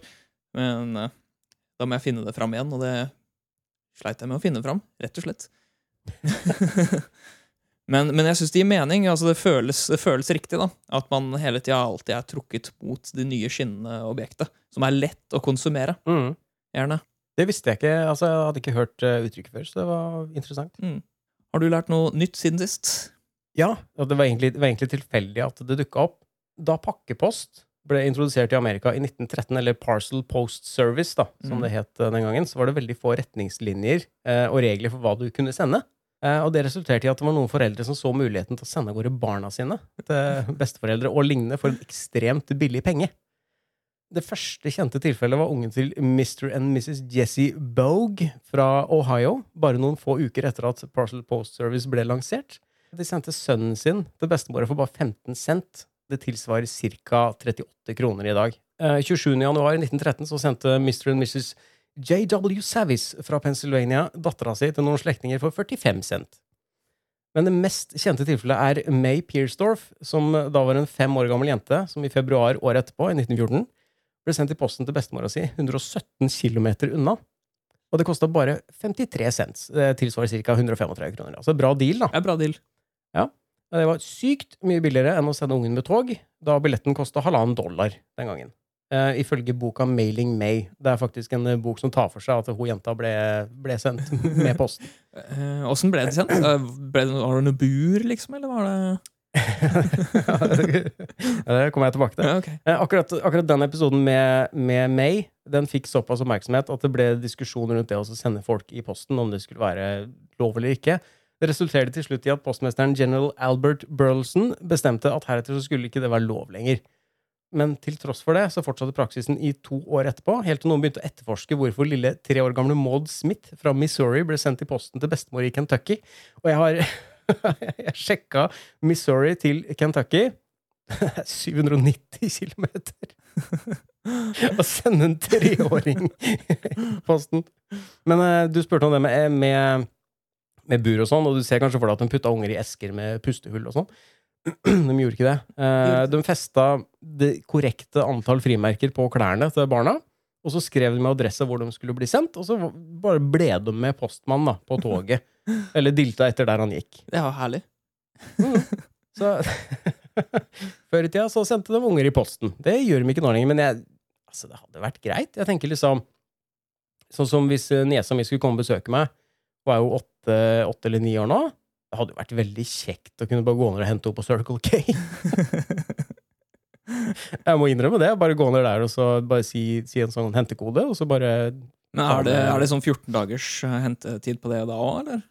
S2: Men eh, da må jeg finne det fram igjen, og det sleit jeg med å finne fram, rett og slett. men, men jeg syns det gir mening. altså Det føles, det føles riktig, da. At man hele tida alltid er trukket mot de nye skinnende objektet, som er lett å konsumere.
S1: Mm.
S2: Gjerne.
S1: Det visste jeg ikke. altså Jeg hadde ikke hørt eh, uttrykket før, så det var interessant.
S2: Har du lært noe nytt siden sist?
S1: Ja, det var egentlig, det var egentlig tilfeldig at det dukka opp. Da pakkepost ble introdusert i Amerika i 1913, eller Parcel Post Service, da, som
S2: Mm.
S1: det het eh, den gangen, så var det veldig få retningslinjer eh, og regler for hva du kunne sende. Eh, og det resulterte i at det var noen foreldre som så muligheten til å sende av gårde barna sine til besteforeldre og lignende for en ekstremt billig penge. Det første kjente tilfellet var ungen til Mr. and Mrs. Jesse Bogue fra Ohio, bare noen få uker etter at Parcel Post Service ble lansert. De sendte sønnen sin til bestemora for bare 15 cent. Det tilsvarer ca. 38 kroner i dag. Eh, 27. januar 1913 så sendte Mr. and Mrs. JW Savis fra Pennsylvania dattera si til noen slektninger for 45 cent. Men det mest kjente tilfellet er May Piersdorf, som da var en fem år gammel jente, som i februar året etterpå, i 1914, ble sendt i posten til bestemora si 117 km unna. Og det kosta bare 53 cents. Det tilsvarer ca. 135 kroner. Altså bra deal, da.
S2: Er bra deal.
S1: Det var sykt mye billigere enn å sende ungen med tog, da billetten kosta halvannen dollar den gangen. Uh, ifølge boka Mailing May. Det er faktisk en uh, bok som tar for seg at hun jenta ble, ble sendt med posten.
S2: Åssen uh, ble det sendt? Eh, Ble det, var det noe bur, liksom, eller var det
S1: det kommer jeg tilbake til.
S2: ja, ok.
S1: Eh, Akkurat, akkurat den episoden med, med May den fikk såpass oppmerksomhet at det ble diskusjoner rundt det å sende folk i posten, om det skulle være lov eller ikke. Det resulterte til slutt i at postmesteren general Albert Burleson bestemte at heretter så skulle ikke det være lov lenger. Men til tross for det så fortsatte praksisen i to år etterpå, helt til noen begynte å etterforske hvorfor lille tre år gamle Maud Smith fra Missouri ble sendt i posten til bestemor i Kentucky. Og jeg har jeg sjekka Missouri til Kentucky. 790 km! Å sende en treåring i posten. Men eh, du spurte om det med, med, med bur og sånn, og du ser kanskje for deg at de putta unger i esker med pustehull og sånn. De gjorde ikke det. Eh, de festa det korrekte antall frimerker på klærne til barna, og så skrev de med adresse hvor de skulle bli sendt, og så bare ble de med postmann da, på toget. Eller dilta etter der han gikk.
S2: Det var herlig.
S1: Så Før i tida så sendte de unger i posten. Det gjør de ikke nå lenger, men jeg, altså, det hadde vært greit. Jeg tenker liksom Sånn som hvis eh, niesa mi skulle komme og besøke meg, hun er jo åtte, åtte eller ni år nå. Det hadde jo vært veldig kjekt å kunne bare gå ned og hente opp på Circle K. jeg må innrømme det. Bare gå ned der og så bare si, si en sånn hentekode, og så bare
S2: Men er det, er det sånn 14 dagers eh, hentetid på det da òg, eller?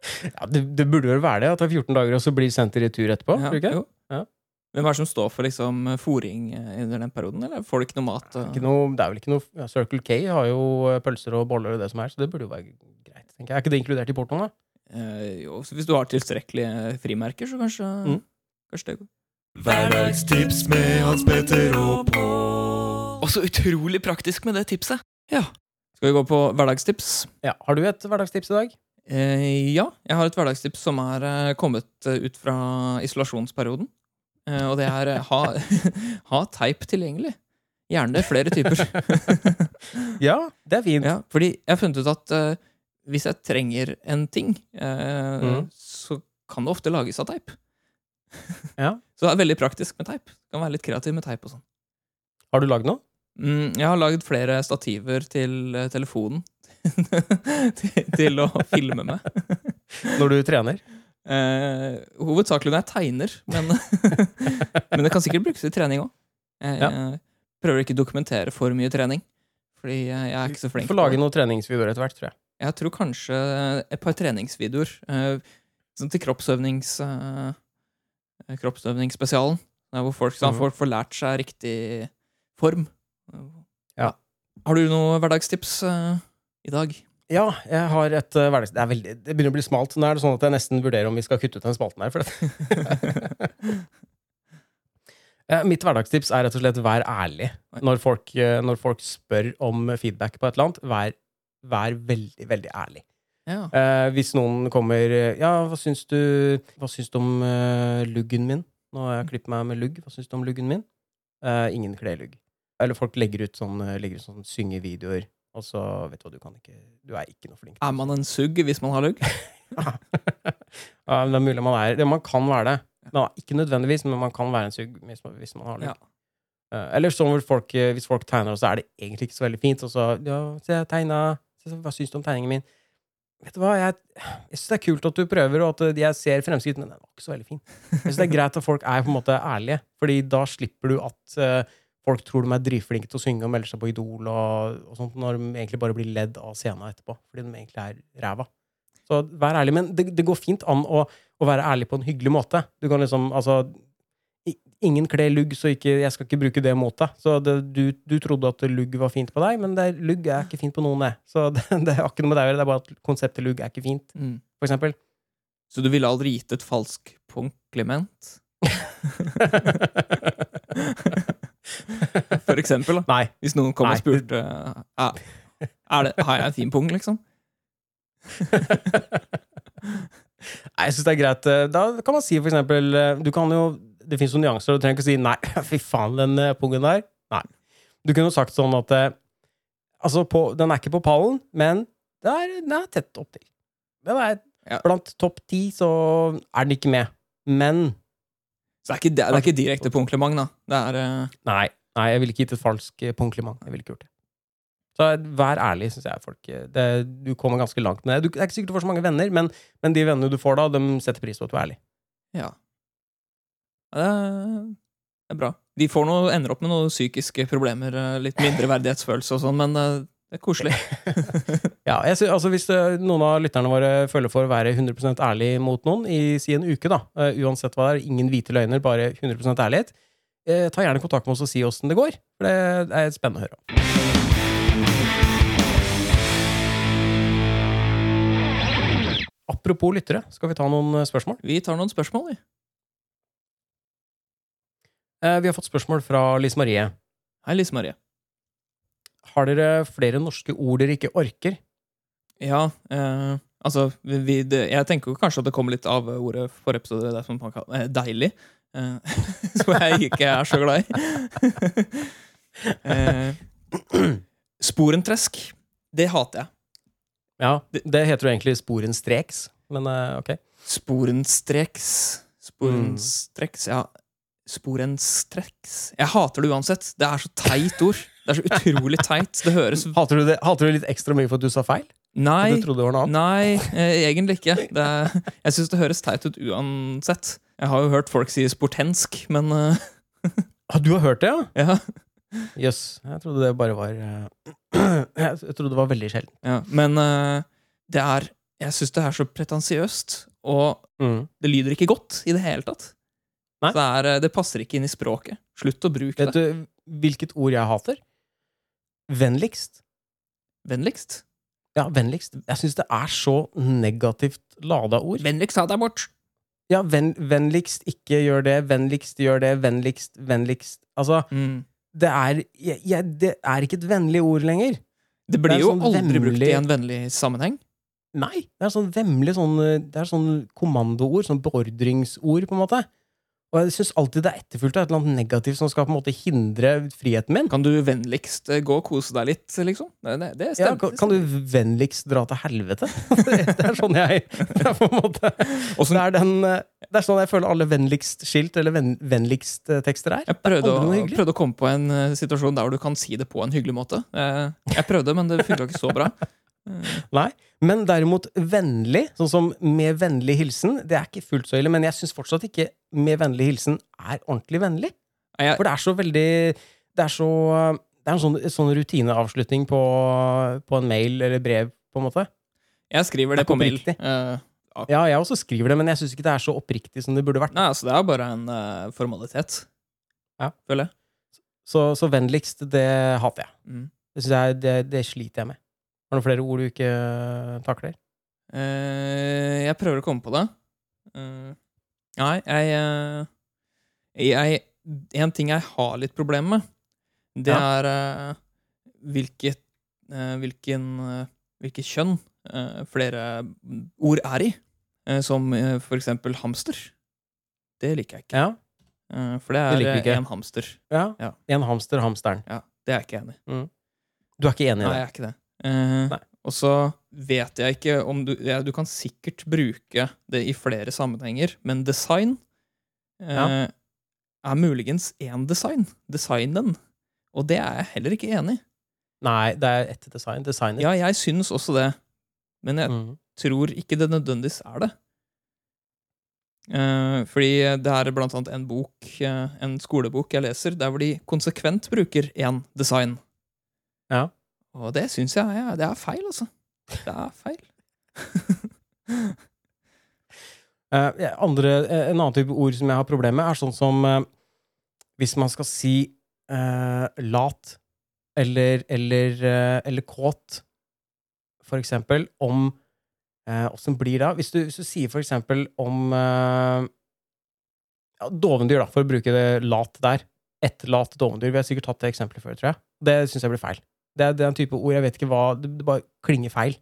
S1: Ja, det, det burde vel være det. At det er 14 dager, og så blir sendt i retur etterpå.
S2: Ja,
S1: tror du ikke?
S2: jo.
S1: Ja.
S2: Hvem er det som står for liksom fòring eh, under den perioden, eller får du ikke noe mat? og-
S1: Ikke noe, det er vel ikke noe ja, Circle K har jo eh, pølser og boller og det som er, så det burde jo være greit. tenker jeg. Er ikke det inkludert i portoen, da?
S2: Eh, jo, så hvis du har tilstrekkelige frimerker, så kanskje,
S1: Mm.
S2: kanskje det går.
S3: Hverdagstips med Hans Petter og Pål.
S2: Og så utrolig praktisk med det tipset! Ja. Skal vi gå på hverdagstips?
S1: Ja. Har du et hverdagstips i dag?
S2: Eh, ja, jeg har et hverdagstips som er eh, kommet eh, ut fra isolasjonsperioden. Eh, og det er eh, ha, ha teip tilgjengelig. Gjerne flere typer.
S1: Ja, det er fint.
S2: ja, fordi jeg har funnet ut at uh, hvis jeg trenger en ting, uh,
S1: mm.
S2: så kan det ofte lages av teip.
S1: Ja.
S2: Så det er veldig praktisk med teip. Kan være litt kreativ med teip og sånn.
S1: Har du lagd noe?
S2: Mm, jeg har lagd flere stativer til telefonen. til, til å filme med.
S1: Når du trener?
S2: Eh, hovedsakelig når jeg tegner, men, men det kan sikkert brukes i trening òg. Jeg,
S1: Ja.
S2: jeg prøver ikke å dokumentere for mye trening, fordi jeg, er ikke så flink.
S1: Du
S2: Får
S1: lage noen treningsvideoer etter hvert, tror jeg.
S2: Jeg tror kanskje et par treningsvideoer eh, sånn til kroppsøvnings, eh, kroppsøvingsspesialen. Der hvor folk,
S1: Mhm.
S2: folk får lært seg riktig form.
S1: Ja.
S2: Har du noen hverdagstips eh, i dag?
S1: Ja, jeg har et uh, hverdags... Det, veldig, det begynner å bli smalt. Nå er det sånn at jeg nesten vurderer om vi skal kutte ut den spalten her. For det. Eh, Mitt hverdagstips er rett og slett vær ærlig. Når folk, uh, når folk spør om feedback på et eller annet, vær, vær veldig, veldig ærlig.
S2: Ja.
S1: Hvis noen kommer Ja, hva syns du Hva syns du om luggen min? Nå har jeg klippet meg med lugg. Hva syns du om luggen min? Ingen kler lugg. Eller folk legger ut sånn, legger ut sånn syngevideoer, og så vet du hva, du kan ikke Du er ikke noe flink.
S2: Er man en sugg hvis man har lugg?
S1: ja, det er mulig man er det. Man kan være det. Er ikke nødvendigvis, men man kan være en sugg hvis man, hvis man har lugg.
S2: Ja.
S1: Eh, eller sånn folk, eh, hvis folk tegner, og så er det egentlig ikke så veldig fint, og så Ja, se, jeg tegna. Hva syns du om tegningen min? Vet du hva, jeg, jeg syns det er kult at du prøver, og at eh, jeg ser fremskritt, men den var ikke så veldig fin. Jeg syns det er greit at folk er på en måte ærlige, Fordi da slipper du at eh, folk tror de er dritflinke til å synge og melder seg på Idol og, og sånt, når de egentlig bare blir ledd av scenen etterpå. Fordi de egentlig er ræva. Så vær ærlig. Men det, det går fint an å, å være ærlig på en hyggelig måte. Du kan liksom, altså Ingen kler lugg, så ikke, jeg skal ikke bruke det mot deg. Så det, du, du trodde at lugg var fint på deg, men det, lugg er ikke fint på noen, det. Så det, det har ikke noe med deg å gjøre. Det er bare at konseptet lugg er ikke fint,
S2: Mm.
S1: for eksempel.
S2: Så du ville aldri gitt et falsk kompliment? For eksempel, da.
S1: Nei.
S2: Hvis noen kom
S1: Nei.
S2: og spurte ja, er det, Har jeg en fin pung, liksom?
S1: Nei, jeg syns det er greit. eh, Da kan man si for eksempel eh, Du kan jo Det fins noen nyanser, og du trenger ikke å si 'nei, fy faen, den eh, pungen der'. Nei. Du kunne jo sagt sånn at Altså, på, den er ikke på pallen, men det er, den er tett opptil. Den er
S2: Ja.
S1: Blant topp ti så er den ikke med. Men
S2: Så det er ikke, det er ikke direkte punklement da. Det er uh...
S1: Nei, nei jeg ville ikke gitt et falsk eh. Jeg ville ikke gjort det. Så eh, vær ærlig, syns jeg. folk det, Du kommer ganske langt med det. Du, det er ikke sikkert du får så mange venner, men, men de vennene du får da, de setter pris på at du er ærlig.
S2: Ja. Det er, bra. De får noe, ender opp med noen psykiske problemer, eh, litt mindre verdighetsfølelse og sånn, men det er koselig.
S1: Ja, jeg sy- altså Hvis noen av lytterne våre føler for å være 100% ærlig mot noen i si en uke, da, uansett hva det er, ingen hvite løgner, bare 100 ærlighet, ta gjerne kontakt med oss og si åssen det går. For det er spennende å høre. Apropos lyttere, skal vi ta noen eh, spørsmål?
S2: Vi tar noen spørsmål, vi.
S1: Eh, Vi har fått spørsmål fra Lise Marie.
S2: Hei, Lise Marie.
S1: Har dere flere norske ord dere ikke orker?
S2: Ja, eh, altså vi, vi, det, Jeg tenker kanskje at det kommer litt av ordet for episode, det som man kaller eh, deilig. Eh, som jeg ikke er så glad i. eh, sporentresk. Det hater jeg.
S1: Ja, det, heter jo egentlig sporenstreks, men eh, ok.
S2: Sporenstreks Sporenstreks, ja. Sporenstreks Jeg hater det uansett. Det er så teit ord. Det er så utrolig teit. Det høres
S1: Hater du det hater du det litt ekstra mye for at du sa feil?
S2: Nei.
S1: Du trodde det var noe annet?
S2: Nei, eh, egentlig ikke. Det er, jeg syns det høres teit ut uansett. Jeg har jo hørt folk si sportensk, men eh,
S1: Ah, du har hørt det, ja?
S2: ja.
S1: Yes. Jeg trodde det bare var eh, Jeg trodde det var veldig sjelden.
S2: ja. Men det er Jeg syns det er så pretensiøst, og
S1: Mm.
S2: det lyder ikke godt i det hele tatt.
S1: Nei.
S2: Det, er, det passer ikke inn i språket. Slutt å bruke
S1: Vet
S2: det.
S1: du hvilket ord jeg hater? Vennligst.
S2: Vennligst.
S1: Ja, vennligst. Jeg syns det er så negativt lada ord.
S2: Vennligst ta deg bort!
S1: Ja, venn, vennligst ikke gjør det, vennligst gjør det, vennligst, vennligst Altså,
S2: Mm.
S1: det er jeg, jeg, Det er ikke et vennlig ord lenger.
S2: Det blir
S1: Det
S2: jo
S1: sånn
S2: aldri brukt i en vennlig sammenheng.
S1: Nei. Det er sånn vemmelig sånn Det er sånn kommandoord, sånn beordringsord, på en måte. Og jeg syns alltid det er etterfulgt av et eller annet negativt som skal på en måte hindre friheten min.
S2: Kan du vennligst eh, gå og kose deg litt, liksom? Det, det, det
S1: Ja,
S2: stemmer.
S1: kan, kan du vennligst dra til helvete? det er sånn jeg Det er på en måte det, er den, eh, det er sånn jeg føler alle vennligst-skilt eller venn, vennligst-tekster er.
S2: Jeg prøvde,
S1: er
S2: å, prøvde å komme på en eh, situasjon der hvor du kan si det på en hyggelig måte. Eh, Jeg prøvde, men det funka ikke så bra.
S1: Nei. Men derimot vennlig, sånn som med vennlig hilsen, det er ikke fullt så ille. Men jeg syns fortsatt ikke med vennlig hilsen er ordentlig vennlig.
S2: Jeg-
S1: For det er så veldig Det er så Det er en sånn, sånn rutineavslutning på, på en mail eller brev, på en måte.
S2: Jeg skriver
S1: Det
S2: det på mail. Uh,
S1: Ja, jeg også skriver det, men jeg syns ikke det er så oppriktig som det burde vært.
S2: Nei, altså, det er bare en uh, formalitet.
S1: Ja.
S2: Føler jeg.
S1: Så, så vennligst, det hater jeg.
S2: Mm.
S1: Det, jeg det, det sliter jeg med. Har du noen flere ord du ikke eh, takler?
S2: Uh, jeg prøver å komme på det. Uh, nei, jeg, jeg En ting jeg har litt problemer med, det
S1: Ja.
S2: er hvilket, hvilken, hvilket kjønn flere ord er i. Som for eksempel hamster. Det liker jeg ikke.
S1: Ja.
S2: For det er
S1: det
S2: en hamster.
S1: ja.
S2: Ja.
S1: En hamster, hamsteren.
S2: Ja, det er jeg ikke enig i.
S1: Du er ikke enig i det?
S2: Nei, jeg er ikke det. Eh, og så vet jeg ikke om du ja, Du kan sikkert bruke det i flere sammenhenger, men design eh,
S1: Ja.
S2: er muligens én design. Designen. Og det er jeg heller ikke enig i.
S1: Nei, det er ett design. Designet.
S2: Ja, jeg syns også det, men jeg
S1: Mm.
S2: tror ikke det nødvendigvis er det. Eh, fordi det er blant annet en bok, eh, en skolebok jeg leser, der hvor de konsekvent bruker én design.
S1: Ja.
S2: Og det syns jeg ja, det er feil, altså. Det er feil.
S1: uh, andre, eh, en annen type ord som jeg har problemer med, er sånn som uh, hvis man skal si uh, lat eller, eller, eller kåt, for eksempel, om Åssen blir det? Hvis du, hvis du sier for eksempel om ja, dovendyr, da, for å bruke det lat der. Et lat dovendyr. Vi har sikkert tatt det eksempelet før, tror jeg. Det syns jeg blir feil. Det er, det er en type ord jeg vet ikke hva Det, det bare klinger feil.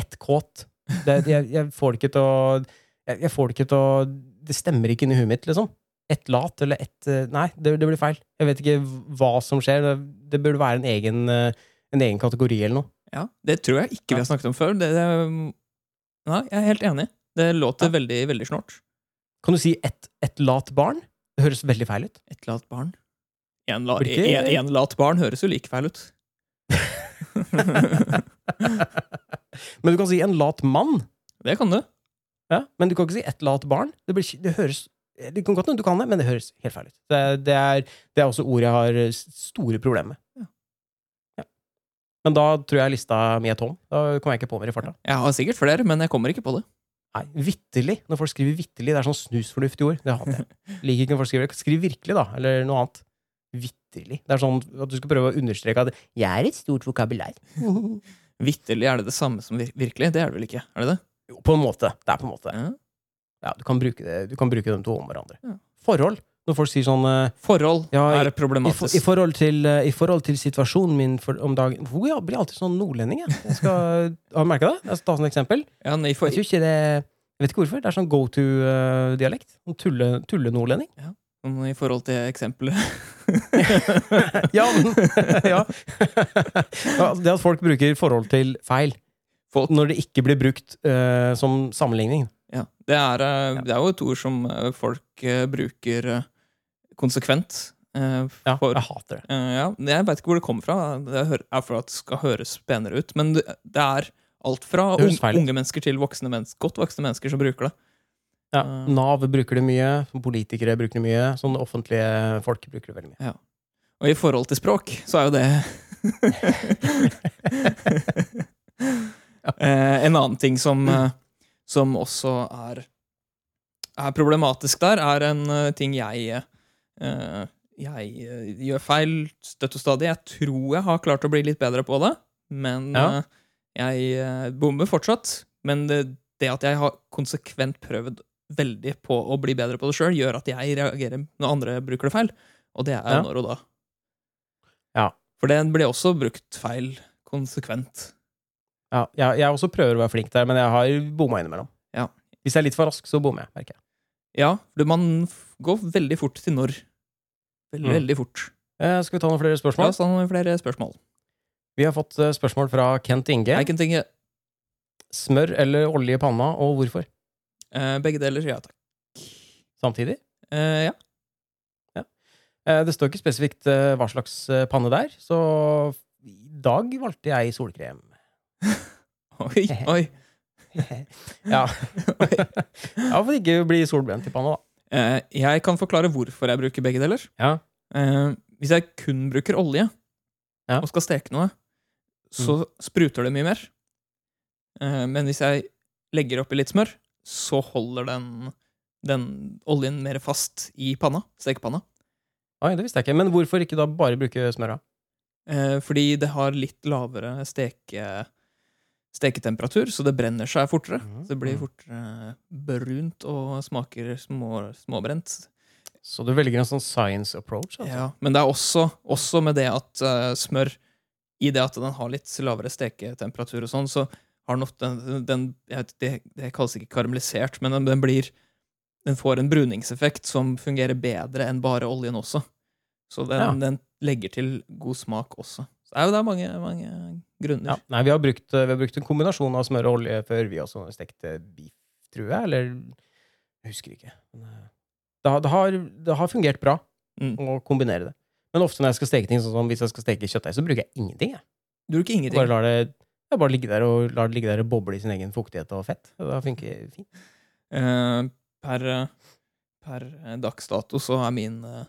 S1: Ett kåt. Det, jeg, jeg får det ikke til å jeg, jeg får det ikke til å Det stemmer ikke inni i huet mitt, liksom. Ett lat eller ett eh, Nei, det, det blir feil. Jeg vet ikke hva som skjer. Det, det burde være en egen, eh, en egen kategori eller noe.
S2: Ja, Det tror jeg ikke vi har snakket om før. Det, nei, jeg er helt enig. Det låter
S1: Ja.
S2: veldig veldig snort.
S1: Kan du si ett et lat barn? Det høres veldig feil ut.
S2: Et lat barn. En, la, lat barn høres jo like feil ut.
S1: men du kan si en lat mann.
S2: Det kan du.
S1: Ja, men du kan ikke si et lat barn. Det, blir, det høres det kan godt hende du kan det, men det høres helt feil ut. Det, det, det er også ord jeg har store problemer med.
S2: Ja.
S1: Ja. Men da tror jeg lista mi er tom. Da kommer jeg ikke på mer i farta.
S2: Jeg har sikkert flere, men jeg kommer ikke på det.
S1: Nei, vitterlig. Når folk skriver vitterlig, det er sånn snusfornuftig ord. Det hater jeg. Liker ikke når folk skriver det. Skriv virkelig, da. Eller noe annet. Vitterlig. Det er sånn at du skal prøve å understreke at 'jeg er et stort vokabular'.
S2: Vitterlig er det det samme som vir virkelig. Det er det vel ikke? Er det det?
S1: Jo, på en måte. Det er på en måte.
S2: Ja.
S1: Ja, du kan bruke, det, du kan bruke dem to om hverandre.
S2: Ja.
S1: Forhold. Når folk sier sånn eh,
S2: Forhold
S1: Ja, i-
S2: er
S1: i,
S2: problematisk.
S1: i, forhold til, eh, I forhold til situasjonen min for, om dagen Hvor jeg blir alltid sånn nordlending, jeg. jeg skal, har du merka det? Jeg skal ta sånn eksempel.
S2: ja, nei, for,
S1: Jeg, ikke det, jeg vet ikke hvorfor. Det er sånn go to-dialekt. Sånn tulle, tulle-nordlending.
S2: Sånn I forhold til eksempelet
S1: ja, ja. ja. Det at folk bruker forhold til feil når det ikke blir brukt uh, som sammenligning.
S2: ja. det, er, uh, det er jo et ord som eh, folk bruker konsekvent.
S1: Ja,
S2: for,
S1: jeg hater det.
S2: Ja, jeg veit ikke hvor det kommer fra. Det er for at det skal høres penere ut. Men det, det er alt fra
S1: Det høres
S2: un,
S1: feil ut.
S2: unge mennesker til voksne mennesker, godt voksne mennesker som bruker det.
S1: Ja. Nav bruker det mye, politikere bruker det mye, sånne offentlige folk bruker det veldig mye.
S2: Og i forhold til språk, så er jo det Eh, En annen ting som, eh, som også er, er problematisk der, er en eh, ting jeg eh, Jeg gjør feil støtt og stadig. Jeg tror jeg har klart å bli litt bedre på det, men
S1: Ja.
S2: Jeg bommer fortsatt, men det, det at jeg har konsekvent prøvd veldig på å bli bedre på det sjøl, gjør at jeg reagerer når andre bruker det feil. Og det er
S1: Ja.
S2: når og da.
S1: Ja.
S2: For den blir også brukt feil konsekvent.
S1: Ja, jeg, jeg også prøver å være flink der, men jeg har bomma innimellom.
S2: Ja.
S1: Hvis jeg er litt for rask, så bommer jeg. merker jeg.
S2: Ja, for man går veldig fort til når. Veldig,
S1: Mm.
S2: veldig fort.
S1: Eh, skal vi ta noen flere spørsmål?
S2: Ja, ta noen flere spørsmål.
S1: Vi har fått eh, spørsmål fra Kent Inge.
S2: Hei, Kent Inge.
S1: Smør eller olje i panna, og hvorfor?
S2: Eh, begge deler, ja takk.
S1: Samtidig?
S2: Uh, ja.
S1: Eh, det står ikke spesifikt hva slags panne det er, så i dag valgte jeg solkrem.
S2: Oi, oi.
S1: ja. ja, for ikke bli solbrent i panna, da.
S2: Jeg kan forklare hvorfor jeg bruker begge deler.
S1: Ja.
S2: Hvis jeg kun bruker olje
S1: Ja.
S2: og skal steke noe, så spruter det mye mer. Men hvis jeg legger oppi litt smør, så holder den, den oljen mer fast i panna. Stekepanna.
S1: Oi, det visste jeg ikke. Men hvorfor ikke da bare bruke smøra?
S2: Eh, fordi det har litt lavere steke, steketemperatur, så det brenner seg fortere.
S1: Mm.
S2: Så det blir fortere brunt og smaker små, småbrent.
S1: Så du velger en sånn science approach, altså?
S2: Ja, men det er også, også med det at uh, smør I det at den har litt lavere steketemperatur og sånn, så har den ofte den, den vet, det, det kalles ikke karamellisert, men den, den blir Den får en bruningseffekt som fungerer bedre enn bare oljen også. Så den,
S1: Ja.
S2: den legger til god smak også. Så det er jo det er mange, mange grunner.
S1: Ja. Nei, vi har, brukt, vi har brukt en kombinasjon av smør og olje før vi også stekte beef, tror jeg. Eller Jeg husker ikke. Eh, Det har, det har, det har fungert bra
S2: Mm.
S1: å kombinere det. Men ofte når jeg skal steke ting, sånn som hvis jeg skal steke kjøttdeig, så bruker jeg ingenting. Jeg
S2: Du bruker ingenting.
S1: bare lar det, jeg bare ligge der og la det ligge der og boble i sin egen fuktighet og fett. Da det funker det fint.
S2: Eh, per, per dags dato så er min eh,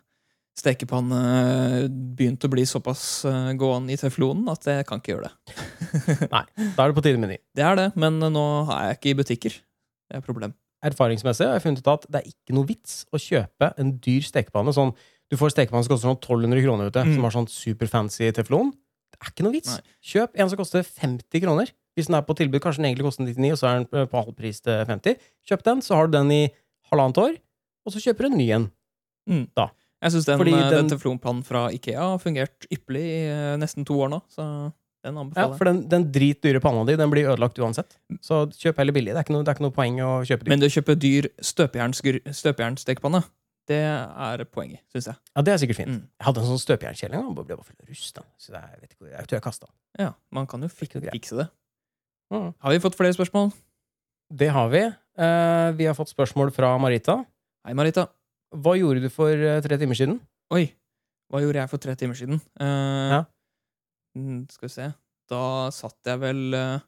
S2: stekepanne eh, begynt å bli såpass eh, gående i teflonen at jeg kan ikke gjøre det. Nei.
S1: Da er det på tide med ny.
S2: Det er det, men nå er jeg ikke i butikker. Det er et problem.
S1: Erfaringsmessig har jeg funnet ut at det er ikke noe vits å kjøpe en dyr stekepanne. Sånn, du får stekepanne som koster sånn 1200 kroner, ute,
S2: Mm.
S1: som har sånn superfancy teflon. Det er ikke noe vits.
S2: Nei.
S1: Kjøp en som koster 50 kroner. Hvis den er på tilbud, kanskje den egentlig koster 99, og så er den på halv pris til 50. Kjøp den, så har du den i halvannet år, og så kjøper du en ny en.
S2: Jeg syns den,
S1: Fordi
S2: eh, den
S1: den-
S2: fra Ikea har fungert ypperlig i eh, nesten to år nå, så den
S1: Ja,
S2: anbefaler jeg.
S1: for den, den dritdyre panna di, den blir ødelagt uansett. Så kjøp heller billig. Det er ikke noe, det er ikke noe poeng å kjøpe dyr.
S2: Men du å kjøpe dyr støpejernstekpanne, det er poenget, syns jeg.
S1: Ja, det er sikkert fint.
S2: Mm.
S1: Jeg hadde en sånn støpejernkjele og gang, ble bare full av rust. da. Så jeg, vet ikke, jeg tror jeg kastet den.
S2: Ja, man kan jo fikse det.
S1: Mm.
S2: Har vi fått flere spørsmål?
S1: Det har vi. Uh, vi har fått spørsmål fra Marita.
S2: Hei, Marita.
S1: Hva gjorde du for eh, tre timer siden?
S2: Oi, hva gjorde jeg for tre timer siden? Uh,
S1: Ja.
S2: mm, Skal vi se. Da satt jeg vel eh,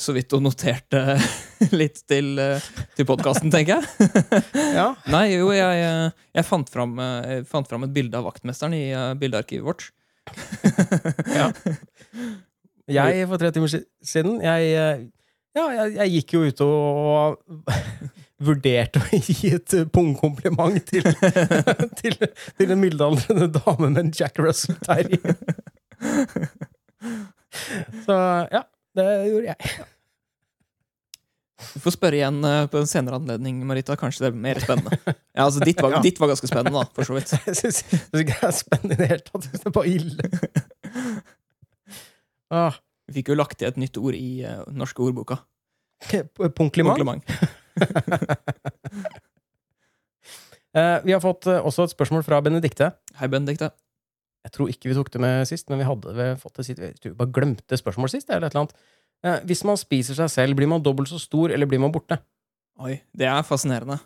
S2: så vidt og noterte litt til, uh, til podkasten, tenker jeg.
S1: Ja.
S2: Nei, jo, jeg, eh, jeg fant, fram, eh, jeg fant fram et bilde av vaktmesteren i eh, bildearkivet vårt.
S1: Ja. Jeg, for tre timer siden, jeg, eh, ja, jeg, gikk jo ut og vurderte å gi et eh, pungkompliment til, til, til en middelaldrende dame med en Jack Russell Terrier. Så ja, det gjorde jeg.
S2: Du får spørre igjen eh, på en senere anledning, Marita. Kanskje det er mer spennende. Ja, altså, ditt var,
S1: Ja.
S2: ditt var ganske spennende, da, for så vidt.
S1: Jeg syns ikke det er spennende i det hele tatt. Det er bare ille. Ah,
S2: Vi fikk jo lagt til et nytt ord i uh, norske ordboka.
S1: Punkliment. Eh, vi har fått uh, også et spørsmål fra Benedikte.
S2: Hei, Benedikte.
S1: Jeg tror ikke vi tok det med sist, men vi hadde fått det sist. Vi bare glemte spørsmål sist. Eller et eller annet. Eh, hvis man spiser seg selv, blir man dobbelt så stor, eller blir man borte?
S2: Oi, det er fascinerende.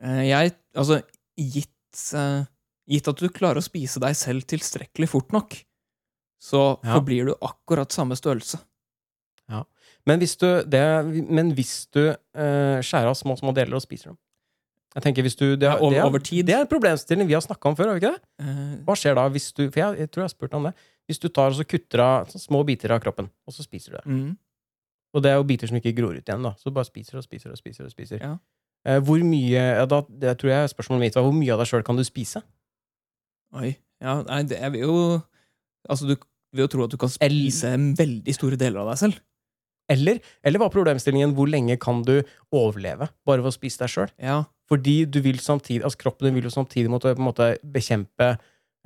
S2: Eh, Jeg, altså, gitt, eh, gitt at du klarer å spise deg selv tilstrekkelig fort nok, så
S1: Ja.
S2: forblir du akkurat samme størrelse.
S1: Men hvis du, det, men hvis du eh, skjærer av små, små deler og spiser dem Jeg tenker hvis du, det,
S2: Ja, over-
S1: det, er,
S2: over tid.
S1: det er en problemstilling vi har snakka om før, har vi ikke det?
S2: Eh,
S1: Hva skjer da hvis du For jeg, jeg tror jeg har spurt om det. Hvis du tar og så kutter av små biter av kroppen, og så spiser du det.
S2: Mm.
S1: Og det er jo biter som ikke gror ut igjen, da. Så du bare spiser og spiser og spiser. og spiser.
S2: Ja.
S1: Eh, hvor mye ja, da, Det tror jeg spørsmålet mitt var hvor mye av deg sjøl kan du spise?
S2: Oi. Ja, nei, det er jo Altså, du, vil jo tro at du kan spise veldig store deler av deg selv.
S1: Eller, eller var problemstillingen hvor lenge kan du overleve bare ved å spise deg sjøl?
S2: Ja,
S1: Fordi du vil samtidig, altså kroppen din vil jo samtidig måtte måte bekjempe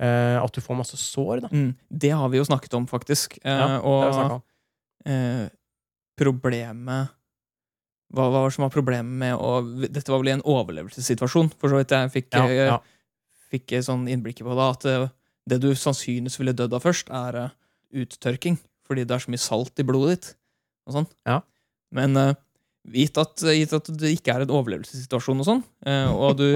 S1: eh, at du får masse sår. da.
S2: mm, Det har vi jo snakket om, faktisk. Eh,
S1: Ja,
S2: og
S1: om.
S2: eh, problemet hva, hva var det som var problemet med å Dette var vel i en overlevelsessituasjon, for så vidt jeg fikk,
S1: Ja, ja.
S2: fikk eh, sånn innblikket på det. At eh, det du sannsynligvis ville dødd av først, er eh, uttørking. Fordi det er så mye salt i blodet ditt. Og sånn.
S1: Ja.
S2: Men gitt, at, gitt at det ikke er en overlevelsessituasjon og sånn, eh, og du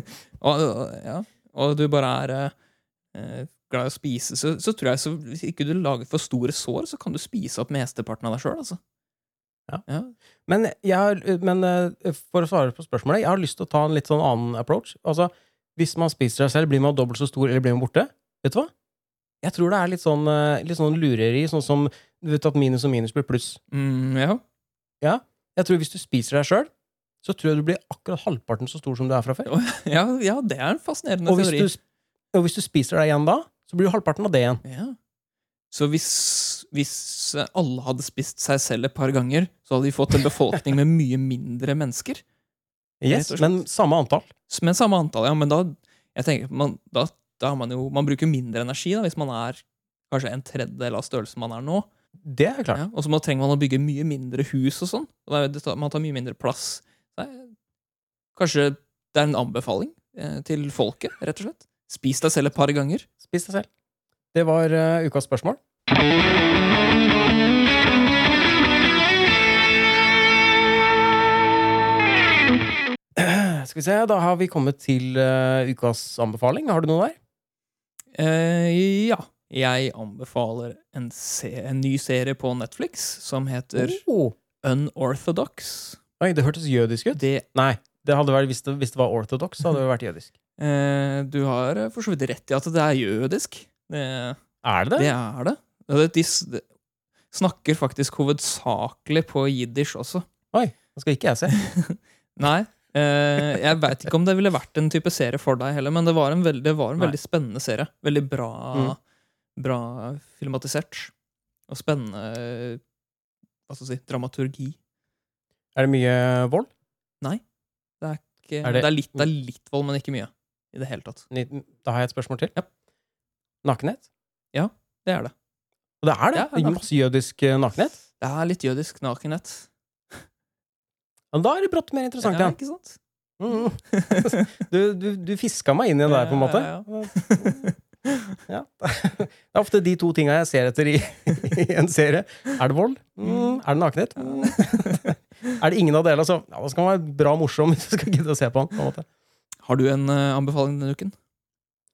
S2: og, ja, og du bare er eh, glad i å spise, så, så tror jeg så hvis ikke du lager for store sår, så kan du spise opp mesteparten av deg sjøl. Altså.
S1: Ja. Men, jeg men eh, for å svare på spørsmålet, jeg har lyst til å ta en litt sånn annen approach. Altså, Hvis man spiser seg selv, blir man dobbelt så stor, eller blir man borte? Vet du hva? Jeg tror det er litt sånn, litt sånn lureri, sånn som du vet at minus og minus blir pluss.
S2: Mm, ja.
S1: Jeg tror hvis du spiser deg sjøl, så tror jeg du blir akkurat halvparten så stor som du er fra før.
S2: Ja, ja, det er en fascinerende
S1: Og hvis
S2: teori.
S1: du, og hvis du spiser deg igjen da, så blir du halvparten av det igjen.
S2: Ja. Så hvis, hvis alle hadde spist seg selv et par ganger, så hadde vi fått en befolkning med mye mindre mennesker.
S1: Yes, men samme antall.
S2: Men samme antall, ja. Men da, jeg tenker, man, da, da har man jo Man bruker mindre energi da, hvis man er kanskje en tredjedel av størrelsen man er nå.
S1: Det er klart.
S2: Ja, og så trenger man å bygge mye mindre hus og sånn. Man tar mye mindre plass. Kanskje det er en anbefaling eh, til folket, rett og slett. Spis deg selv et par ganger.
S1: Spis deg selv. Det var uh, ukas spørsmål. Skal vi se, da har vi kommet til uh, ukas anbefaling. Har du noe der?
S2: Uh, ja. Jeg anbefaler en, en ny serie på Netflix som heter
S1: Oh.
S2: Unorthodox.
S1: Oi, det hørtes jødisk ut.
S2: Det,
S1: Nei, det hadde vært, hvis, det, hvis det var orthodox, så hadde det vært jødisk.
S2: eh, du har eh, for så vidt rett i at det er jødisk. Det,
S1: Er det det?
S2: det er det. De de snakker faktisk hovedsakelig på jiddisch også.
S1: Oi, det skal ikke jeg se.
S2: Nei. Eh, jeg veit ikke om det ville vært en type serie for deg heller, men det var en det var en veldig spennende serie. Veldig bra,
S1: Mm.
S2: Bra filmatisert. Og spennende Hva skal jeg si dramaturgi.
S1: Er det mye vold?
S2: Det er, ikke,
S1: Er
S2: det,
S1: det-
S2: er litt, det er litt vold, men ikke mye. I det hele tatt.
S1: Da har jeg et spørsmål til.
S2: Ja.
S1: Nakenhet?
S2: Det er det.
S1: Og det er det!
S2: Ja, det er
S1: Masse jødisk eh, nakenhet.
S2: Det er litt jødisk nakenhet.
S1: Men da er det brått mer interessant
S2: Ja,
S1: igjen.
S2: ikke sant?
S1: Mm. Du, du, du fiska meg inn i det der, på en måte.
S2: Ja,
S1: Ja. Det er ofte de to tinga jeg ser etter i, i en serie. Er det vold? Mm. Er det nakenhet? Mm. Er det ingen av delene, så ja, da skal man være bra morsom hvis du skal gidde å se på den. på.
S2: Har du en uh, anbefaling denne uken?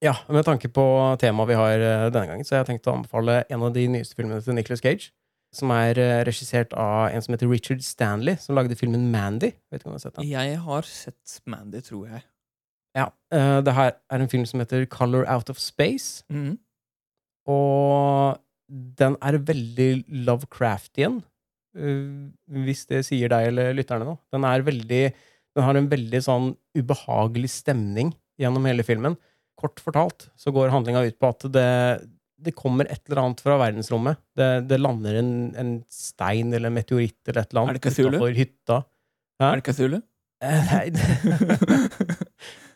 S1: Ja, Med tanke på temaet vi har uh, denne gangen, så har jeg tenkt å anbefale en av de nyeste filmene til Nicolas Cage. Som er uh, regissert av en som heter Richard Stanley, som lagde filmen Mandy. Vet ikke om du har sett den?
S2: Jeg har sett Mandy, tror jeg.
S1: Ja. Uh, Det her er en film som heter Color Out of Space.
S2: Mm.
S1: Og den er veldig Lovecraftian, uh, hvis det sier deg eller lytterne noe. Den er veldig Den har en veldig sånn ubehagelig stemning gjennom hele filmen. Kort fortalt så går handlinga ut på at det, det kommer et eller annet fra verdensrommet. Det, det lander en, en stein eller en meteoritt eller et eller annet
S2: Cthulhu?
S1: hytta. Hæ?
S2: Er det Cthulhu?
S1: Eh, Nei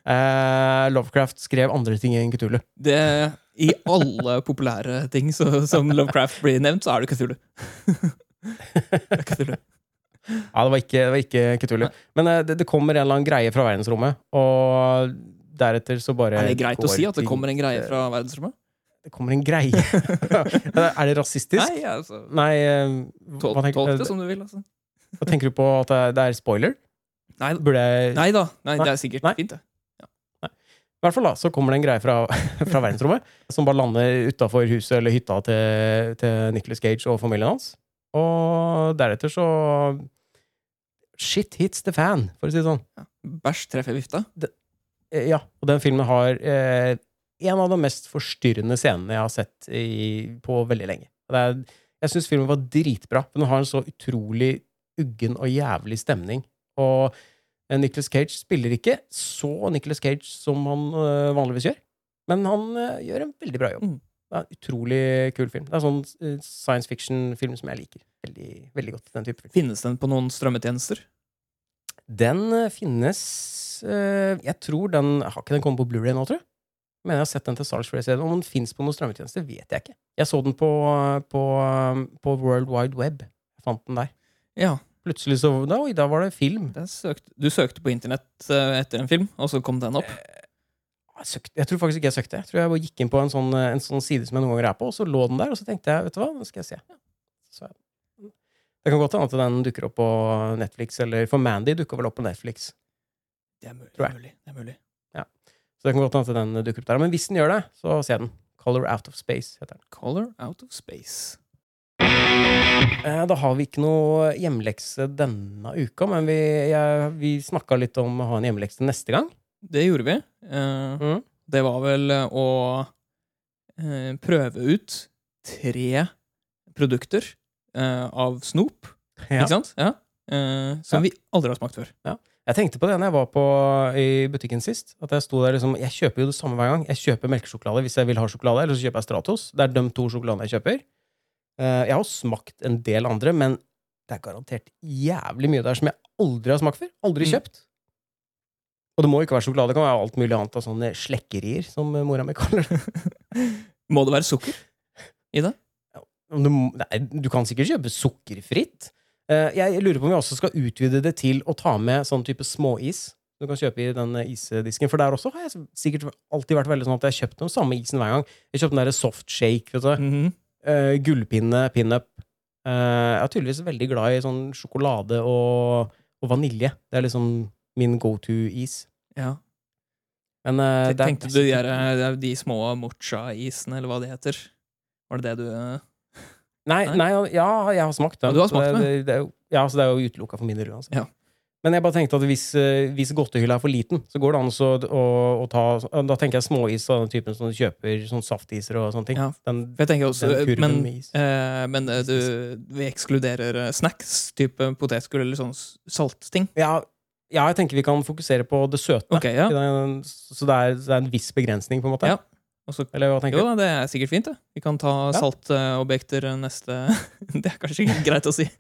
S1: Eh, Lovecraft skrev andre ting enn Cthulhu.
S2: I alle populære ting så, som Lovecraft blir nevnt, så er det er
S1: Ja, det var ikke, det var ikke Cthulhu. Men eh, det, det kommer en eller annen greie fra verdensrommet, og deretter så bare
S2: Er det greit å si at det kommer en greie fra verdensrommet?
S1: Det kommer en greie? er det rasistisk?
S2: Nei, altså,
S1: Nei, uh,
S2: tolk,
S1: hva, tenk,
S2: tolk det som du vil. Altså.
S1: hva tenker du på at det er, er spoiler?
S2: Nei,
S1: Burde jeg
S2: nei da, Nei. det er sikkert
S1: Nei.
S2: fint, det.
S1: I hvert fall da, så kommer det en greie fra, fra verdensrommet som bare lander utafor huset eller hytta til, til Nicolas Cage og familien hans. Og deretter så Shit hits the fan, for å si det sånn.
S2: Bæsj treffer vifta.
S1: Det, Ja, og den filmen har eh, en av de mest forstyrrende scenene jeg har sett i, på veldig lenge. Er, jeg syns filmen var dritbra. men Den har en så utrolig uggen og jævlig stemning. Og eh, Nicolas Cage spiller ikke så Nicolas Cage som han eh, vanligvis gjør. Men han eh, gjør en veldig bra jobb.
S2: Mm.
S1: Det er en utrolig kul film. Det er sånn science fiction-film som jeg liker veldig, veldig godt. Den type film.
S2: Finnes den på noen strømmetjenester?
S1: Den finnes Jeg tror den Har ikke den kommet på Blu-ray nå, tror jeg? Men jeg har sett den til salgs flere. Om den fins på noen strømmetjenester, vet jeg ikke. Jeg så den på, på, på World Wide Web. Jeg fant den der.
S2: Ja.
S1: Plutselig så da, Oi, da var det film.
S2: søkte, du søkte på internett eh, etter en film, og så kom den opp?
S1: Jeg, søkte, jeg tror faktisk ikke jeg søkte. Jeg tror jeg bare gikk inn på en sånn, en sånn side som jeg noen ganger er på, og så lå den der, og så tenkte jeg, vet du hva, nå skal jeg se. Så, det kan godt hende at den dukker opp på Netflix, eller for Mandy dukker vel opp på Netflix.
S2: Det er mulig. Det er mulig.
S1: Så det kan godt hende at den dukker opp der. Men hvis den gjør det, så se den. Color Out of Space heter den.
S2: Color out of space.
S1: Eh, Da har vi ikke noe hjemmelekse denne uka, men vi, jeg, vi snakka litt om å ha en hjemmelekse neste gang.
S2: Det gjorde vi. Eh,
S1: Mm.
S2: Det var vel å eh, prøve ut tre produkter eh, av snop,
S1: Ja.
S2: ikke sant? Ja. Eh, som
S1: Ja.
S2: vi aldri har smakt før.
S1: Jeg tenkte på det når jeg var på, i butikken sist. At Jeg sto der liksom, jeg kjøper jo det samme hver gang. Jeg kjøper melkesjokolade hvis jeg vil ha sjokolade, eller så kjøper jeg Stratos. Det er de to sjokoladene jeg kjøper. Eh, Jeg har smakt en del andre, men det er garantert jævlig mye der som jeg aldri har smakt før. Aldri
S2: Mm.
S1: kjøpt. Og det må ikke være sjokolade, det kan være alt mulig annet av sånne slekkerier, som mora mi kaller det.
S2: Må det være sukker i det?
S1: Du, nei, du kan sikkert kjøpe sukkerfritt. Eh, Jeg lurer på om vi også skal utvide det til å ta med sånn type småis. Du kan kjøpe i den eh, isdisken. For der også har jeg sikkert alltid vært veldig sånn at jeg har kjøpt den samme isen hver gang. Jeg kjøpte den der soft shake, vet du.
S2: Mhm.
S1: Eh, gullpinne, pinup. Uh, jeg er tydeligvis veldig glad i sånn sjokolade og, og vanilje. Det er liksom min go to-is.
S2: Ja.
S1: Men uh, det
S2: Tenkte du de, der, de små mocha-isene, eller hva de heter? Var det det du
S1: Nei,
S2: Nei?
S1: nei, ja, jeg har smakt det.
S2: Ja, du har smakt
S1: det, det, det er ja, så det er jo utelukka for min del uansett.
S2: Ja.
S1: Men jeg bare tenkte at hvis, eh, hvis godtehylla er for liten, så går det an å, å, å ta Da tenker jeg småis av den typen som du kjøper, sånn saftiser og sånne ting.
S2: Ja.
S1: Den,
S2: jeg tenker også, men, eh, men eh, du, vi ekskluderer eh, snacks, type potetgull eller sånn saltting.
S1: Ja, ja, jeg tenker vi kan fokusere på det søte.
S2: Okay, ja.
S1: Den- Så det er, det er en viss begrensning, på en måte.
S2: Ja. Så-
S1: Eller hva tenker
S2: Jo da, det er sikkert fint, det. Vi kan ta
S1: Ja.
S2: saltobjekter neste Det er kanskje ikke greit å si.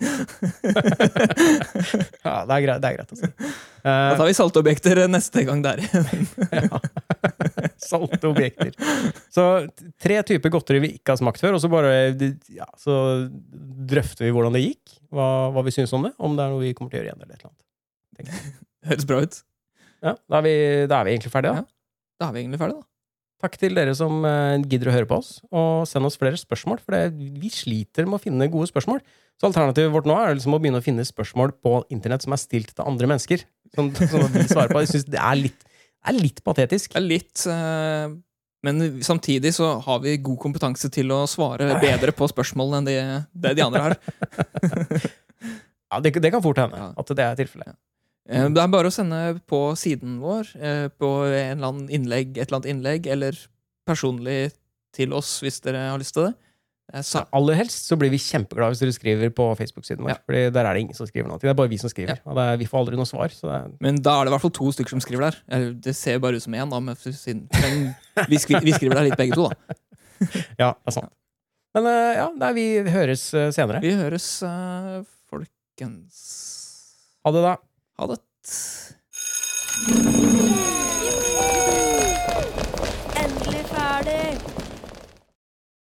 S1: Ja, det er greit, det er greit å si.
S2: Da
S1: Eh,
S2: tar vi saltobjekter neste gang der.
S1: ja. Salte objekter. Så tre typer godteri vi ikke har smakt før, og så bare ja, så drøfter vi hvordan det gikk. Hva, hva vi syns om det. Om det er noe vi kommer til å gjøre igjen. eller et eller annet.
S2: Høres bra ut.
S1: Ja, da, er vi, da er vi egentlig ferdige. Da.
S2: Ja. Da er vi egentlig ferdige, da.
S1: Takk til dere som eh, gidder å høre på oss, og send oss flere spørsmål. For det, vi sliter med å finne gode spørsmål. Så alternativet vårt nå er liksom å begynne å finne spørsmål på internett som er stilt til andre mennesker. Som, som vi svarer på. Jeg syns det er litt, er litt patetisk.
S2: Det er litt Uh... Men samtidig så har vi god kompetanse til å svare bedre på spørsmål enn det, det de andre har.
S1: Ja, det, det kan fort hende at det er tilfellet.
S2: Eh, Det er bare å sende på siden vår, eh, på en eller annen innlegg, et eller annet innlegg, eller personlig til oss hvis dere har lyst til det. Eh,
S1: Så aller helst så blir vi kjempeglade hvis dere skriver på Facebook-siden vår.
S2: Ja.
S1: Fordi der er det ingen som skriver noe. Det er bare vi som skriver. Det er, vi får aldri noe svar. Er,
S2: men da er det i hvert fall to stykker som skriver der. Det ser bare ut som én, da, men, vi, skri, vi skriver der litt begge to, da.
S1: ja, det er sant. Men ja, nei, vi høres senere.
S2: Vi høres, folkens.
S1: Ha det, da.
S2: Ha det.